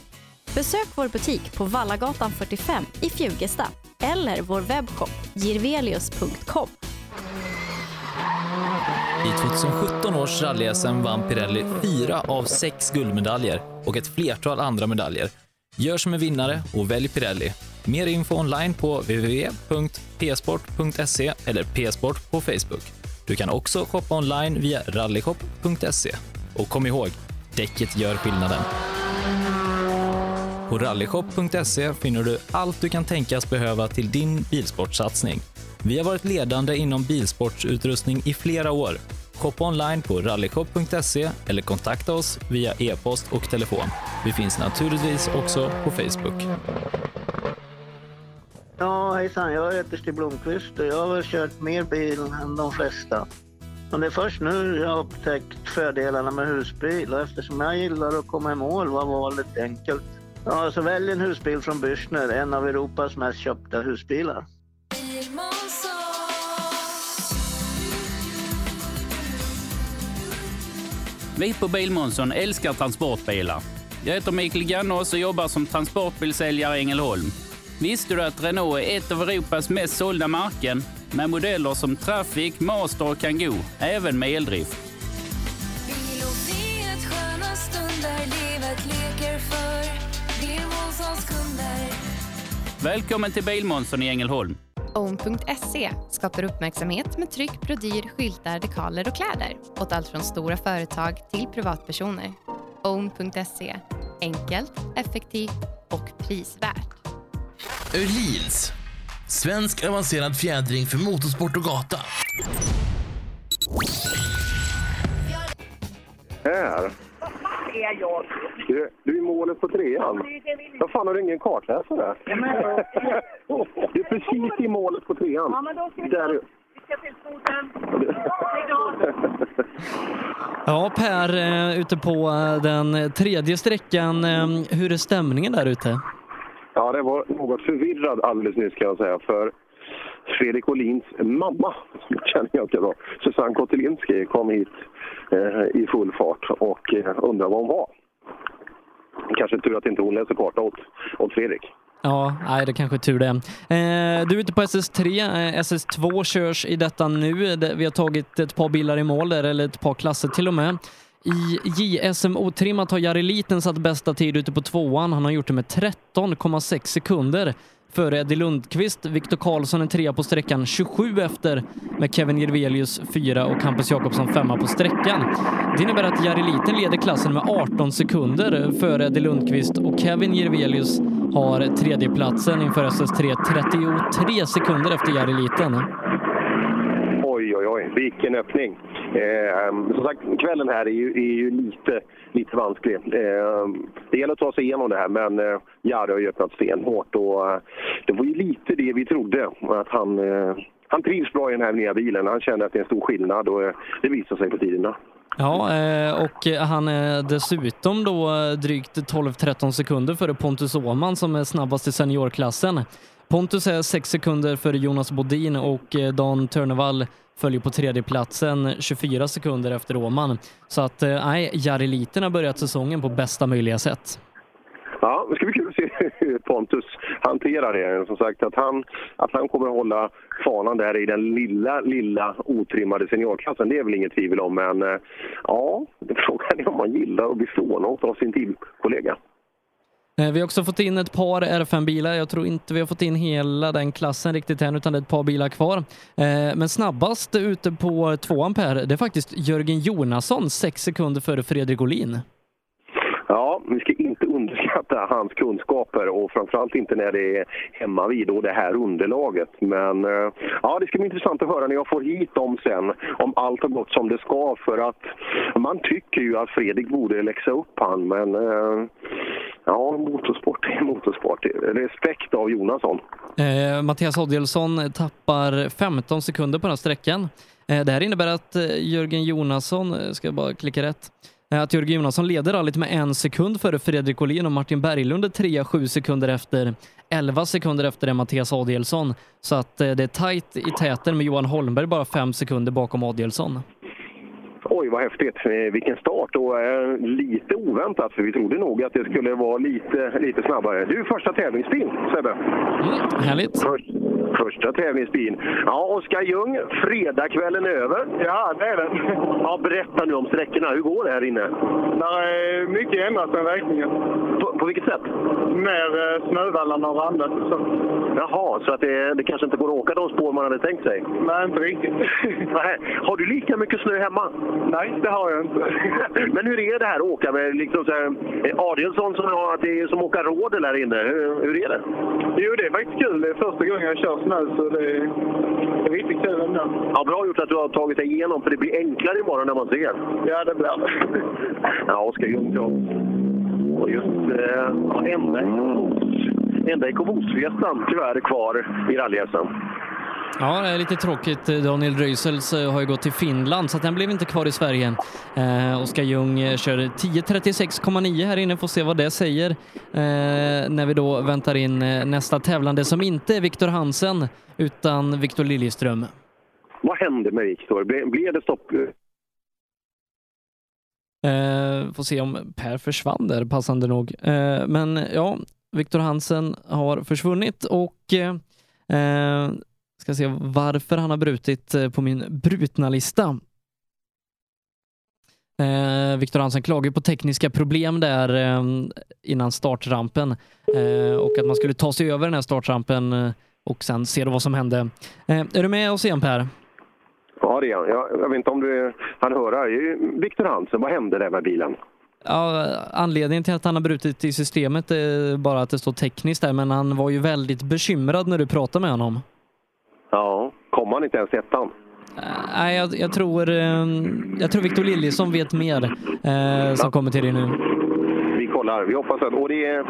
Besök vår butik på Vallagatan 45 i Fjugesta eller vår webbshop girvelius.com. I 2017 års rally vann Pirelli fyra av sex guldmedaljer och ett flertal andra medaljer. Gör som en vinnare och välj Pirelli. Mer info online på www.psport.se eller psport på Facebook. Du kan också shoppa online via rallyshop.se. Och kom ihåg, däcket gör skillnaden. På rallyshop.se finner du allt du kan tänkas behöva till din bilsportsatsning. Vi har varit ledande inom bilsportsutrustning i flera år. Shoppa online på rallyshop.se eller kontakta oss via e-post och telefon. Vi finns naturligtvis också på Facebook. Ja, hejsan. Jag heter Stig Blomqvist och jag har väl kört mer bil än de flesta. Men det är först nu jag har upptäckt fördelarna med husbil och eftersom jag gillar att komma i mål var valet enkelt. Ja, så välj en husbil från Bürstner, en av Europas mest köpta husbilar. Vi på Bilmånsson älskar transportbilar. Jag heter Mikael Gannås och jobbar som transportbilsäljare i Ängelholm. Visste du att Renault är ett av Europas mest sålda märken med modeller som Traffic, Master och Kangoo, även med eldrift? Välkommen till Bilmånsson i Ängelholm. Own.se skapar uppmärksamhet med tryck, brodyr, skyltar, dekaler och kläder åt allt från stora företag till privatpersoner. Own.se enkelt, effektivt och prisvärt. Öhlins. Svensk avancerad fjädring för motorsport och gata. Här. Det är jag. Du, du är i målet på trean. Vad fan, har du ingen kartläsare? Du är precis i målet på trean. Ja, men då ska vi Där. Ja, Per, eh, ute på eh, den tredje sträckan, eh, hur är stämningen där ute? Ja, det var något förvirrad alldeles nyss kan jag säga. För Fredrik Olins mamma, som jag känner ganska bra, Susanne Kotelinski, kom hit eh, i full fart och eh, undrade var hon var. Kanske tur att inte hon läser karta åt, åt Fredrik. Ja, nej, det kanske är tur det. Eh, du är ute på SS3. Eh, SS2 körs i detta nu. Vi har tagit ett par bilar i mål där, eller ett par klasser till och med. I JSM otrimmat har Jari Liten satt bästa tid ute på tvåan. Han har gjort det med 13,6 sekunder före Eddie Lundqvist. Viktor Karlsson är trea på sträckan, 27 efter med Kevin Jirvelius fyra och Hampus Jakobsson femma på sträckan. Det innebär att Jari Liten leder klassen med 18 sekunder före Eddie Lundqvist och Kevin Jirvelius har tredjeplatsen inför SS3 33 sekunder efter Jari Liten. Oj, oj, oj vilken öppning! Eh, ehm, som sagt, kvällen här är ju, är ju lite, lite vansklig. Eh, det gäller att ta sig igenom det här, men eh, Jari har ju öppnat stenhårt och eh, det var ju lite det vi trodde, att han, eh, han trivs bra i den här nya bilen. Han känner att det är en stor skillnad och eh, det visar sig på tiderna. Ja, eh, och han är dessutom då eh, drygt 12-13 sekunder före Pontus Åhman som är snabbast i seniorklassen. Pontus är 6 sekunder före Jonas Bodin och Dan Törnevall följer på tredjeplatsen 24 sekunder efter Åhman. Så att eh, nej, Jari har börjat säsongen på bästa möjliga sätt. Ja, det ska bli kul att se hur Pontus hanterar det. Som sagt, att han, att han kommer att hålla fanan där i den lilla, lilla otrimmade seniorklassen, det är väl inget tvivel om. Men eh, ja, frågan är om man gillar att bli frånåkt av sin teamkollega. Eh, vi har också fått in ett par R5-bilar. Jag tror inte vi har fått in hela den klassen riktigt än, utan det är ett par bilar kvar. Eh, men snabbast ute på 2 ampere, det är faktiskt Jörgen Jonasson, 6 sekunder före Fredrik Olin. Ja, vi ska inte underskatta hans kunskaper och framförallt inte när det är hemma vid och det här underlaget. Men eh, ja, det ska bli intressant att höra när jag får hit dem sen, om allt har gått som det ska. För att man tycker ju att Fredrik borde läxa upp han, men eh, ja, motorsport är motorsport. Respekt av Jonasson. Eh, Mattias Oddelsson tappar 15 sekunder på den här sträckan. Eh, det här innebär att eh, Jörgen Jonasson, eh, ska jag bara klicka rätt, eh, att Jörgen Jonasson leder rallyt med en sekund före Fredrik Olin och Martin Berglund är trea sju sekunder efter. 11 sekunder efter är Mattias Adielsson. Så att eh, det är tajt i täten med Johan Holmberg bara fem sekunder bakom Adielsson. Oj, vad häftigt. Vilken start och eh, lite oväntat för vi trodde nog att det skulle vara lite, lite snabbare. Du, första tävlingsbil Sebbe. Mm, härligt. Först, första tävlingsbil. Ja, Oskar Ljung, fredagskvällen över. Ja, det är den. Ja, berätta nu om sträckorna. Hur går det här inne? Det är mycket ändrat än räkningen. På, på vilket sätt? Mer eh, snövallarna och. Så. Jaha, så att det, det kanske inte går att åka de spår man hade tänkt sig? Nej, inte riktigt. Nej. Har du lika mycket snö hemma? Nej, det har jag inte. Men hur är det här att åka med liksom så här, Adielsson som har att det är som åka rådel här inne? Hur, hur är det? Jo, det är faktiskt kul. Det är första gången jag kör snö, så det är, riktigt kul ändå. Ja, bra gjort att du har tagit dig igenom, för det blir enklare imorgon när man ser. Ja, det blir det. ja, Oskar Ljungdahl. Och just eh, ja, enda EcoBoost-festan tyvärr kvar i rally. Ja, det är lite tråkigt. Daniel Röisels har ju gått till Finland så att den blev inte kvar i Sverige. Eh, Oskar Ljung kör 10.36,9 här inne, får se vad det säger eh, när vi då väntar in nästa tävlande som inte är Viktor Hansen utan Viktor Liljeström. Vad hände med Viktor? Ble, blev det stopp? Eh, får se om Per försvann där, passande nog. Eh, men ja, Viktor Hansen har försvunnit och eh, ska se varför han har brutit på min brutna lista. Eh, Viktor Hansen klagade på tekniska problem där eh, innan startrampen eh, och att man skulle ta sig över den här startrampen eh, och sen se vad som hände. Eh, är du med oss igen Per? Ja, det är jag. Jag vet inte om du han höra. Viktor Hansen, vad hände där med bilen? Ja, anledningen till att han har brutit i systemet är bara att det står tekniskt där, men han var ju väldigt bekymrad när du pratade med honom. Ja, kom han inte ens ettan? Nej, jag, jag, tror, jag tror Victor Liljesson vet mer eh, som ja. kommer till dig nu. Vi kollar, vi hoppas att... Och det är,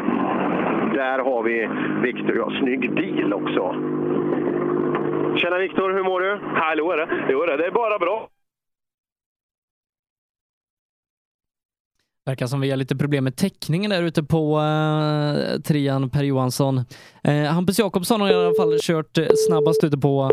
där har vi Victor. Ja, snygg bil också. Tjena Viktor, hur mår du? Hallå är det. Jo, det är bara bra. Verkar som vi har lite problem med täckningen där ute på uh, trian Per Johansson. Uh, Hampus Jakobsson har i alla fall kört snabbast ute på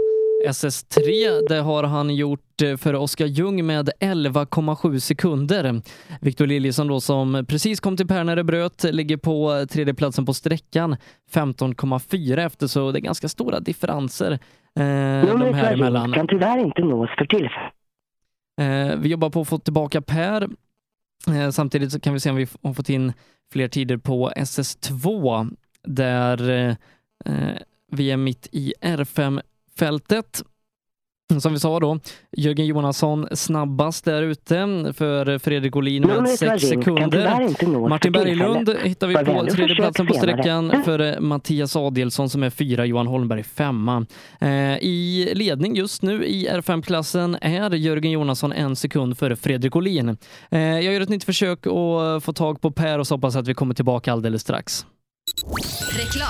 SS3. Det har han gjort för Oskar Ljung med 11,7 sekunder. Viktor Liljesson då som precis kom till Per när det bröt ligger på tredjeplatsen på sträckan 15,4 efter så det är ganska stora differenser eh, de här emellan. kan tyvärr inte nås för tillfället. Eh, vi jobbar på att få tillbaka Per. Eh, samtidigt så kan vi se om vi har fått in fler tider på SS2 där eh, vi är mitt i R5 fältet. Som vi sa då, Jörgen Jonasson snabbast där ute för Fredrik Olin med Numret du har 6 ringt kan sekunder. Martin Berglund hittar vi på vänlig och tredje försök platsen på sträckan för Mattias Adielsson som är fyra, Johan Holmberg femma. Eh, I ledning just nu i R5-klassen är Jörgen Jonasson en sekund före Fredrik Olin. Eh, jag gör ett nytt försök att få tag på Per och så hoppas att vi kommer tillbaka alldeles strax. Reklam.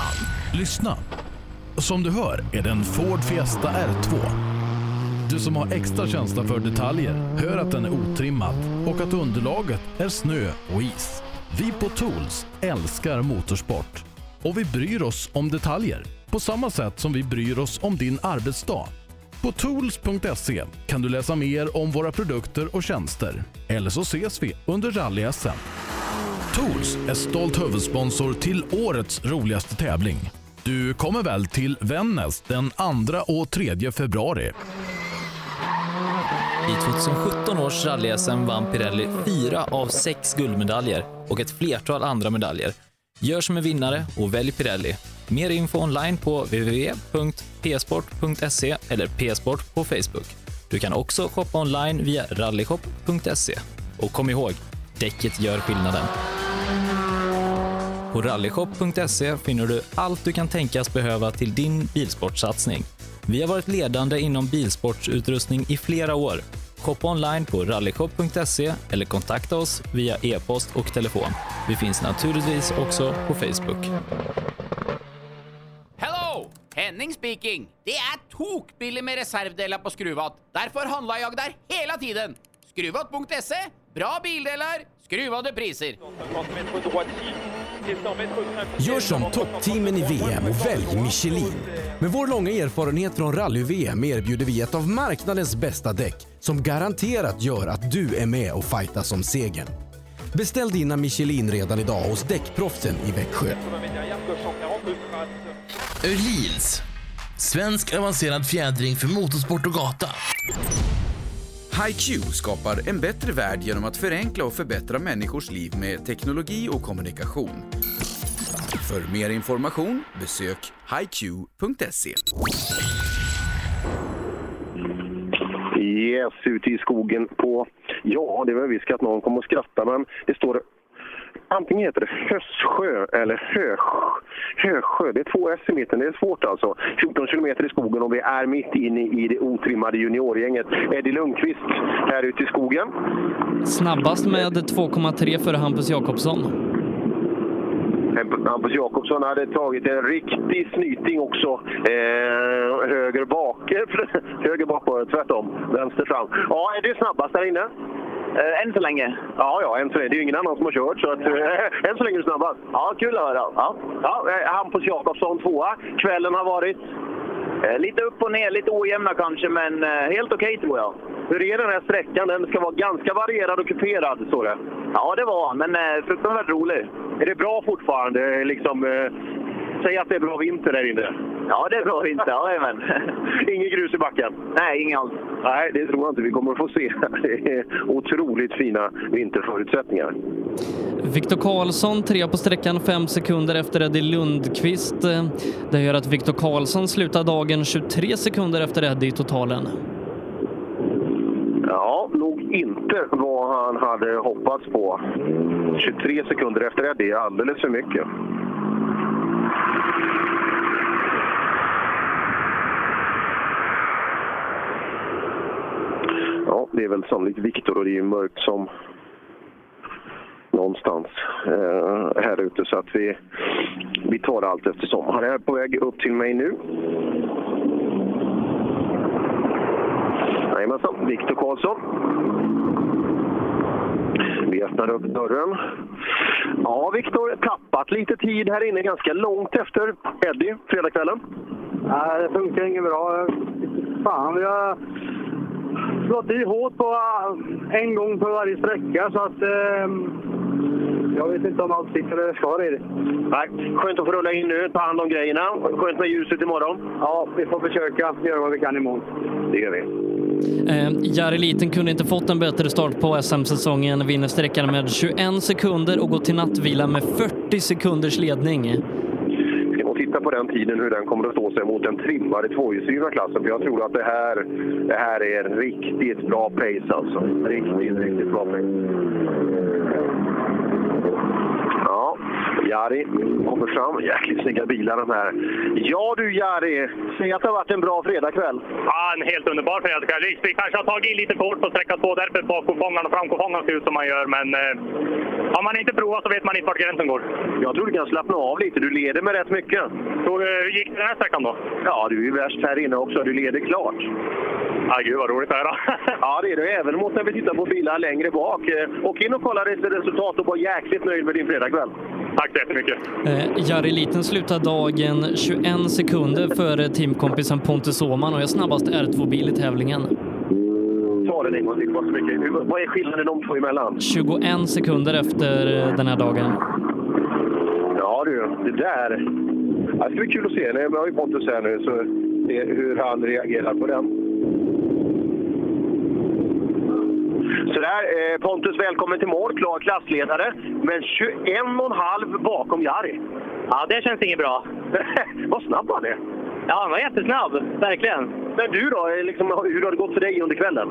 Lyssna. Som du hör är det en Ford Fiesta R2. Du som har extra känsla för detaljer hör att den är otrimmad och att underlaget är snö och is. Vi på Tools älskar motorsport och vi bryr oss om detaljer på samma sätt som vi bryr oss om din arbetsdag. På tools.se kan du läsa mer om våra produkter och tjänster. Eller så ses vi under rally-SM. Tools är stolt huvudsponsor till årets roligaste tävling. Du kommer väl till Vännäs den 2 och 3 februari? I 2017 års rally-SM vann Pirelli fyra av sex guldmedaljer och ett flertal andra medaljer. Gör som en vinnare och välj Pirelli. Mer info online på www.psport.se eller psport på Facebook. Du kan också shoppa online via rallyshop.se. Och kom ihåg, däcket gör skillnaden. På rallyshop.se finner du allt du kan tänkas behöva till din bilsportsatsning. Vi har varit ledande inom bilsportsutrustning i flera år. Shoppa online på rallyshop.se eller kontakta oss via e-post och telefon. Vi finns naturligtvis också på Facebook. Hello! Henning speaking. Det är tokbilligt med reservdelar på Skruvat. Därför handlar jag där hela tiden. Skruvat.se. Bra bildelar, skruvade priser. Gör som toppteamen i VM och välj Michelin. Med vår långa erfarenhet från rally-VM erbjuder vi ett av marknadens bästa däck som garanterat gör att du är med och fightas om segern. Beställ dina Michelin redan idag hos Däckproffsen i Växjö. Öhlins. Svensk avancerad fjädring för motorsport och gata. HiQ skapar en bättre värld genom att förenkla och förbättra människors liv med teknologi och kommunikation. För mer information besök hiq.se. Yes, ute i skogen på... Ja, det var visst att någon kommer att skratta, men det står... Antingen heter det Hössjö eller Hö, Hösjö. Det är två S i mitten. Det är svårt alltså. 14 kilometer i skogen och vi är mitt inne i det otrimmade juniorgänget. Eddie Lundqvist här ute i skogen. Snabbast med 2,3 före Hampus Jakobsson. Hampus Jakobsson hade tagit en riktig snyting också. Eh, höger bak. höger bak var det, tvärtom. Vänster fram. Ja, är du snabbast där inne? Eh, än så länge. Ja, ja, än så länge. Det är ju ingen annan som har kört, så att, eh, än så länge är du snabbast. Ja, kul att höra. Ja. Ja, Hampus Jakobsson tvåa. Kvällen har varit? Eh, Lite upp och ner, lite ojämna kanske, men eh, helt okej tror jag. Hur är den här sträckan? Den ska vara ganska varierad och kuperad, står det. Ja, det var men eh, fruktansvärt rolig. Är det bra fortfarande? Liksom, säg att det är bra vinter där inne. Ja, det är bra vinter. Jajamän. Inget grus i backen? Nej, inget alls. Nej, det tror jag inte vi kommer att få se. Det är otroligt fina vinterförutsättningar. Viktor Karlsson trea på sträckan, fem sekunder efter Eddie Lundqvist. Det gör att Viktor Karlsson slutar dagen 23 sekunder efter Eddie i totalen. Ja, nog inte vad han hade hoppats på. 23 sekunder efter Eddie är alldeles för mycket. Ja, det är väl sannolikt Viktor och det är ju mörkt som någonstans eh, här ute så att vi, vi tar det allt eftersom. Han är på väg upp till mig nu. Jajamensan, Viktor Karlsson. Vi öppnar upp dörren. Ja, Viktor, tappat lite tid här inne ganska långt efter Eddie, fredagskvällen. Nej, det funkar inget bra. Fan, vi har slått i hårt på eh, en gång på varje sträcka så att eh, jag vet inte om allt sitter det ska riktigt. Nej, skönt att få rulla in nu, ta hand om grejerna. Skönt med ljuset imorgon. Ja, vi får försöka göra vad vi kan imorgon. Det gör vi. Eh, Jari Liten kunde inte fått en bättre start på SM-säsongen, vinner sträckan med 21 sekunder och går till nattvila med 40 sekunders ledning. Vi ska titta på den tiden hur den kommer att stå sig mot den trimmade tvåhjulsdrivna klassen. För jag tror att det här, det här är riktigt bra pace alltså. Riktigt, riktigt bra pace. Ja, Jari kommer fram. Jäkligt snygga bilar de här. Ja du Jari, säg att det har varit en bra fredagkväll. Ja, en helt underbar fredagskväll. Vi kanske har tagit i lite fort på sträcka två, därför bakkofångaren och framkofångaren ser ut som man gör. Men eh, har man inte provat så vet man inte vart gränsen går. Jag tror du kan slappna av lite. Du leder med rätt mycket. Så, eh, hur gick det den här sträckan då? Ja, du är värst här inne också. Du leder klart. Ja, gud vad roligt att höra. ja, det är det. Även mot när vi tittar på bilar längre bak. Eh, Åk in och kolla resultat och var jäkligt nöjd med din fredagkväll. Tack jättemycket. Eh, Jari Liten slutar dagen 21 sekunder före teamkompisen Pontus Åhman och är snabbast R2-bil i tävlingen. Ta den en gång till. Vad, mycket. Vad är skillnaden de två emellan? 21 sekunder efter eh, den här dagen. Ja du, det där. Det ska bli kul att se. Nu har ju Pontus här nu, så se hur han reagerar på den. Sådär, eh, Pontus välkommen till mål, klar klassledare. Men 21,5 bakom Jari. Ja, det känns inget bra. Vad snabb han är. Ja, han var jättesnabb. Verkligen. Men du då, eh, liksom, hur har det gått för dig under kvällen?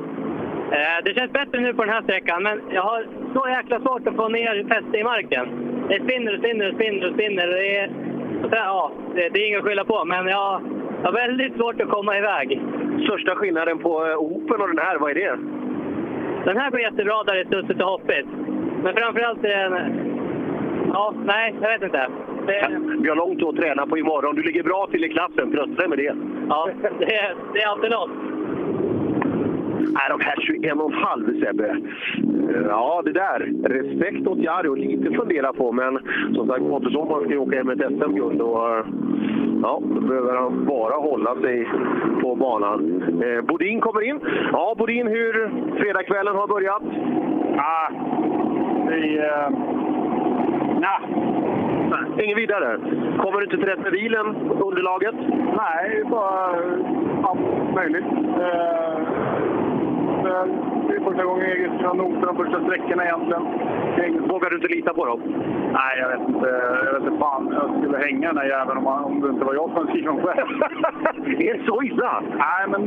Eh, Det känns bättre nu på den här sträckan, men jag har så jäkla svårt att få ner fäste i marken. Det spinner och spinner och spinner och spinner. Det är, ja, det, det är inget att skylla på, men jag har väldigt svårt att komma iväg. Största skillnaden på Open och den här, vad är det? Den här blir jättebra där det är studsigt och hoppigt. Men framförallt är den... Ja, nej, jag vet inte. Det, Vi har långt att träna på imorgon. Du ligger bra till i klassen, trösta dig med det. ja, det, är- det är alltid något. Nej, de här 21,5 Sebbe. Eh, Ja, det där. Respekt åt Jari och lite fundera på. Men som sagt, Åhman ska ju åka hem med ett SM-guld. Och, eh, ja, då behöver han bara hålla sig på banan. Eh, Bodin kommer in. Ja, Bodin, hur fredagskvällen har börjat? Ah, vi... Eh, nah. Ingen vidare. Kommer du inte till rätt med bilen, underlaget? Nej, bara allt möjligt. Eh, eh, det är första gången jag ska nota de första sträckorna egentligen. Vågar du inte lita på dem? Nej, jag vet inte. Jag vet inte fan jag skulle hänga den här jäveln om, om det inte var jag som skrivit dem själv. är det så illa? Nej, men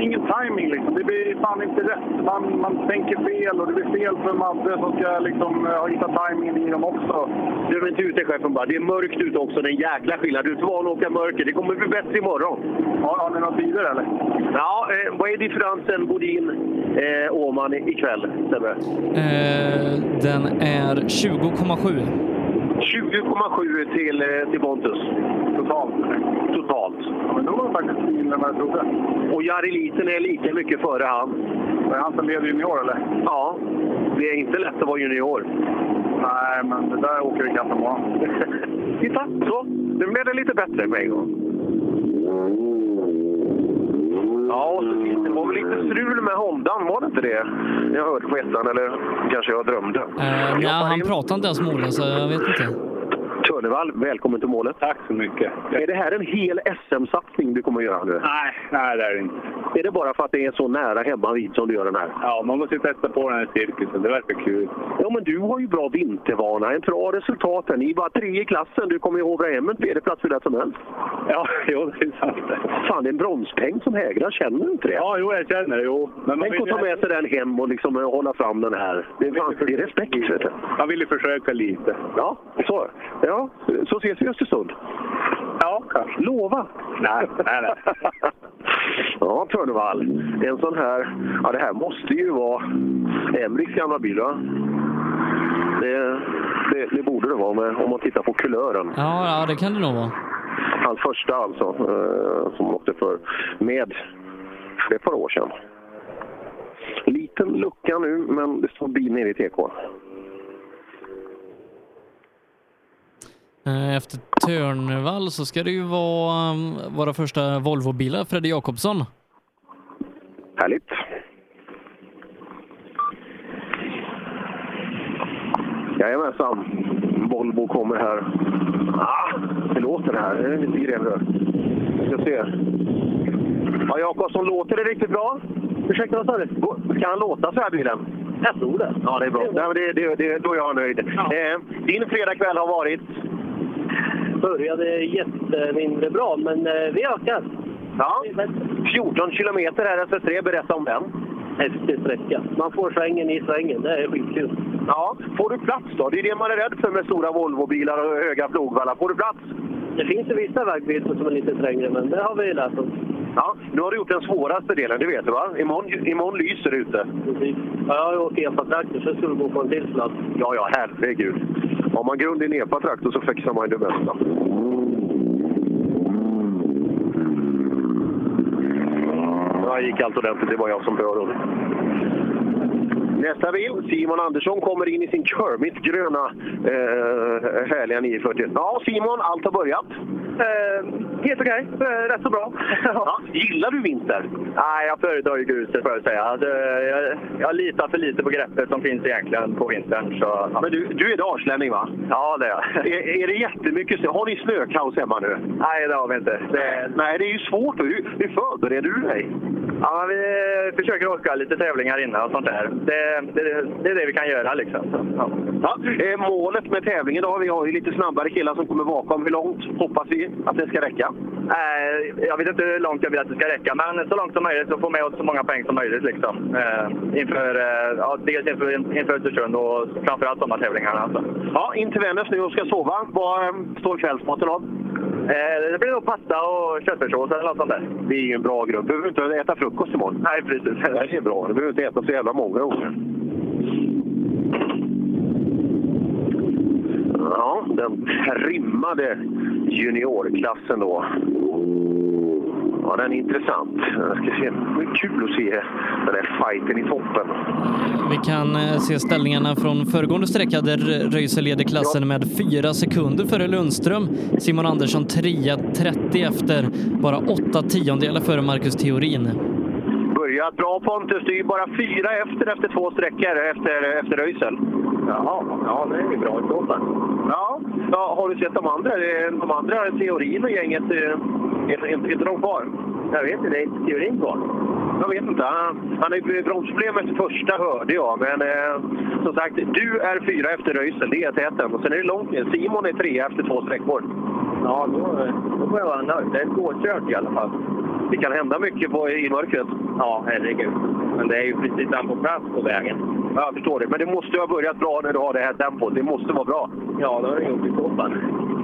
ingen timing liksom. Det blir fan inte rätt. Man, man tänker fel och det blir fel för Madde som ska liksom eh, ha hittat timingen i dem också. Du är inte ute chefen bara. Det är mörkt ute också. Det är en jäkla skillnad. Du är inte van att åka mörker. Det kommer bli bättre imorgon. Har, har ni några tider eller? Ja, eh, vad är differensen Bodin eh, Åhman i- ikväll, Sebbe? Eh, den är 20,7. 20,7 till, eh, till Pontus. Totalt? Totalt. Ja, men då var det faktiskt än vad jag trodde. Och Jari Liten är lika mycket före han. Det är han som leder junior eller? Ja, det är inte lätt att vara junior. Nej, men det där åker vi katten på. Titta, så. Nu blev det lite bättre med en gång. Ja, finns det var väl lite strul med Hondan, var det inte det? Jag hörde på ettan, eller kanske jag drömde. Eh, nej, han pratar inte ens med Ola, så jag vet inte. Törnevall, välkommen till målet. Tack så mycket. Är det här en hel SM-satsning du kommer att göra nu? Nej, nej det är det inte. Är det bara för att det är så nära hemma vid som du gör den här? Ja, man måste ju testa på den här cirkusen. Det verkar kul. Ja, men du har ju bra vintervana, ett bra resultat. här. Ni bara tre i klassen. Du kommer ju hovra hem en tredjeplats hur lätt som helst. Ja, jo, det är sant. Fan, det är en bronspeng som hägrar. Känner du inte det? Ja, jo, jag känner det. Jo. Men man Tänk att ta med sig den hem och liksom eh, hålla fram den här. Det är, fan, det är respekt. Vet du. Man vill ju försöka lite. Ja, så, ja, så ses vi i Östersund. Ja, kanske. Lova! Nej, nej, nej. Ja, Törnevall. En sån här... Ja, det här måste ju vara Emriks gamla bil, va? Det, det, det borde det vara med, om man tittar på kulören. Ja, ja, det kan det nog vara. Hans första alltså, eh, som åkte för med för ett par år sedan. Liten lucka nu, men det står bil nere i TK. Efter Törnvall så ska det ju vara um, våra första Volvo-bilar, Freddy Jakobsson. Härligt. Jajamensan. Volvo kommer här. Ah, det låter det här. Det är lite grenrör. Vi ska se. Ja, Jakobsson, låter det riktigt bra? Ursäkta, vad sa du? Ska han låta så här bilen? Jag tror det. Ja, det är bra. Nej, men det, det, det, då är jag nöjd. Eh, din fredagkväll har varit? Började jättemindre bra, men eh, vi ökar. Ja. 14 kilometer här SS3, berätta om den. Häftig sträcka. Man får svängen i svängen, det är skitkul. Ja, får du plats då? Det är det man är rädd för med stora Volvobilar och höga plogvallar. Får du plats? Det finns ju vissa vägbyten som är lite trängre, men det har vi lärt oss. Ja, nu har du gjort den svåraste delen, det vet du va? Imorgon, imorgon lyser det ute. Precis. Ja, jag åkt epa-traktor, så jag skulle gå på en till plats. Ja, ja, herregud. Har man grund i en epa-traktor så fixar man det mesta. Ja, gick allt ordentligt. Det var jag som började. Nästa bil, Simon Andersson, kommer in i sin Kermit-gröna eh, härliga 940. Ja, Simon, allt har börjat. Eh, helt okej. Eh, rätt så bra. ja, gillar du vinter? Nej, jag föredrar ju gruset får jag säga. Jag, jag litar för lite på greppet som finns egentligen på vintern. Så, ja. Men du, du är dalslänning va? Ja, det är jag. är, är det jättemycket snö? Har ni snökaos hemma nu? Nej, det har vi inte. Det... Nej, det är ju svårt. Hur, hur förbereder du dig? Ja, vi försöker åka lite tävlingar innan och sånt där. Det, det, det är det vi kan göra liksom. Ja. Ja, eh, målet med tävlingen då? Vi har ju lite snabbare killar som kommer bakom. Hur långt hoppas vi att det ska räcka? Eh, jag vet inte hur långt jag vill att det ska räcka, men så långt som möjligt så få med oss så många poäng som möjligt. Liksom. Eh, inför, eh, ja, dels inför, inför Östersund och framförallt sommartävlingarna. Alltså. Ja, in till Vännäs nu och ska sova. Vad eh, står kvällsmaten av? Eh, det blir nog pasta och köttfärssås eller något sånt där. Det är ju en bra grund. Du behöver inte äta frukost imorgon. Nej, precis. Det är bra. Du behöver inte äta så jävla många gånger. Ja, den trimmade juniorklassen då. Ja, den är intressant. Jag ska se. Det är kul att se den här fighten i toppen. Vi kan eh, se ställningarna från föregående sträcka där Röisel leder klassen med fyra sekunder före Lundström. Simon Andersson 3.30 efter, bara åtta tiondelar före Marcus Theorin. Börjat bra Pontus, du är bara fyra efter efter två sträckor efter, efter Röisel. Jaha, ja det är ju bra. Ja. Ja, har du sett de andra? De andra, Theorin och gänget, är, är, inte de kvar? Jag vet inte, det är inte Theorin kvar. Jag vet inte. Han ju bromsproblem efter första hörde jag. Men eh, som sagt, du är fyra efter Röisel. Det är täten. Och sen är det långt ner. Simon är trea efter två sträckor. Ja, då, då får jag vara nöjd. Det är svårkört i alla fall. Det kan hända mycket på, i mörkret. Ja, herregud. Men det är ju precis på plats på vägen. Ja, jag förstår det. Men det måste ju ha börjat bra när du har det här tempot. Det måste vara bra. Ja, det har det gjort i så fall.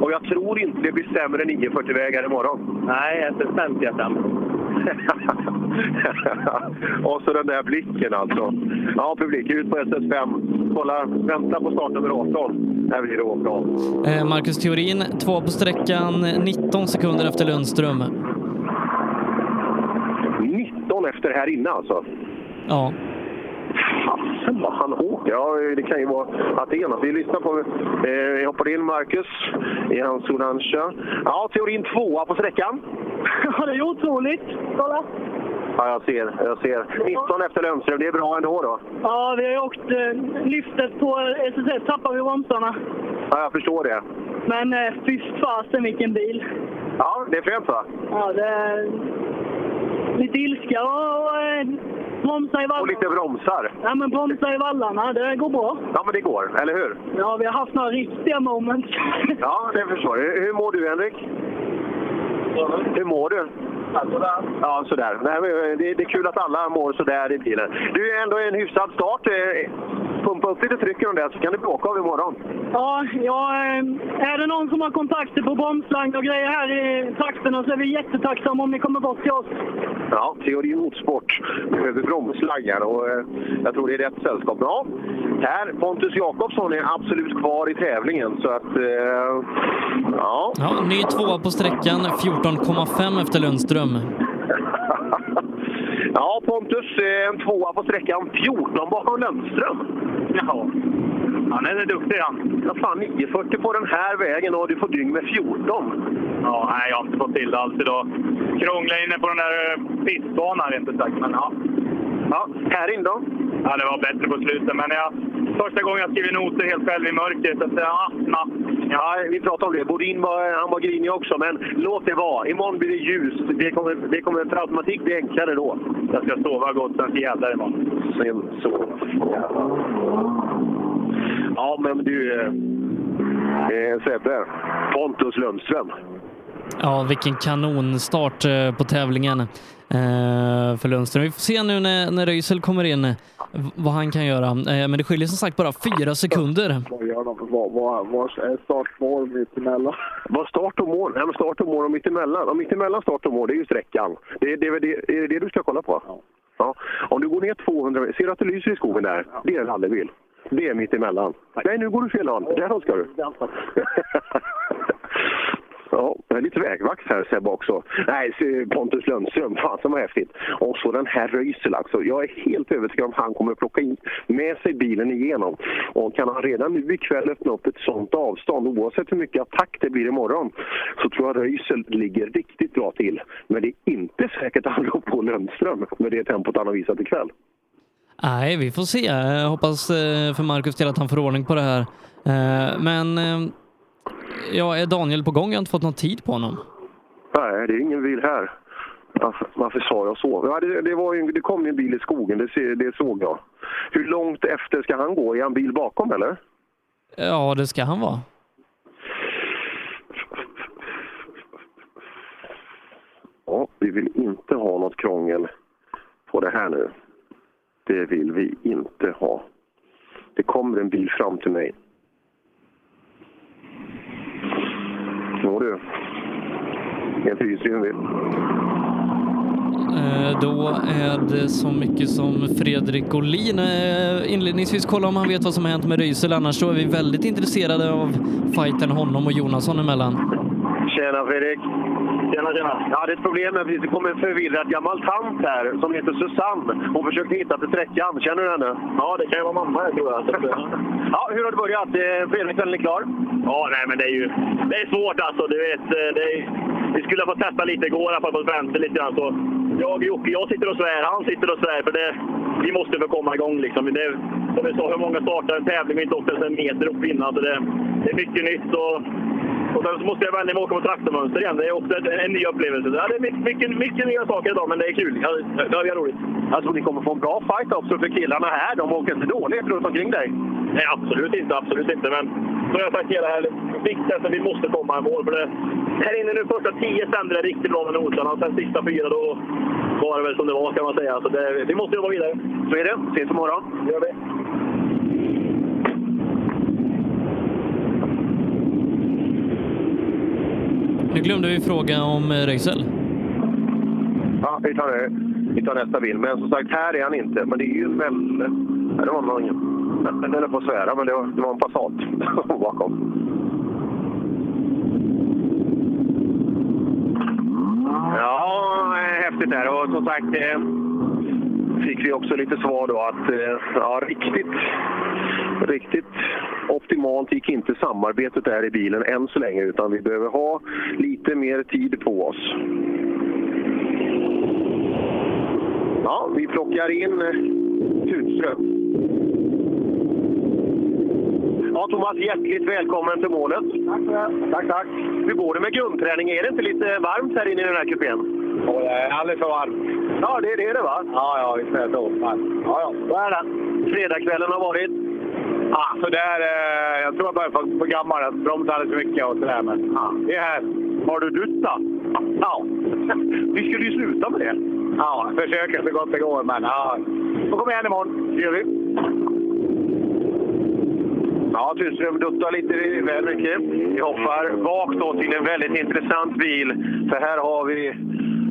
Och jag tror inte det blir sämre 940-vägar imorgon. Nej, SS5 ser jag fram Och så den där blicken alltså. Ja, publik, ut på SS5. Kolla, vänta på startnummer 18. Det här blir råbra. Eh, Marcus Theorin, två på sträckan, 19 sekunder efter Lundström. 19 efter här inne alltså? Ja. Fasen vad han åker! Ja, det kan ju vara Aten. Vi lyssnar på... Eh, jag hoppar in Marcus i hans orangea. Ja, Teorin tvåa på sträckan. Ja, det är otroligt. Kolla! Ja, jag ser. Jag ser. 19 efter Lundström. Det är bra ändå då? Ja, vi har ju åkt eh, lyftet på SSS. Tappade vi bromsarna. Ja, jag förstår det. Men eh, fy fasen vilken bil! Ja, det är fränt va? Ja, det är lite ilska och, och eh, bromsa i vallarna. Och lite bromsar. Ja, men bromsa i vallarna. Det går bra. Ja, men det går. Eller hur? Ja, vi har haft några riktiga moments. Ja, det förstår jag. Hur mår du, Henrik? Hur mår du? Ja, sådär. Nej, men det, det är kul att alla mår sådär i bilen. Du är ändå en hyfsad start. Eh, Pumpa upp lite tryck i den där så kan det bli åka av imorgon. Ja, ja, eh, är det någon som har kontakter på bromslang och grejer här i trakterna så är vi jättetacksamma om ni kommer bort till oss. Ja, Teori Motorsport behöver bromslaggar och eh, jag tror det är rätt sällskap. Ja, här, Pontus Jakobsson är absolut kvar i tävlingen så att... Eh, ja. ja. Ny tvåa på sträckan, 14,5 efter Lundström. Ja, Pontus, en tvåa på sträckan. 14 bakom Lundström. Ja, han är duktig han. Ja, fan, 940 på den här vägen och du får dygn med 14. Ja, nej, jag har inte fått till det alls idag. Krångla inne på den där pistbanan rent sagt, men ja. Ja, här inne då? Ja, det var bättre på slutet, men jag, första gången jag skrev noter helt själv i mörkret. Så, ja, ja. ja, vi pratade om det. Bodin var, han var grinig också, men låt det vara. Imorgon blir det ljust. Det kommer, det kommer för automatik bli enklare då. Jag ska sova gott, sen jävlar imorgon. Sen så. Ja, men du... Eh, Sebbe, Pontus Lundström. Ja, vilken kanonstart eh, på tävlingen för Lundström. Vi får se nu när, när Röisel kommer in eh, vad han kan göra. Eh, Men det skiljer som sagt bara fyra sekunder. Vad gör de? Vad, är startmål mittemellan? Vad start och mål? Nej, men start och mål och mittemellan. Och mittemellan start och mål, det är ju sträckan. Det, är- det, det, är det det du ska kolla på? Ja. Om du går ner 200 meter, ser du att det lyser i skogen där? Det är en rallybil. Det är mittemellan. Nej, nu går du fel håll. Däråt ska du. Ja, det är lite vägvakt här Sebbe också. Nej, Pontus Lundström, fan som var häftigt. Och så den här Röisel alltså. Jag är helt övertygad om att han kommer plocka in med sig bilen igenom. Och kan han redan nu ikväll öppna upp ett sånt avstånd, oavsett hur mycket attack det blir imorgon, så tror jag Röisel ligger riktigt bra till. Men det är inte säkert att han rår på Lundström med det tempot han har visat ikväll. Nej, vi får se. Jag hoppas eh, för Marcus del att han får ordning på det här. Eh, men eh, ja, är Daniel på gång? Jag har inte fått någon tid på honom. Nej, det är ingen bil här. Varför, varför sa jag så? Ja, det, det, var ju, det kom ju en bil i skogen, det, det såg jag. Hur långt efter ska han gå? Är han bil bakom eller? Ja, det ska han vara. Ja, vi vill inte ha något krångel på det här nu. Det vill vi inte ha. Det kommer en bil fram till mig. Jo du. En fyrhjulsdriven bil. Eh, Då är det så mycket som Fredrik Olin. Eh, Inledningsvis kolla om han vet vad som har hänt med Röisel, annars så är vi väldigt intresserade av fighten honom och Jonasson emellan. Tjena Fredrik! Tjena, tjena! Jag hade ett problem här precis. Det kom en förvirrad gammal tant här som heter Susanne. Hon försökte hitta till sträckan. Känner du henne? Ja, det kan ju vara mamma här tror jag. ja, hur har det börjat? Eh, Fredagskvällen är klar? Ja, nej, men det är ju det är svårt alltså. Du vet, eh, det är, vi skulle ha fått testa lite igår, på vänster lite grann. Så jag och Jocke, jag sitter och svär, han sitter och svär. För det, vi måste få komma igång liksom. Det, som vi sa, hur många startar en tävling och inte åkt en meter upp innan. Så det, det är mycket nytt. Och, och sen så måste jag vänja mig åka på traktormönster igen. Det är också en, en ny upplevelse. Ja, det är mycket, mycket, mycket nya saker idag, men det är kul. Ja, det är roligt. Jag tror ni kommer få en bra fight också för killarna här. De åker inte dåligt runt omkring dig. Nej, absolut inte. Absolut inte. Men som jag sagt hela här, viktigaste vi måste komma i mål. För det, här inne nu första tio stämde det riktigt bra med noterna. Och sen sista fyra då var det väl som det var kan man säga. Så det, vi måste jobba vidare. Så är det. Ses imorgon. Det gör vi. Nu glömde vi fråga om eh, Röisel. Ja, vi tar, det. vi tar nästa bil. Men som sagt, här är han inte. Men det är ju en väl... Det var någon... Den höll på att svära, men det var, det var en Passat bakom. Ja, eh, häftigt där. Och som sagt eh, fick vi också lite svar då att eh, ja, riktigt, riktigt optimalt gick inte samarbetet där i bilen än så länge utan vi behöver ha lite mer tid på oss. Ja, vi plockar in eh, Tutström. Ja, Thomas, hjärtligt välkommen till målet. Tack, tack. tack. Hur går det med grundträning? Är det inte lite varmt här inne i den här kupén? Ja, det är alldeles för varmt. Ja, det, det är det va? Ja, ja, visst är det så. Ja, ja, så är det. Fredagskvällen har varit? Ja, så där, eh, jag tror jag börjar få, få gammal. Jag bromsar alldeles för mycket och sådär. Men ja, det är här. Har du duttat? Ja. Vi skulle ju sluta med det. Ja, försöker så gott det går. Men ja, får komma igen imorgon. Det gör vi. Ja, Tunström duttar lite väl mycket. Vi hoppar bak då till en väldigt intressant bil. För här har vi eh,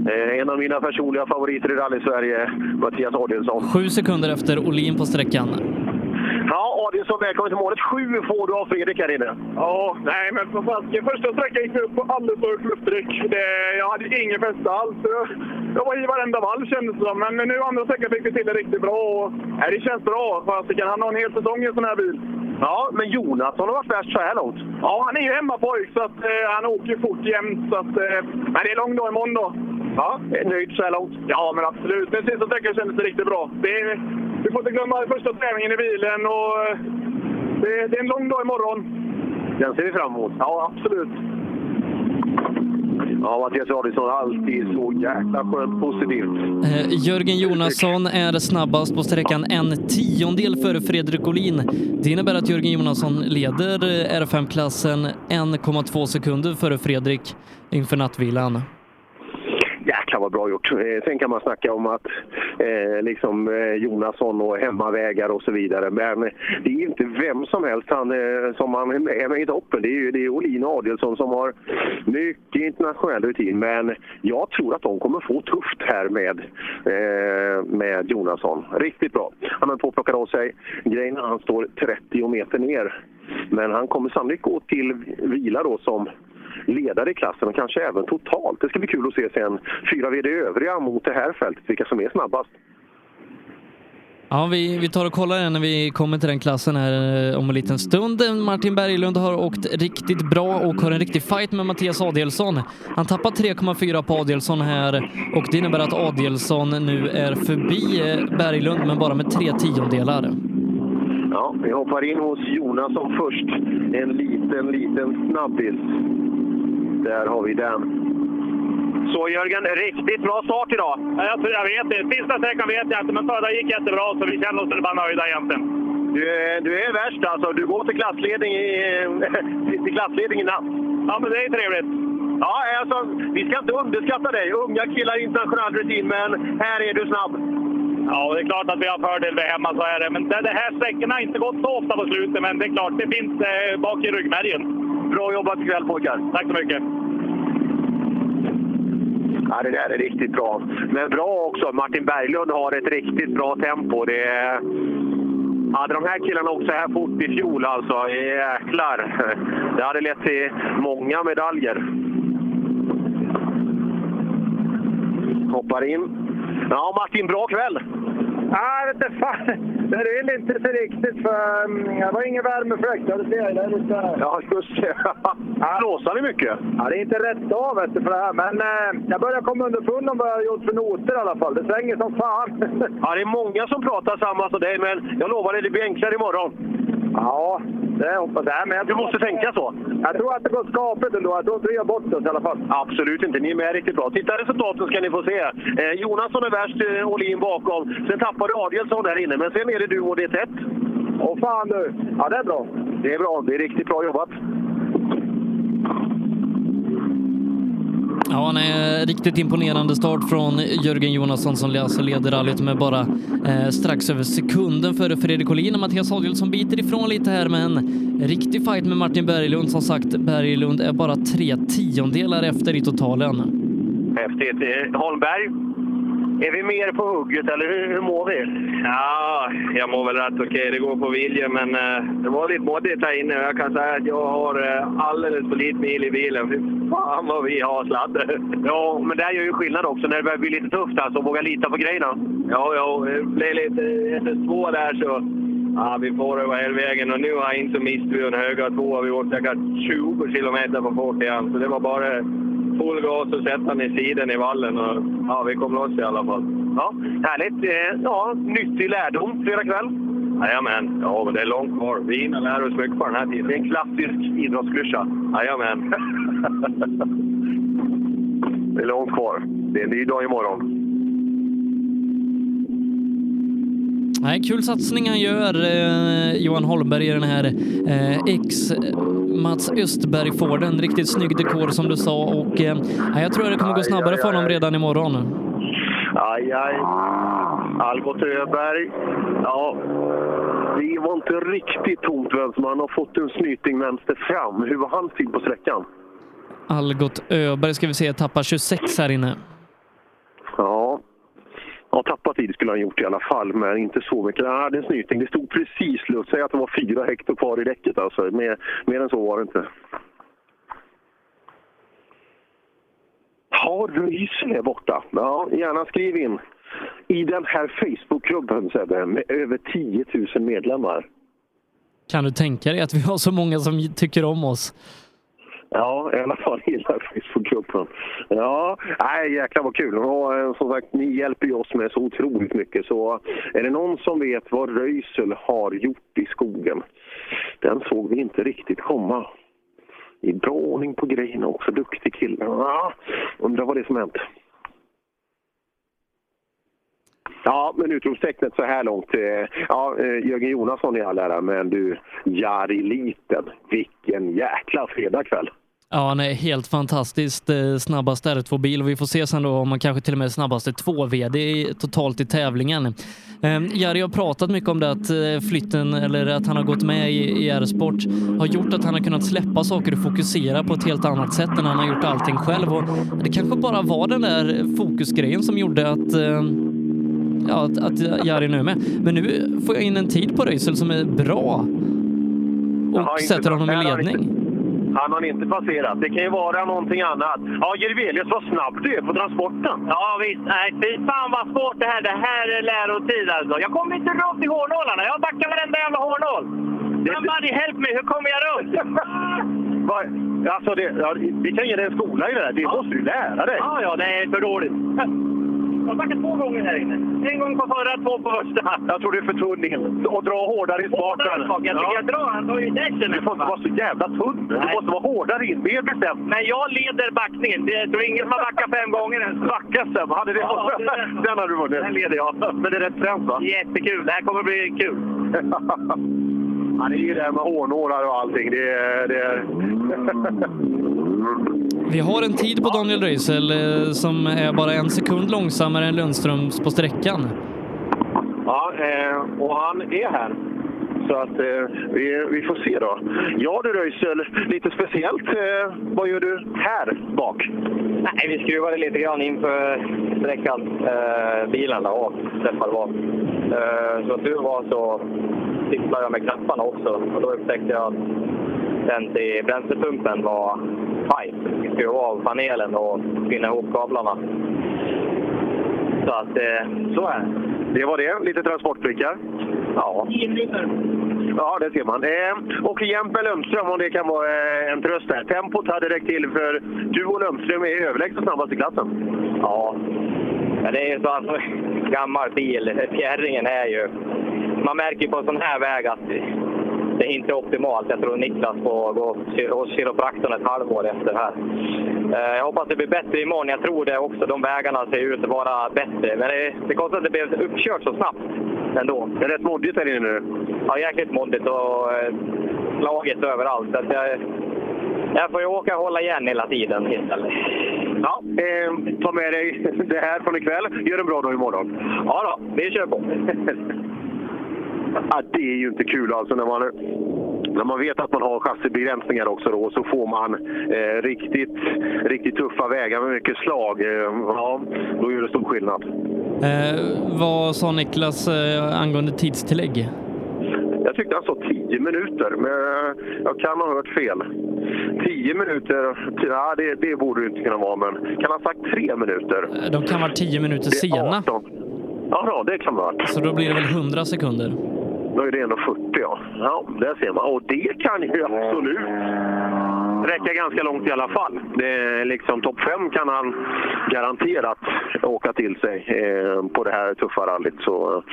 Eh, en av mina personliga favoriter i rally-Sverige, Mattias Adielsson. Sju sekunder efter Olin på sträckan. Ja, Adielsson, välkommen till målet. Sju får du av Fredrik här inne. Ja, nej men för fasiken. Första sträckan gick vi upp på alldeles för högt lufttryck. Det- Jag hade ingen fäste alls. Jag, var i varenda valv kändes det som. Men nu andra sträckan fick vi till det riktigt bra. Och, nej, det känns bra. Fasiken, han har en hel säsong i en sån här bil. Ja, men Jonasson har varit värst så här långt. Ja, han är ju hemmapojk så att, eh, han åker fort jämt. Så att, eh, men det är lång dag imorgon då. Ja, är nöjd så här långt? Ja, men absolut. Den sista sträckan kändes det riktigt bra. Det vi får inte glömma första träningen i bilen och det, det är en lång dag imorgon. Den ser vi fram emot. Ja, absolut. Ja, Mattias Adielsson alltid så jäkla skönt positiv. Eh, Jörgen Jonasson är snabbast på sträckan en tiondel före Fredrik Olin. Det innebär att Jörgen Jonasson leder eh, R5-klassen 1,2 sekunder före Fredrik inför nattvilan kan vara bra gjort. Eh, sen kan man snacka om att eh, liksom eh, Jonasson och hemmavägar och så vidare. Men eh, det är inte vem som helst han, eh, som han är med, i toppen. Det är ju det är Olin och Adielsson som har mycket internationell rutin. Men jag tror att de kommer få tufft här med, eh, med Jonasson. Riktigt bra. Han har på att plocka av sig grejen. Han står 30 meter ner. Men han kommer sannolikt gå till vila då som ledare i klassen och kanske även totalt. Det ska bli kul att se sen fyra VD övriga mot det här fältet, vilka som är snabbast. Ja, vi, vi tar och kollar när vi kommer till den klassen här eh, om en liten stund. Martin Berglund har åkt riktigt bra och har en riktig fight med Mattias Adielsson. Han tappar 3,4 på Adielsson här och det innebär att Adielsson nu är förbi eh, Berglund men bara med tre tiondelar. Ja, vi hoppar in hos Jonas som först. En liten, liten snabbis. Där har vi den. Så Jörgen, riktigt bra start idag. Ja, Jag, tror jag vet det. Sista sträckan vet jag inte, men förra gick jättebra så vi känner oss bara nöjda egentligen. Du är, du är värst alltså. Du går till klassledning i, till klassledning i natt. Ja, men det är trevligt. Ja, alltså, vi ska inte underskatta dig. Unga killar i internationell rutin, men här är du snabb. Ja, det är klart att vi har fördel vid hemma, så är det. Men det, det här sträckorna har inte gått så ofta på slutet, men det är klart, det finns eh, bak i ryggmärgen. Bra jobbat ikväll pojkar. Tack så mycket. Ja, det där är riktigt bra. Men bra också, Martin Berglund har ett riktigt bra tempo. Det är... Hade de här killarna åkt så här fort i fjol alltså, jäklar. Det hade lett till många medaljer. Hoppar in. Ja, Martin, bra kväll! Nej, jag vet fan. Det vill inte så riktigt för mm, det var ingen värmefläkt. Jag. Det är lite... Ja, just det. Blåsar det mycket? Ja, det är inte rätt av vet du, för det här. Men eh, jag börjar komma underfund om vad jag har gjort för noter i alla fall. Det svänger som fan. Ja, det är många som pratar samma som dig, men jag lovar dig, det blir enklare imorgon. Ja, det hoppas jag. Men jag Du måste tänka så. Jag tror att det går skapligt ändå. Jag tror inte vi gör bort oss i alla fall. Absolut inte, ni är med riktigt bra. Titta resultaten ska ni få se. Eh, Jonasson är värst, eh, Olin bakom. Sen tappar du Adielsson där inne, men sen är det du och det är tätt. Åh fan du! Ja, det är bra. Det är bra, det är riktigt bra jobbat. Ja, en eh, riktigt imponerande start från Jörgen Jonasson som alltså leder rallyt med bara eh, strax över sekunden före Fredrik Olin och Mattias Adielsson biter ifrån lite här med en riktig fight med Martin Berglund. Som sagt, Berglund är bara tre tiondelar efter i totalen. Häftigt. Eh, Holmberg, är vi mer på hugget eller hur, hur mår vi? Ja, jag mår väl rätt okej. Det går på vilja, men eh, det var lite moddigt här inne. Jag kan säga att jag har eh, alldeles för lite mil i bilen. Fy fan vad vi har sladd. Ja, men det här gör ju skillnad också när det börjar bli lite tufft alltså. Våga lita på grejerna. Ja, ja, det blev lite SS2 där så ja, vi får över hela vägen. Och nu har jag inte mist vi en höga två. Vi åkte säkert 20 kilometer för fort igen. Så det var bara full gas och sätta den i sidan i vallen. Och, ja, vi kom loss i alla fall. Ja, härligt. Eh, Ja, nyttig lärdom fredag kväll. Jajamän, ja men det är långt kvar. Vi hinner lära oss mycket på den här tiden. Det är en klassisk idrottsklyscha. Jajamän. Det är långt kvar. Det är en ny dag imorgon. Nej, kul satsning han gör, eh, Johan Holmberg, i den här eh, X Mats Östberg-Forden. Riktigt snygg dekor som du sa och eh, jag tror att det kommer gå snabbare för honom redan imorgon. Aj, aj. Algot Öberg. Ja, det var inte riktigt tomt vem som han har fått en snyting vänster fram. Hur var hans tid på sträckan? Algot Öberg ska vi se, tappar 26 här inne. Ja. Tappat tid skulle han gjort i alla fall, men inte så mycket. Han hade en snyting. Det stod precis slut. Säg att det var fyra hektar kvar i däcket. Alltså. Mer, mer än så var det inte. Ja, Röisel är borta. Ja, gärna skriv in. I den här Facebookklubben, Sebbe, med över 10 000 medlemmar. Kan du tänka dig att vi har så många som tycker om oss? Ja, i alla fall hela Cupen. Ja, nej, jäklar vad kul. Och, eh, som sagt, ni hjälper ju oss med så otroligt mycket. Så eh, är det någon som vet vad Röisel har gjort i skogen? Den såg vi inte riktigt komma. i bra ordning på grejerna också. Duktig kille. Ja, undrar vad det är som hänt. Ja, men utropstecknet så här långt. Eh, ja, Jörgen Jonasson i all ära, men du, Jari Liten. Vilken jäkla fredagkväll! Ja, är helt fantastiskt eh, snabbast R2-bil och vi får se sen då om man kanske till och med snabbaste 2VD i- totalt i tävlingen. Eh, Jari har pratat mycket om det att eh, flytten, eller att han har gått med i, i R-sport, har gjort att han har kunnat släppa saker och fokusera på ett helt annat sätt än han har gjort allting själv. Och det kanske bara var den där fokusgrejen som gjorde att eh, Ja, att, att Jari nu är med. Men nu får jag in en tid på Röisel som är bra och Jaha, sätter honom i ledning. Han har inte passerat. Det kan ju vara någonting annat. Ja, Jirvelius, vad snabb du är på transporten. Ja visst, nej fy fan vad svårt det här Det här är lärotid alltså. Jag kommer inte runt i hårnålarna. Jag backar varenda jävla hårnål. Somebody help me, hur kommer jag runt? Alltså, det, ja, vi kan ge dig en skola i det där. Det måste du lära dig. Ja, ja, det är för dåligt. Jag backat två gånger här inne. En gång på förra, två på första. Jag tror det är för tunn och dra hårdare i bak. Jag tycker jag drar. Han tar ju dashen. Du får inte vara så jävla tunn. Du måste vara hårdare in. Mer bestämt. Men jag leder backningen. Det är- ingen som har backat fem gånger än. Backa sen. Hade det Ja, är rätt. Den har du vunnit. Den leder jag. Men det är rätt främst va? Jättekul. Det här kommer bli kul. Ja, det är ju det här med hårnålar och allting. Det är... Det är... Vi har en tid på Daniel Röisel eh, som är bara en sekund långsammare än Lundströms på sträckan. Ja, eh, och han är här. Så att eh, vi, vi får se då. Ja du Röisel, lite speciellt. Vad gör du här bak? Nej, vi skruvade lite grann inför sträckan, eh, bilen och träffade var. Eh, så tur var så fixade jag med knapparna också och då upptäckte jag att den till bränslepumpen var tajt. Vi skruvade av panelen och spinna ihop kablarna. Så att, eh, så är det. Det var det. Lite transportblickar. Ja. 10 minuter. Ja, det ser man. Eh, och Jämpe Lundström, om det kan vara eh, en tröst där. Tempot hade räckt till för du och Lundström är överlägset snabbast i klassen. Ja, Ja, det är ju så att gammal bil, fjärringen är ju... Man märker på en sån här väg att det är inte optimalt. Jag tror Niklas får gå hos kiropraktorn ett halvår efter här. Eh, Jag hoppas det blir bättre imorgon. Jag tror det också. De vägarna ser ut att vara bättre. Men det, det kostar att det blev uppkört så snabbt ändå. Det är rätt moddigt här inne nu. Ja, jäkligt moddigt och eh, slagit överallt. Så att jag, jag får ju åka och hålla igen hela tiden istället. Ja, eh, ta med dig det här från ikväll. Gör en bra dag imorgon. Ja då, vi kör på. ja, det är ju inte kul alltså när man, när man vet att man har chassibegränsningar också då, så får man eh, riktigt, riktigt tuffa vägar med mycket slag. Eh, ja, då gör det stor skillnad. Eh, vad sa Niklas eh, angående tidstillägg? Jag tyckte han sa 10 minuter, men jag kan ha hört fel. 10 minuter, ja, det, det borde det inte kunna vara, men kan han ha sagt 3 minuter? De kan vara 10 minuter sena, 18. Ja, ja, det kan vara. så då blir det väl 100 sekunder. Då är det ändå 40, ja. Ja, där ser man. Och det kan ju absolut räcka ganska långt i alla fall. Det är liksom topp 5 kan han garanterat åka till sig eh, på det här tuffa rallyt. Så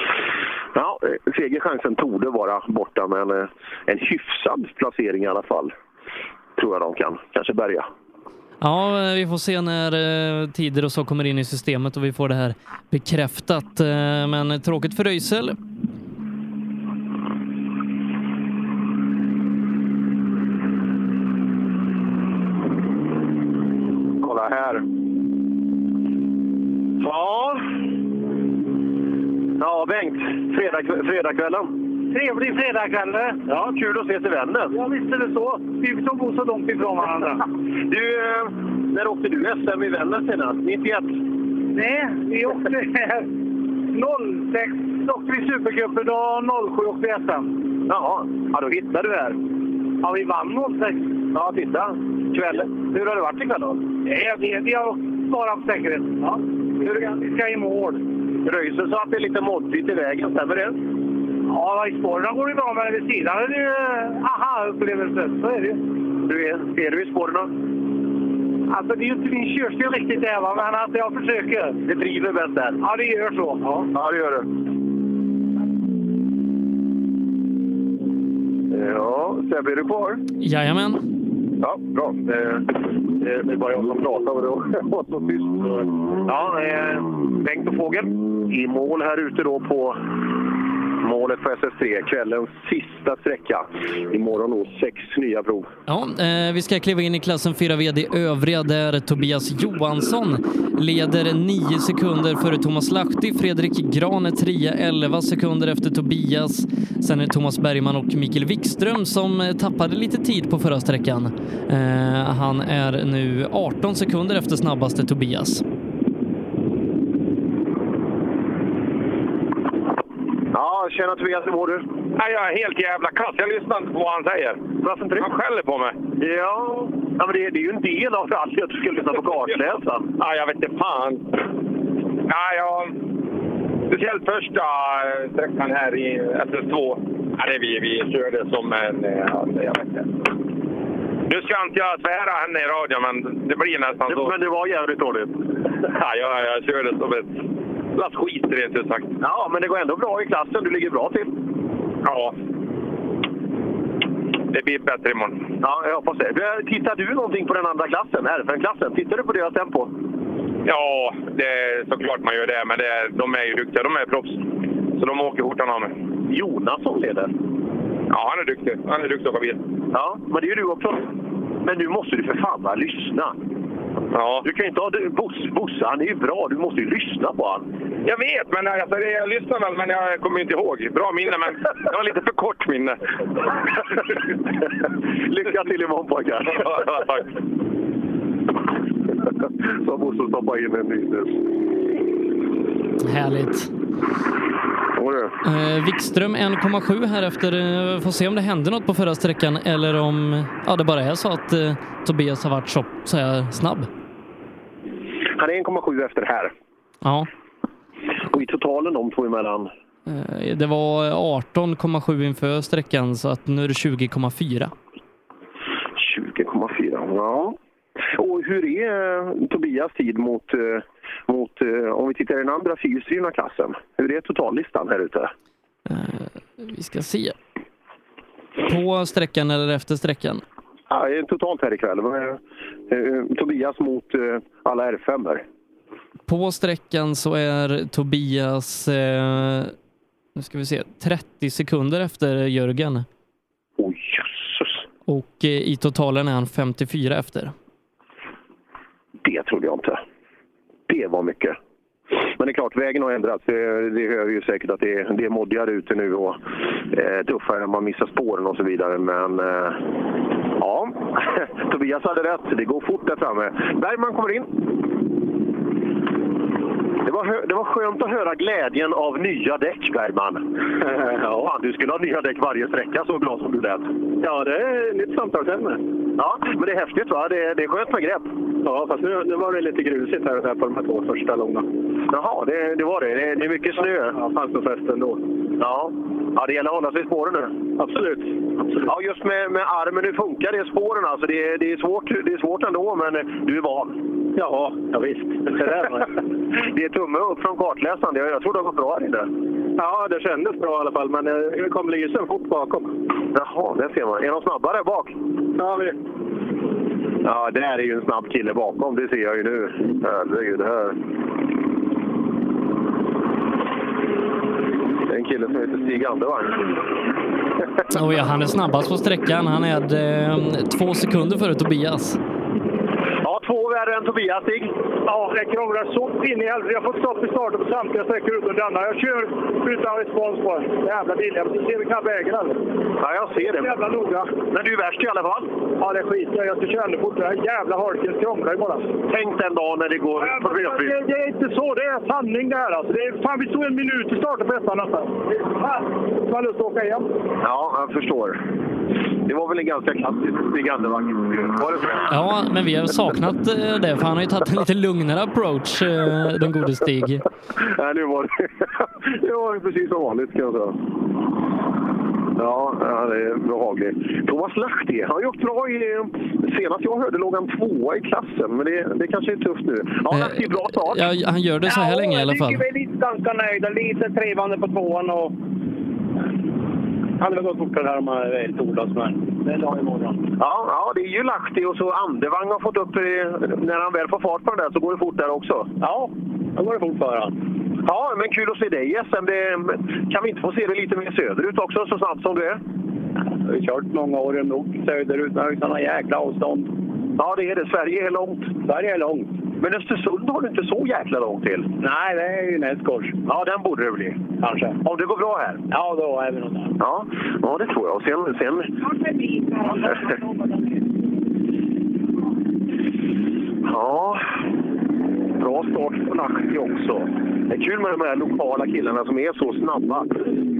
ja, segerchansen torde vara borta, men eh, en hyfsad placering i alla fall tror jag de kan kanske bärga. Ja, eh, vi får se när eh, tider och så kommer in i systemet och vi får det här bekräftat. Eh, men tråkigt för Röisel. Kolla här. Ja. Ja, Bengt. Fredag, fredagskvällen. Trevlig fredagkväll. Ja, kul att ses i Vännäs. Ja, visst är det så. Vi som bor så långt ifrån varandra. Du, eh, när åkte du SM i Vännäs senast? 91? Nej, vi åkte 06 åkte vi Supercupen och 07 åkte vi SM. Jaha, ja, då hittade du här. Ja, vi vann 06. Ja, titta. Kvällen. Hur har det varit ikväll då? Nej, vi, vi har sparat på säkerhet. Ja. Vi ska i mål. Röisel sa att det är lite moddigt i vägen, stämmer det? Ja, i spåren går det bra, men vid sidan är det ju aha-upplevelse. Så är det ju. Du är, är du i spåren? Alltså, det är ju inte min körstil riktigt där, va? men att jag försöker. Det driver bäst där? Ja, det gör så. Ja, ja det gör det. Ja, Sebbe, är du kvar? Jajamän. Ja, bra. Det, det, det är bara jag som pratar och det var så tyst. Ja, Bengt och Fågel i mål här ute då på målet på SS3. Kvällens sista sträcka. Imorgon då sex nya prov. Ja, eh, vi ska kliva in i klassen 4 VD övriga där Tobias Johansson leder 9 sekunder före Thomas Lahti. Fredrik Gran är trea, 11 sekunder efter Tobias. Sen är det Thomas Bergman och Mikael Wikström som eh, tappade lite tid på förra sträckan. Eh, han är nu 18 sekunder efter snabbaste Tobias. Ja, tjena Tobias, hur mår du? Nej, jag är helt jävla kass. Jag lyssnar inte på vad han säger. Varför inte? Han skäller på mig. Ja, ja men det, det är ju en del av rallyt att du ska lyssna på kartläsaren. Ja, jag vet inte fan. Ja, jag... Speciellt första eh, sträckan här i SS2. Ja, det vi, vi körde som en... eh, jag vet inte. Nu ska inte jag svära henne i radio, men det blir nästan så. Men det var jävligt dåligt. Ja, jag, jag körde som ett lass skit rent ut sagt. Ja, men det går ändå bra i klassen. Du ligger bra till. Ja. Det blir bättre imorgon. Ja, jag hoppas det. Du, Tittar du någonting på den andra klassen, RFN-klassen? Tittar du på deras tempo? Ja, det är såklart man gör det, men det, de är ju duktiga. De är proffs. Så de åker skjortan av mig. Jonasson leder. Ja, han är duktig. Han är duktig att åka bil. Ja, men det är ju du också. Men nu måste du för fan bara lyssna. Ja. Du kan ju inte ha... du- Bosse, Bosse, han är ju bra. Du måste ju lyssna på han. Jag vet, men alltså, det- jag lyssnar väl, men jag kommer inte ihåg. Bra minne, men jag har lite för kort minne. Lycka till imorgon pojkar! Ja, tack. Så Bosse stoppat in en ny nu. Härligt. Eh, Wikström 1,7 här efter. Eh, får se om det hände något på förra sträckan eller om ja, det bara är så att eh, Tobias har varit så, så här snabb. Han är 1,7 efter här. Ja, Och i totalen de två emellan. eh, det var 18,7 inför sträckan så att nu är det 20,4. 20,4. Ja. Och hur är eh, Tobias tid mot, eh, mot om vi tittar i den andra fyrhjulsdrivna klassen? Hur är totallistan här ute? Vi ska se. På sträckan eller efter sträckan? Ja, totalt här ikväll. Eh, eh, Tobias mot eh, alla R5 -er. På sträckan så är Tobias, eh, nu ska vi se, 30 sekunder efter Jörgen. Oj, jösses. Och eh, i totalen är han 54 efter. Det trodde jag inte. Det var mycket. Men det är klart, vägen har ändrats. Det, det hör vi ju säkert att det, är- det är moddigare ute nu och eh, tuffare när man missar spåren och så vidare. Men eh, ja, Tobias hade rätt. Det går fort där framme. Bergman kommer in. Det var, det var skönt att höra glädjen av nya däck, Bergman. ja. Fan, du skulle ha nya däck varje sträcka, så glad som du lät. Ja, det är nytt samtalsämne. Ja, men det är häftigt va? Det, det är skönt med grepp. Ja, fast nu, nu var det lite grusigt här och där på de här två första långa. Jaha, det, det var det. det. Det är mycket snö. Ja, fanns nog fästen då. Ja. ja, det gäller att hålla sig i spåren nu. Absolut. Absolut. Ja, just med, med armen, hur funkar det i spåren? Alltså, det, det, är svårt, det är svårt ändå, men du är van. Ja, ja visst. Det, där, det är tumme upp från kartläsaren. Jag, jag tror det har gått bra här inne. Ja, det kändes bra i alla fall, men det kom lysen fort bakom. Jaha, där ser man. Är de snabbare bak? Ja, vi. Ja, där är ju en snabb kille bakom. Det ser jag ju nu. Herregud, det här... Det är en kille som heter Stig Andervang. Och ja, han är snabbast på sträckan. Han är eh, två sekunder före Tobias. Ja, två värre än Tobias, Stig. Ja, det krånglar så in i helvete. Jag har fått stopp i starten på samtliga sträckor utom denna. Jag kör utan respons på den. Jävla bilar. Du ser knappt vägen eller? Ja, jag ser det. Jävla noga. Men du är värst i alla fall. Ja, det är skit. Jag ska köra ännu fortare. Jävla halken skramlar ju bara. Tänk den dagen när det går Ja, på det, det är inte så. Det är sanning det här alltså. Det är, fan, vi stod en minut i starten på ettan nästan. Det är fan, Man har lust att åka igen. Ja, jag förstår. Det var väl en ganska klassisk Stig Andervang. Var det så? Ja, men vi har saknat eh, det, för han har ju tagit en lite lugnare approach, eh, den gode Stig. Nej, nu var det... det var precis som vanligt kan jag säga. Ja, ja, det är behagligt. Thomas Lahti, han har ju åkt bra i... Senast jag hörde låg han tvåa i klassen, men det, det kanske är tufft nu. Ja, Lahti, bra start. Ja, han gör det så här länge i alla fall. Jag är lite ganska nöjd och lite trevande på tvåan. Och... hade väl gått fortare här om man hade vägt torsdags, men det är dag imorgon. Ja, ja, det är ju Lahti och så Andevang har fått upp. När han väl får fart på den där så går det fort där också. Ja, då går det fort för han. Ja, men kul att se dig i SM. Det, kan vi inte få se dig lite mer söderut också, så snabbt som du är? Jag har kört många år nog söderut, men utan jäkla avstånd. Ja, det är det. Sverige är långt. Sverige är långt. Men Östersund har du inte så jäkla långt till. Nej, det är ju Näsgårds. Ja, den borde det bli. Kanske. Om det går bra här? Ja, då är vi nog där. Ja, ja det tror jag. Och sen... sen... ja, bra start på Lahti också. Det är kul med de här lokala killarna som är så snabba.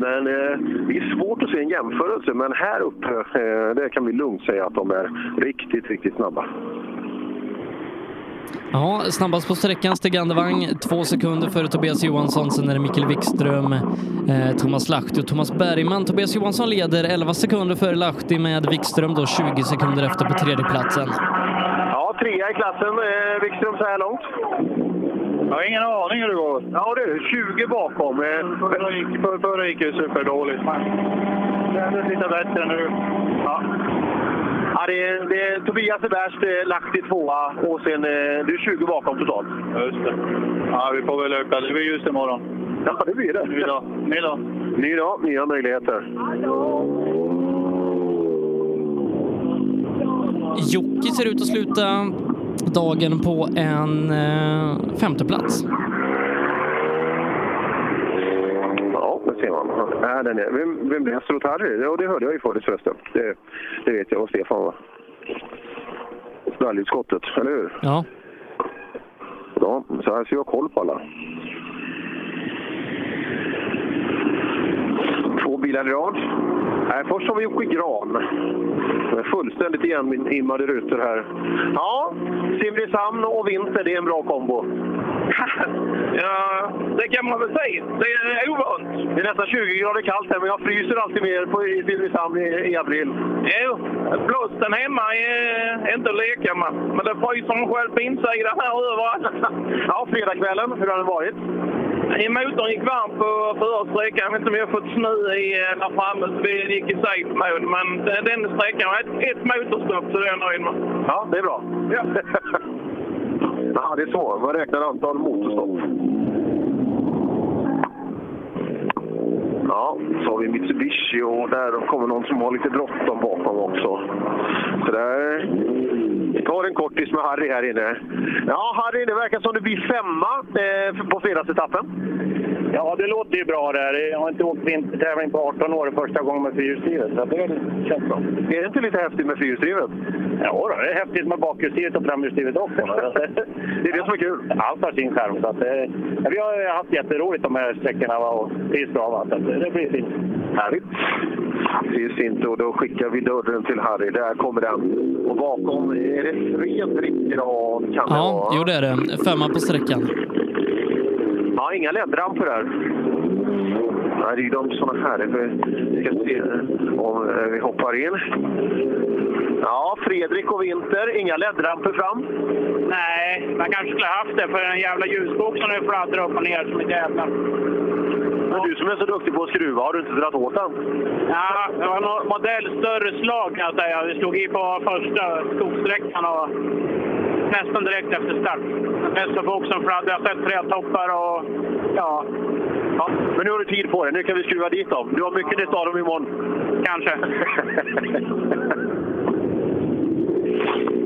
Men eh, det är svårt att se en jämförelse, men här uppe eh, det kan vi lugnt säga att de är riktigt, riktigt snabba. Ja, snabbast på sträckan Stig Andevang, två sekunder före Tobias Johansson. Sen är det Mikael Wikström, eh, Thomas Lahti och Thomas Bergman. Tobias Johansson leder 11 sekunder före Lahti med Wikström då 20 sekunder efter på tredjeplatsen. Ja, trea i klassen. Eh, Wikström så här långt. Jag har ingen aning hur det går. Ja du, 20 bakom. Eh, Förra gick, för, förra gick ju superdåligt. Det är lite bättre nu. Ja. Ja, det är, det är, Tobias är värst, eh, Lahti tvåa och sen eh, du är 20 bakom totalt. Just det. Ja, vi får väl öka. Det blir ljust imorgon. Ja, det blir det. Ny dag. Ny dag. Ny dag, nya möjligheter. Jocke ser ut att sluta dagen på en eh, femteplats. Ja, det ser man. Ja, den är. Vem, vem blev Strotari? Ja, det hörde jag ju förut förresten. Det, det vet jag vad Stefan var. Rallyutskottet, eller hur? Ja. Ja, så här så jag har koll på alla. Två bilar i rad. Nej, först har vi Jocke Gran. Med fullständigt igenimmade rutor här. Ja, Simrishamn och vinter, det är en bra kombo. Ja, det kan man väl säga. Det är ovant. Det är nästan 20 grader kallt här, men jag fryser alltid mer på, i Simrishamn i, i april. Jo, blåsten hemma är inte att leka med. Men det fryser man själv på insidan här överallt. Ja, fredagskvällen, hur har den varit? Motorn gick varmt på förra sträckan. Jag vet inte om vi har fått snö i eh, där framme så vi gick i safe mode. Men den- den sträckan var ett, ett motorstopp så det är jag nöjd med. Ja, det är bra. Ja. Ja, det är så. Man räknar antal motorstopp. Ja, så har vi Mitsubishi och där kommer någon som har lite bråttom bakom också. Så där... Vi tar en kortis med Harry här inne. Ja, Harry, det verkar som du blir femma eh, på fredagsetappen. Ja, det låter ju bra där. Jag har inte åkt vintertävling på 18 år första gången med fyrhjulsdrivet. Så det känns bra. Är det inte lite häftigt med fyrhjulsdrivet? Ja, då, det är häftigt med bakhjulsdrivet och framhjulsdrivet också. det är det som är kul. Allt har sin skärm. Så att, eh, ja, vi har haft jätteroligt de här sträckorna och trivs bra. Va? Så eh, det blir fint. Härligt. Trivs inte och då skickar vi dörren till Harry. Där kommer den. Och bakom är det Fredrik Gran kan det Ja, vara. jo det är det. Femma på sträckan. Ja, inga ledramper där. Nej, det är ju de såna här. Vi ska se om eh, vi hoppar in. Ja, Fredrik och Winter. Inga ledramper fram. Nej, man kanske skulle haft det för en jävla ljusboxen nu fladdrar upp och ner som ett jävla... Men du som är så duktig på att skruva, har du inte dragit åt den? Ja, det var någon modell större slag kan jag säga. Vi slog i på första skogssträckan och nästan direkt efter start. Nästa boxen fladdrade. Jag har sett tre toppar och ja, Ja, men nu har du tid på dig. Nu kan vi skruva dit dem. Du har mycket nytta av dem imorgon. kanske.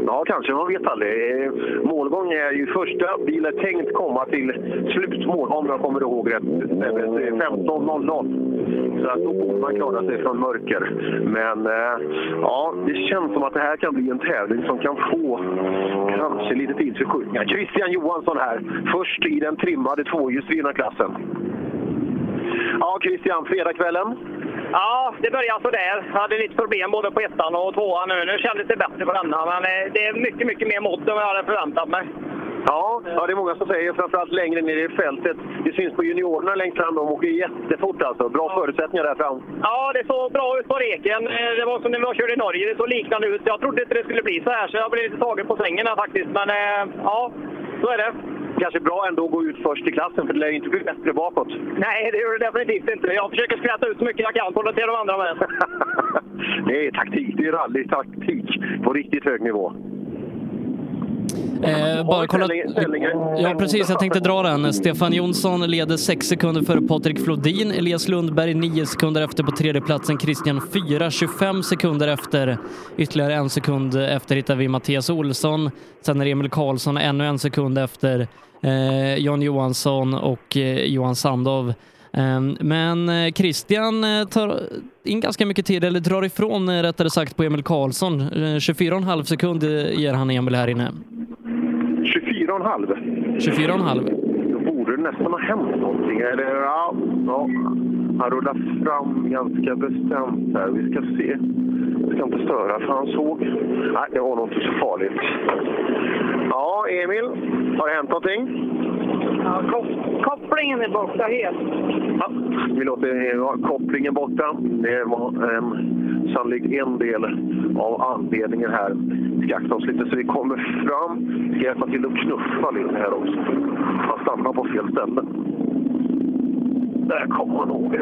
Ja, kanske. Man vet aldrig. Målgång är ju första bilen tänkt komma till slutmål, om jag kommer ihåg rätt. 15.00. Så att då borde man klara sig från mörker. Men eh, ja, det känns som att det här kan bli en tävling som kan få kanske lite tidsförskjutningar. Christian Johansson här, först i den trimmade tvåhjulsdrivna klassen. Ja, Christian, fredagskvällen. Ja, det började sådär. Jag hade lite problem både på ettan och tvåan nu. Nu kändes det bättre på denna, men eh, det är mycket, mycket mer mått än vad jag hade förväntat mig. Ja, ja, det är många som säger, framförallt längre ner i fältet. Det syns på juniorerna längst fram, de åker jättefort alltså. Bra förutsättningar där fram. Ja, det såg bra ut på reken. Eh, Det var som när vi körde i Norge. Det såg liknande ut. Jag trodde inte det skulle bli så här, så jag blev lite tagen på sängen här faktiskt. Men eh, ja, så är det. Kanske bra ändå att gå ut först i klassen, för det lär ju inte bli bättre bakåt. Nej, det gör det definitivt inte. Jag försöker skvätta ut så mycket jag kan det till de andra med. Det är taktik, det är rallytaktik på riktigt hög nivå. Eh, bara kolla... Ja, precis. Jag tänkte dra den. Stefan Jonsson leder 6 sekunder före Patrik Flodin. Elias Lundberg 9 sekunder efter på tredjeplatsen. Christian 4, 25 sekunder efter. Ytterligare en sekund efter hittar vi Mattias Olsson. Sen är Emil Karlsson ännu en sekund efter. Eh, Jan Johansson och eh, Johan Sandov. Eh, Men eh, Christian eh, tar in ganska mycket tid, eller drar ifrån eh, rättare sagt på Emil Karlsson. Eh, 24,5 sekunder ger han Emil här inne. 24,5. 24,5. Då borde det nästan ha hänt någonting. Eller, ja, ja. Han rullar fram ganska bestämt här. Vi ska se. Vi ska inte störa, för han såg... Nej, det var nog inte så farligt. Ja, Emil. Har det hänt någonting? Ja, kop- kopplingen är borta helt. Ja, vi låter ja, kopplingen borta. Det var eh, sannolikt en del av anledningen här. Vi ska akta oss lite så vi kommer fram. Vi ska hjälpa till att knuffa lite här också. Han stannar på fel ställe. Där kommer han nog.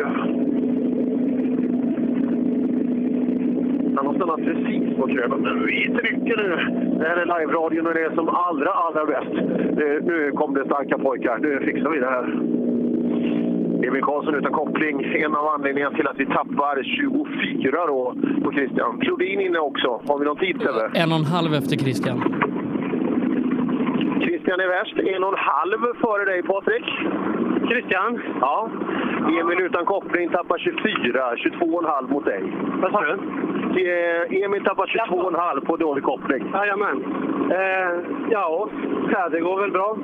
Han har stannat precis på krönet, men vi trycker nu. Det här är live-radion och det är som allra, allra bäst. Nu, nu kom det starka pojkar. Nu fixar vi det här. Emil Karlsson utan koppling. En av anledningarna till att vi tappar 24 då på Christian. Flodin inne också. Har vi någon tid Sebbe? En och en halv efter Christian. Christian är värst. En och en halv före dig Patrik. Christian? Ja. Emil utan koppling tappar 24. 22,5 mot dig. Vad sa du? Eh, Emil tappar 22,5 på dålig koppling. Jajamän. Eh, ja, ja, det går väl bra.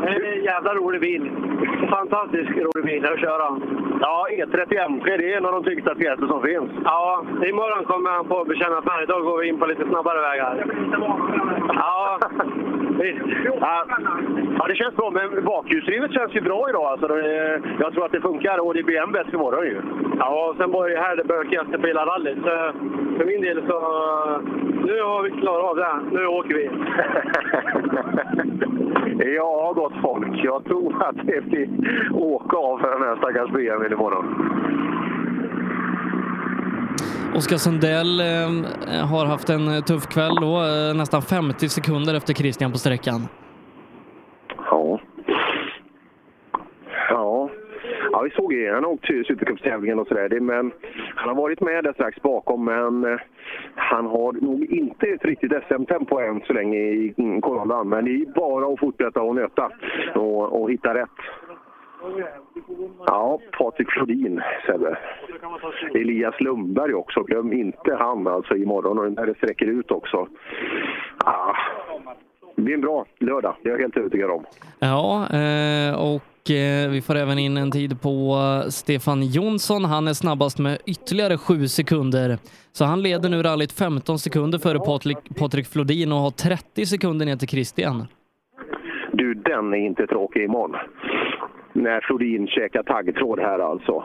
Det är en jävla rolig bil. Fantastiskt rolig bil att köra. Ja, E30 M3 det är en av de tyngsta pjäser som finns. Ja, imorgon kommer han på färg. Då går vi in på lite snabbare vägar. Ja, visst. Ja, ja, det känns bra. Men bakhjulsdrivet känns ju bra idag. Alltså, det, jag tror att det funkar och det blir än bättre imorgon ju. Ja, och sen var det här det bökigaste på hela rallyt. Så för min del så... Nu har vi klarat av det. Nu åker vi. Ja, gott folk. Jag tror att det blir åka av för den här stackars BMW imorgon. Oskar Sundell eh, har haft en eh, tuff kväll då, eh, nästan 50 sekunder efter Christian på sträckan. Ja. Ja. Ja, vi såg ju. Han har åkt Supercupstävlingen och sådär. Men han har varit med där strax bakom, men eh, han har nog inte ett riktigt SM-tempo än så länge i mm, Men det är bara att fortsätta och nöta och, och hitta rätt. Ja, Patrik Flodin, Sebbe. Elias Lundberg också. Glöm inte han alltså imorgon och när det sträcker ut också. Ah, det blir en bra lördag, det är jag helt övertygad om. Ja, eh, och Eh, vi får även in en tid på Stefan Jonsson. Han är snabbast med ytterligare sju sekunder. Så han leder nu rallyt 15 sekunder före Patrik, Patrik Flodin och har 30 sekunder ner till Christian. Du, den är inte tråkig imorgon. När Flodin käkar taggtråd här alltså.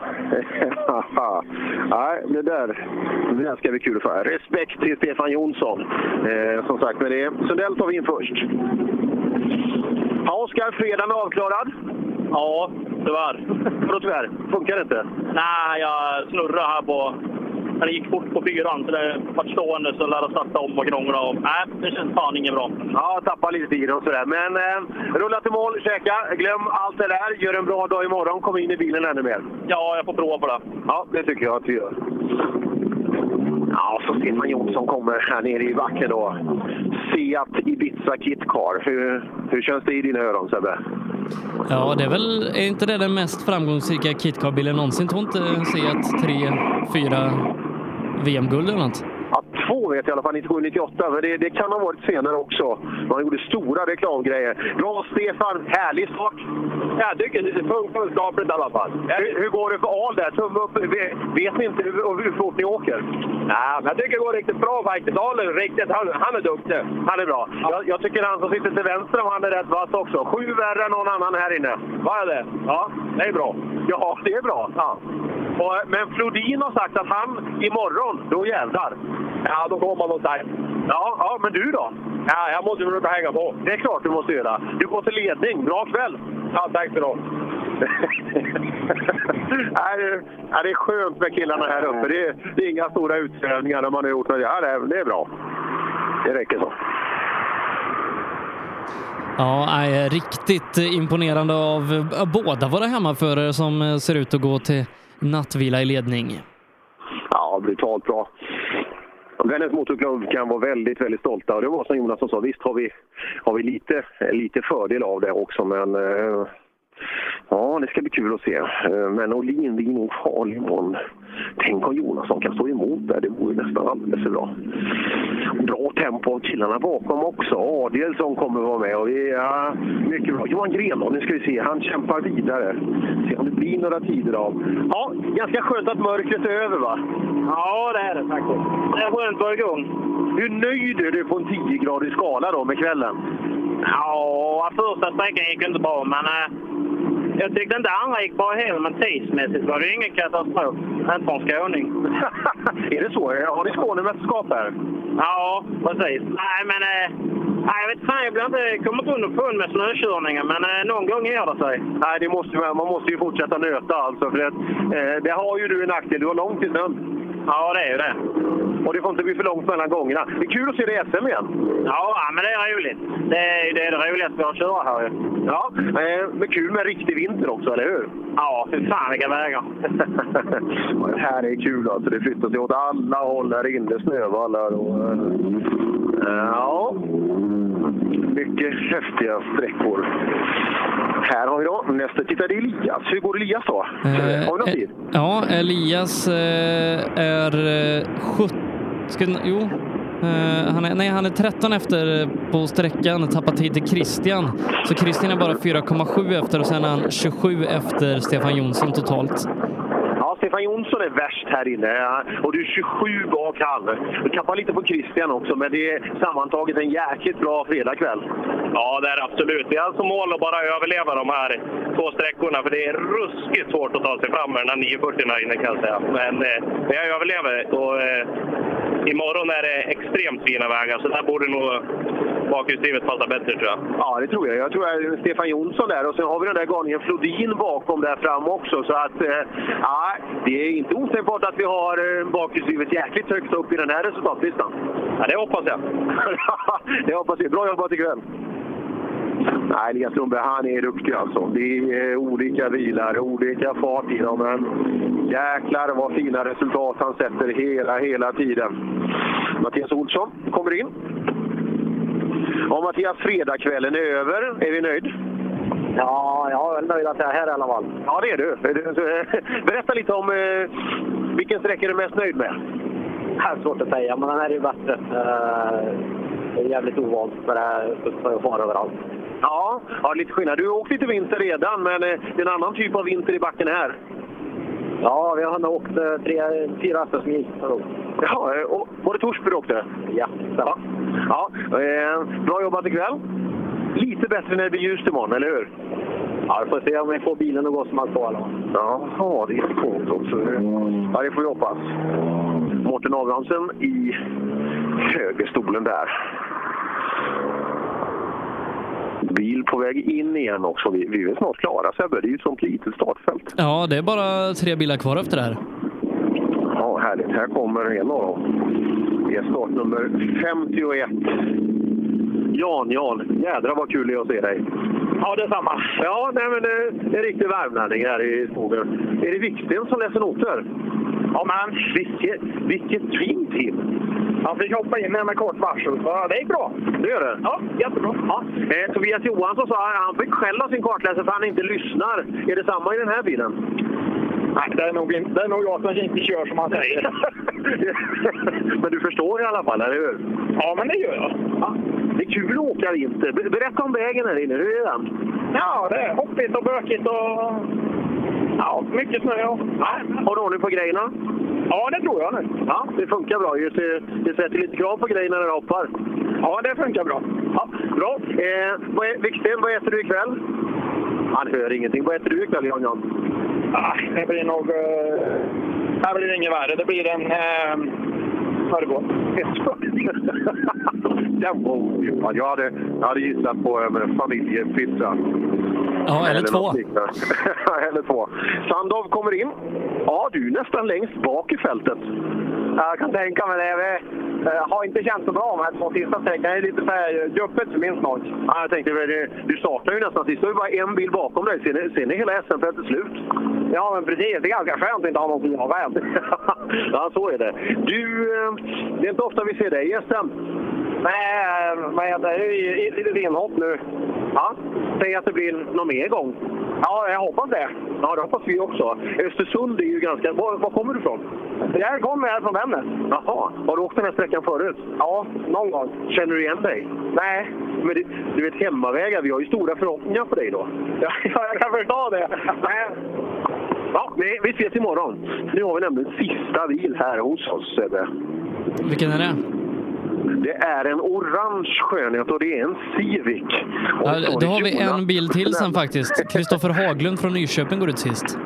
Nej, det där, det där ska bli kul för. Respekt till Stefan Jonsson. Eh, som sagt med det. Sundell tar vi in först. Ja, Oskar, fredagen är avklarad. Ja, tyvärr. Vadå tyvärr? Funkar det inte? Nej, jag snurrade här på... När det gick fort på fyran, så det vart stående så lär jag starta om och krångla. Och, nej, det känns fan inget bra. Ja, tappa lite tid och sådär. Men eh, rulla till mål, käka, glöm allt det där. Gör en bra dag imorgon. Kom in i bilen ännu mer. Ja, jag får prova på det. Ja, det tycker jag att vi gör. Ja, så Stefan Jonsson kommer här nere i backen då. Seat Ibiza Kitcar. Hur, hur känns det i dina öron Sebbe? Ja, det är väl, är inte det den mest framgångsrika KitKar-bilen någonsin? Tror inte Seat tre, fyra VM-guld eller något? Ja, två vet jag i alla fall, 97-98, men det, det kan ha varit senare också. Man gjorde stora reklamgrejer. Bra Stefan, härlig start! Jag tycker det funkar skapligt i alla fall. Hur, hur går det för Al där? Tumme upp. Vet- ni inte hur, hur fort ni åker? Nej, men jag tycker det går riktigt bra faktiskt. Dalen är riktigt, han, han är duktig. Han är bra. Jag, jag tycker han som sitter till vänster om han är rätt vass också. Sju värre än någon annan här inne. Vad är det? Ja, det är bra. Ja, det är bra. Ja. Och, men Flodin har sagt att han imorgon, då jävlar. Ja, då kommer man starkt. Ja, ja, men du då? Ja, jag måste försöka hänga på. Det är klart du måste göra. Du går till ledning. Bra kväll! Ja, tack Nej, det- ja, Det är skönt med killarna här uppe. Det är, det är inga stora utsvävningar de har gjort. Ja, det, är, det är bra. Det räcker så. Ja, nej, riktigt imponerande av båda våra hemmaförare som ser ut att gå till nattvila i ledning. Ja, brutalt bra. Vännäs Motorklubb kan vara väldigt, väldigt stolta. Och det var som Jonas sa, visst har vi, har vi lite, lite fördel av det också, men eh, ja, det ska bli kul att se. Eh, men Olin, det är nog farlig imorgon. Tänk om Jonasson kan stå emot där, det vore nästan alldeles för bra. Bra tempo av killarna bakom också. Adielsson kommer vara med och vi, ja, mycket bra. Johan Grenholm, nu ska vi se, han kämpar vidare. Se om det blir några tider av. Ja, ganska skönt att mörkret är över va? Ja, det är det faktiskt. Det är skönt att vara igång. Hur nöjd är du på en 10-gradig skala då med kvällen? Ja, första sträckan gick inte bra, men eh, jag tyckte inte andra gick bra heller, men tidsmässigt var det ingen katastrof. Inte för en skåning. är det så? Har ni Skånemästerskap här? Ja, precis. Nej, men... Eh, nej, jag vet fan, jag blir inte kommit underfund med snökörningen, men eh, någon gång ger det sig. Nej, det måste, man man måste ju fortsätta nöta alltså. För att, eh, det har ju du en nackdel, du har långt till snön. Ja, det är ju det. Och det får inte bli för långt mellan gångerna. Det är kul att se dig i SM igen. Ja, men det är roligt. Det är det, är det roligaste vi har att köra här ju. Ja, eh, men kul med riktig vinter också, eller hur? Ja, fy fan vilka vägar. Det här är kul alltså. Det flyttar sig åt alla håll här inne, snövallar och... eh, Ja, mycket häftiga sträckor. Här har vi då nästa. Titta, det är Elias. Hur går Elias då? Eh, har vi någon eh, tid? Ja, Elias eh, är eh, 17... Ska, jo. Eh, han är, nej, han är 13 efter på sträckan, tappar tid till Christian. Så Christian är bara 4,7 efter och sen är han 27 efter Stefan Jonsson totalt. Ja, Stefan Jonsson är värst här inne och du är 27 bak han. Du tappar lite på Christian också, men det är sammantaget en jäkligt bra fredagkväll. Ja, det är det absolut. Vi har alltså mål att bara överleva de här två sträckorna, för det är ruskigt svårt att ta sig fram med den här 940 här inne kan jag säga. Men eh, men jag överlever och eh, imorgon är det extremt fina vägar, så där borde nog bakhjulsdrivet passa bättre tror jag. Ja, det tror jag. Jag tror är Stefan Jonsson där och sen har vi den där galningen Flodin bakom där fram också. Så att, eh, ja, det är inte otänkbart att vi har eh, bakhjulsdrivet jäkligt högt upp i den här resultatlistan. Ja, det hoppas jag. det hoppas vi. Bra jobbat ikväll! Nej, Elias Lundberg, han är duktig alltså. Det är olika bilar, olika fart i dem, men jäklar vad fina resultat han sätter hela, hela tiden. Mattias Olsson kommer in. Ja, Mattias, fredagskvällen är över. Är vi nöjd? Ja, jag är nöjd att jag är här i alla fall. Ja, det är du. Berätta lite om eh, vilken sträcka är du mest nöjd med? Det är svårt att säga, men den här är ju bättre. Eh, Det är jävligt ovant för det för att fara överallt. Ja, ja, lite skillnad. Du har åkt lite vinter redan, men eh, det är en annan typ av vinter i backen här. Ja, vi har nog åkt eh, tre, fyra SM-mil. Ja, eh, och var det Torsby du åkte? Ja, ja. ja Bra jobbat ikväll. Lite bättre när det blir ljust imorgon, eller hur? Ja, vi får se om vi får bilen att gå som allt på alla. Jaha, det är coolt också. Ja, det får vi hoppas. Mårten Abrahamsen i högerstolen där. Bil på väg in igen också. Vi, vi är snart klara Sebbe. Det är ju ett sånt litet startfält. Ja, det är bara tre bilar kvar efter det här. Ja, härligt. Här kommer en av dem. Det är startnummer 51. Jan, Jan. Jädrar vad kul det är att se dig. Ja, detsamma. Ja, nej, men det är en riktig värmlänning här i skogen. Är det Viksten som läser noter? Ja, men vilket, vilket fint team! Han fick hoppa in här med kort varsel, så det gick bra. Det gör det? Ja, jättebra. Ja. Eh, Tobias Johansson sa att han fick skäll av sin kartläsare för att han inte lyssnar. Är det samma i den här bilen? Nej, det är nog, inte- det är nog jag som inte kör som han säger. men du förstår i alla fall, eller hur? Ja, men det gör jag. Ja. Det är kul att åka vinter. Ber- Berätta om vägen här inne. Hur är den? Ja, det är hoppigt och bökigt och... Ja, mycket snö. Ja. Har du ordning på grejerna? Ja, det tror jag nu. Ja, det funkar bra. Just det, det sätter lite krav på grejerna när du hoppar. Ja, det funkar bra. Ja, bra. Eh, vad Wiksten, vad äter du ikväll? Han hör ingenting. Vad äter du ikväll, Jan Jan? Ah, det blir nog... Uh, här blir det inget värre. Det blir en uh, smörgås. Den var otippad. Jag hade, jag hade gissat på en familjepizza. Ja, eller två. något liknande. eller två. Sandov kommer in. Ja, du är nästan längst bak i fältet. Jag kan tänka mig det. Vi eh, har inte känt så bra de här två sista sträckorna. Det är lite så här guppigt för min snart. Ja, jag tänkte, det- du startar ju nästan sist. Du har ju bara en bil bakom dig. Sen är, sen är hela SM-fältet slut. Ja, men precis. Det är ganska skönt att inte ha någon som jagar en. ja, så är det. Du, eh, det är inte ofta vi ser dig i SM. Nej, eh, vad heter det? Det är litet inhopp nu. Ja, säg att det blir någon mer gång. Ja, jag hoppas det. Ja, det hoppas vi också. Östersund är ju ganska... Var, var kommer du ifrån? Jag kommer här från Vännäs. Jaha. Har du åkt den här sträckan förut? Ja, någon gång. Känner du igen dig? Nej. Men det, du vet, hemmavägar, vi har ju stora förhoppningar på dig då. Ja, jag kan förstå det. Nej. Ja, vi, vi ses imorgon. Nu har vi nämligen sista bil här hos oss, Sebbe. Vilken är det? Det är en orange skönhet och det är en Civic. Ja, då det har vi en bil till sen faktiskt. Kristoffer Haglund från Nyköping går ut sist.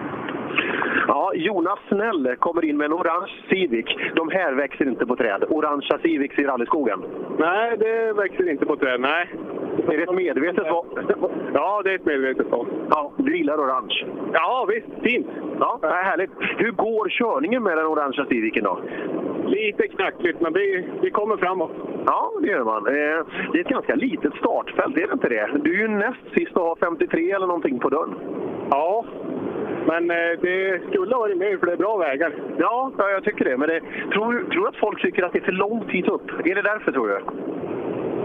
Ja, Jonas Snäll kommer in med en orange Civic. De här växer inte på träd. Orangea Civics i rallyskogen. Nej, det växer inte på träd. Nej. Är det ett medvetet val? Ja, det är ett medvetet val. Ja, du gillar orange? Ja, visst. Fint. Ja, det är härligt. Hur går körningen med den orangea Civicen då? Lite knackligt, men vi, vi kommer framåt. Ja, det gör man. Eh, Det är ett ganska litet startfält, är det inte det? Du är ju näst sist och har 53 eller någonting på dörren. Ja, men eh, det skulle ha varit mer för det är bra vägar. Ja, ja jag tycker det. Men det, tror du att folk tycker att det är för långt hit upp? Är det därför, tror du?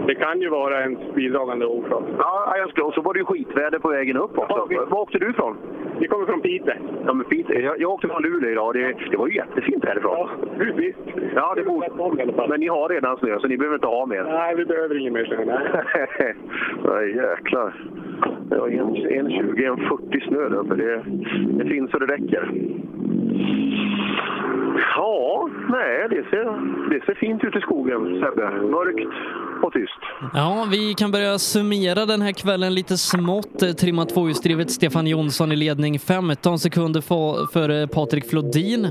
Det kan ju vara en bidragande orsak. Ja, jag skulle, och så var det ju skitväder på vägen upp också. Var åkte du ifrån? Vi kommer från Piteå. Ja, men Piteå. Jag, jag åkte från Luleå idag. Det, det var ju jättefint härifrån. Ja, visst. Ja, det borde... Men ni har redan snö, så ni behöver inte ha mer. Nej, vi behöver ingen mer snö. nej. Nej, jäklar. Ja, en, en 20, en 40 snö där uppe. Det, det finns så det räcker. Ja, nej, det ser, det ser fint ut i skogen, Sebbe. Mörkt och tyst. Ja, vi kan börja summera den här kvällen lite smått. Eh, trimma tvåhjulsdrivet Stefan Jonsson i ledning 15 sekunder före Patrik Flodin.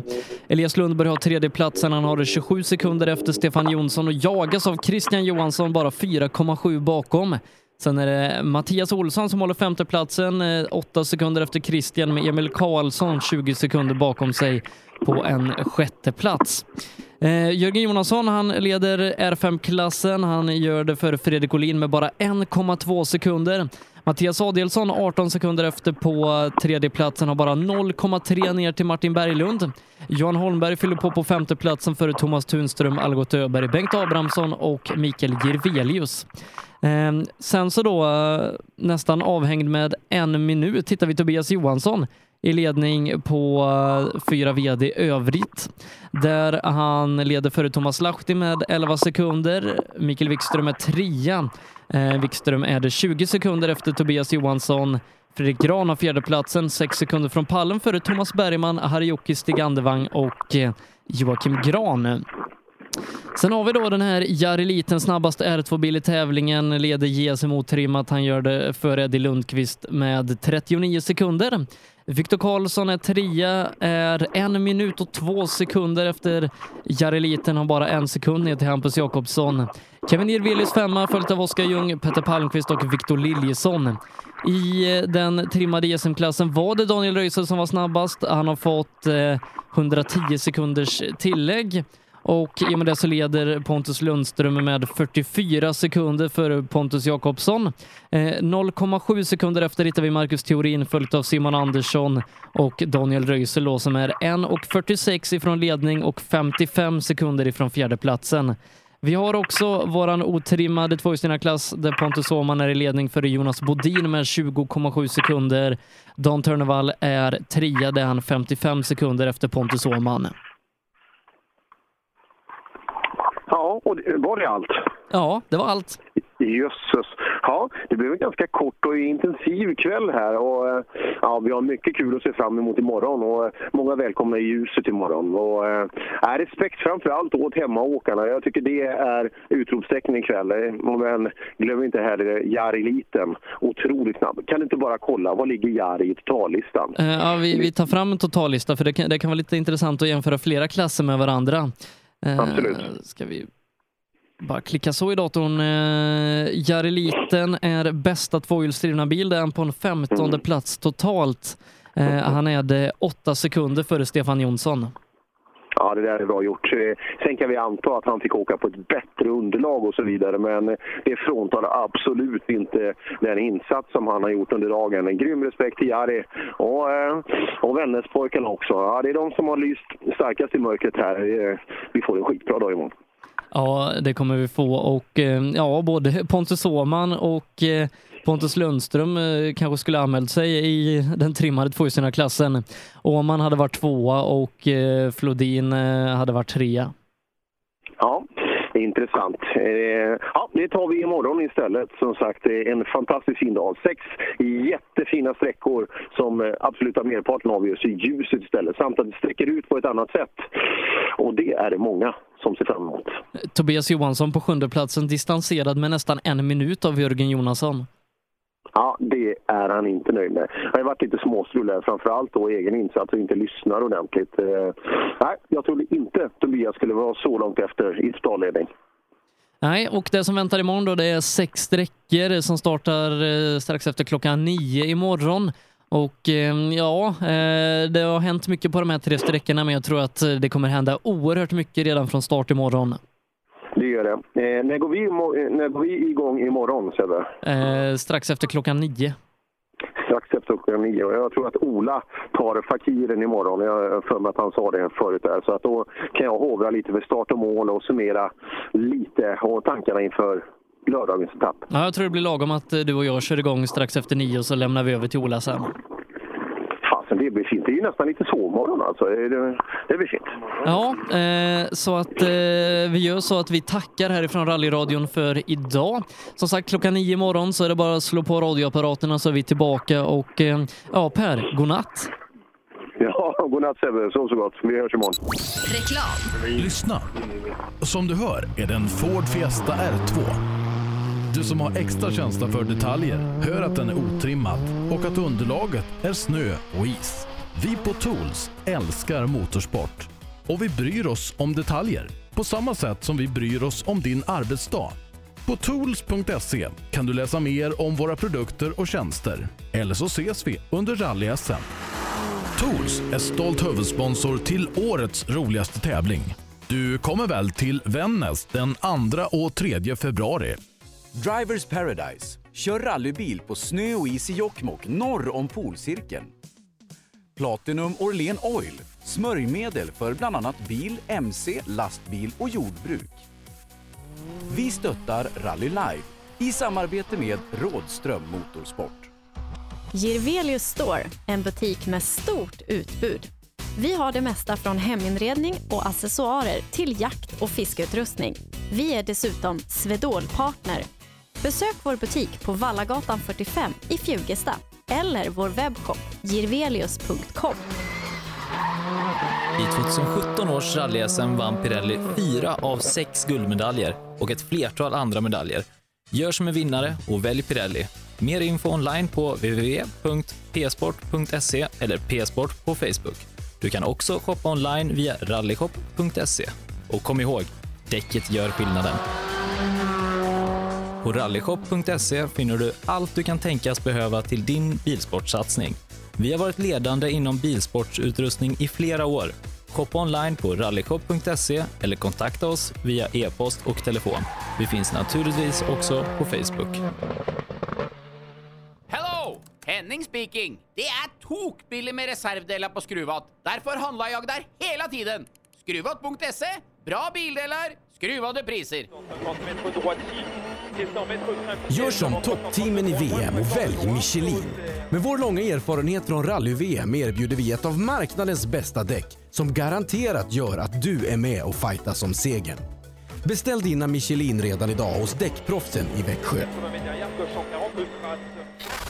Elias Lundberg har tredjeplatsen, han har det 27 sekunder efter Stefan Jonsson och jagas av Christian Johansson bara 4,7 bakom. Sen är det Mattias Olsson som håller femteplatsen, eh, åtta sekunder efter Christian med Emil Karlsson 20 sekunder bakom sig på en sjätteplats. Eh, Jörgen Jonasson han leder R5-klassen. Han gör det för Fredrik Olin med bara 1,2 sekunder. Mattias Adelsson 18 sekunder efter på tredjeplatsen har bara 0,3 ner till Martin Berglund. Johan Holmberg fyller på på femteplatsen före Thomas Tunström, Algot Öberg, Bengt Abrahamsson och Mikael Jirvelius. Ehm, sen så då eh, nästan avhängd med en minut tittar vi Tobias Johansson i ledning på eh, fyra VD övrigt. Där han leder före Thomas Lahti med 11 sekunder. Mikael Wikström är trea. Eh, Wikström är det 20 sekunder efter Tobias Johansson. Fredrik Gran har fjärdeplatsen, 6 sekunder från pallen före Thomas Bergman, Harjoki Stig Andevang och eh, Joakim Gran. Sen har vi då den här Jari Liten, snabbast R2-bil i tävlingen, leder JSM otrimmat. Han gör det före Eddie Lundqvist med 39 sekunder. Viktor Karlsson är trea, är en minut och två sekunder efter Jari Liten, har bara en sekund ner till Hampus Jakobsson. Kevin Jirvelius femma, följt av Oskar Ljung, Petter Palmqvist och Viktor Liljesson. I eh, den trimmade SM-klassen var det Daniel Röisel som var snabbast. Han har fått eh, 110 sekunders tillägg. Och i och med det så leder Pontus Lundström med 44 sekunder före Pontus Jakobsson. Eh, 0,7 sekunder efter hittar vi Marcus Theorin följt av Simon Andersson och Daniel Röisel då, som är 1,46 ifrån ledning och 55 sekunder ifrån fjärdeplatsen. Vi har också våran otrimmade tvåhjulsdrivna-klass där Pontus Åhman är i ledning före Jonas Bodin med 20,7 sekunder. Dan Törnevall är trea, där han 55 sekunder efter Pontus Åhman. Ja, och det, var det allt? Ja, det var allt. Jösses. Ja, det blev en ganska kort och intensiv kväll här. Och, eh, ja, vi har mycket kul att se fram emot imorgon och eh, många välkomna i ljuset imorgon. Och, äh, respekt framför allt åt hemmaåkarna. Jag tycker det är utropstecken ikväll. Men glöm inte heller Jari Liten. Otroligt snabb. Kan du inte bara kolla, vad ligger Jari i totallistan? Eh, Ja, vi, vi tar fram en totallista för det kan, det kan vara lite intressant att jämföra flera klasser med varandra. Absolut. Eh, ska vi bara klicka så i datorn. Jareliten Jari Liten är bästa tvåhjulsdrivna bil. Det är han på en femtonde plats totalt. Eh, han är det åtta sekunder före Stefan Jonsson. Ja, det där är bra gjort. Eh, sen kan vi anta att han fick åka på ett bättre underlag och så vidare, men eh, det fråntar absolut inte den insats som han har gjort under dagen. En grym respekt till Jari och, eh, och Vännäspojkarna också. Ja, det är de som har lyst starkast i mörkret här. Vi får en skitbra dag imorgon. Ja, det kommer vi få och ja, både Pontus Åhman och Pontus Lundström eh, kanske skulle anmält sig i den trimmade tvåhjulsdrivna klassen. Åhman hade varit tvåa och eh, Flodin eh, hade varit trea. Ja, intressant. Eh, Ja, det tar vi imorgon istället. Som sagt, en fantastisk fin dag. Sex jättefina sträckor som absoluta merparten avgörs i ljuset istället. Samt att det sträcker ut på ett annat sätt. Och det är det många som ser fram emot. Tobias Johansson på sjunde platsen distanserad med nästan en minut av Jörgen Jonasson. Är han inte nöjd med. Han har varit lite småstrul framförallt då egen insats och inte lyssnar ordentligt. Eh, nej, jag trodde inte Tobias skulle vara så långt efter i totalledning. Nej, och det som väntar imorgon då det är sex sträckor som startar eh, strax efter klockan nio imorgon. Och eh, ja, det har hänt mycket på de här tre sträckorna men jag tror att det kommer hända oerhört mycket redan från start imorgon. Det gör det. När, går vi, när går vi igång imorgon, Sebbe? Eh, strax efter klockan nio. Strax efter klockan nio. Och jag tror att Ola tar Fakiren imorgon. Jag har för mig att han sa det förut där. Så att då kan jag hovra lite för start och mål och summera lite och tankarna inför lördagens etapp. Ja, jag tror det blir lagom att eh, du och jag kör igång strax efter nio och så lämnar vi över till Ola sen. Fasen, det blir fint. Det är ju nästan lite sovmorgon alltså. Det, det blir fint. Ja, eh, så att eh, vi gör så att vi tackar härifrån rallyradion för idag. Som sagt, klockan nio imorgon så är det bara att slå på radioapparaterna så är vi tillbaka och eh, ja, Per, godnatt. Ja, godnatt Sebbe. Sov så gott. Vi hörs imorgon. Reklam. Lyssna. Som du hör är det en Ford Fiesta R2. Du som har extra känsla för detaljer hör att den är otrimmad och att underlaget är snö och is. Vi på Tools älskar motorsport och vi bryr oss om detaljer på samma sätt som vi bryr oss om din arbetsdag. På tools.se kan du läsa mer om våra produkter och tjänster. Eller så ses vi under rally-SM. Tools är stolt huvudsponsor till årets roligaste tävling. Du kommer väl till Vännäs den 2 och 3 februari? Drivers Paradise. Kör rallybil på snö och is i Jokkmokk norr om polcirkeln. Platinum Orlen Oil. Smörjmedel för bland annat bil, mc, lastbil och jordbruk. Vi stöttar Rally Live i samarbete med Rådström Motorsport. Girvelius Store, en butik med stort utbud. Vi har det mesta från heminredning och accessoarer till jakt och fiskeutrustning. Vi är dessutom Swedol-partner. Besök vår butik på Vallagatan 45 i Fjugesta eller vår webbshop girvelius.com. I 2017 års rally-SM vann Pirelli fyra av sex guldmedaljer och ett flertal andra medaljer. Gör som en vinnare och välj Pirelli. Mer info online på www.psport.se eller psport på Facebook. Du kan också shoppa online via rallyshop.se. Och kom ihåg, däcket gör skillnaden. På rallyshop.se finner du allt du kan tänkas behöva till din bilsportsatsning. Vi har varit ledande inom bilsportsutrustning i flera år. Shoppa online på rallyshop.se eller kontakta oss via e-post och telefon. Vi finns naturligtvis också på Facebook. Hello! Henning speaking. Det är tokbilligt med reservdelar på Skruvat. Därför handlar jag där hela tiden. Skruvat.se. Bra bildelar, skruvade priser. Gör som toppteamen i VM och välj Michelin. Med vår långa erfarenhet från rally-VM erbjuder vi ett av marknadens bästa däck som garanterat gör att du är med och fightas om segern. Beställ dina Michelin redan idag hos Däckproffsen i Växjö.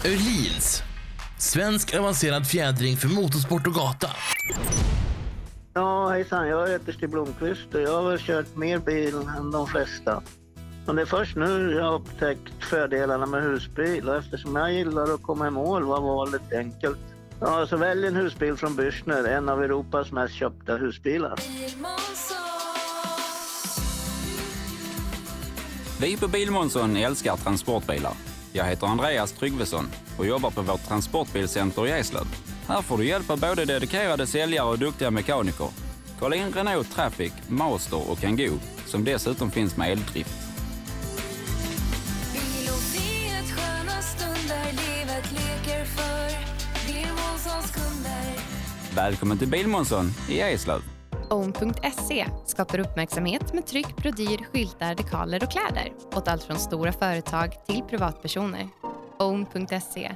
Öhlins. Svensk avancerad fjädring för motorsport och gata. Ja, hejsan. Jag heter Stig Blomqvist och jag har väl kört mer bil än de flesta. Men det är först nu jag har upptäckt fördelarna med husbil och eftersom jag gillar att komma i mål var valet enkelt. Ja, så välj en husbil från Bürstner, en av Europas mest köpta husbilar. Vi på Bilmånsson älskar transportbilar. Jag heter Andreas Tryggvesson och jobbar på vårt transportbilcenter i Eslöv. Här får du hjälp av både dedikerade säljare och duktiga mekaniker. Kolla in Renault Traffic, Master och Kangoo som dessutom finns med eldrift. Välkommen till Bilmånsson i Eslöv. Own.se skapar uppmärksamhet med tryck, brodyr, skyltar, dekaler och kläder åt allt från stora företag till privatpersoner. Own.se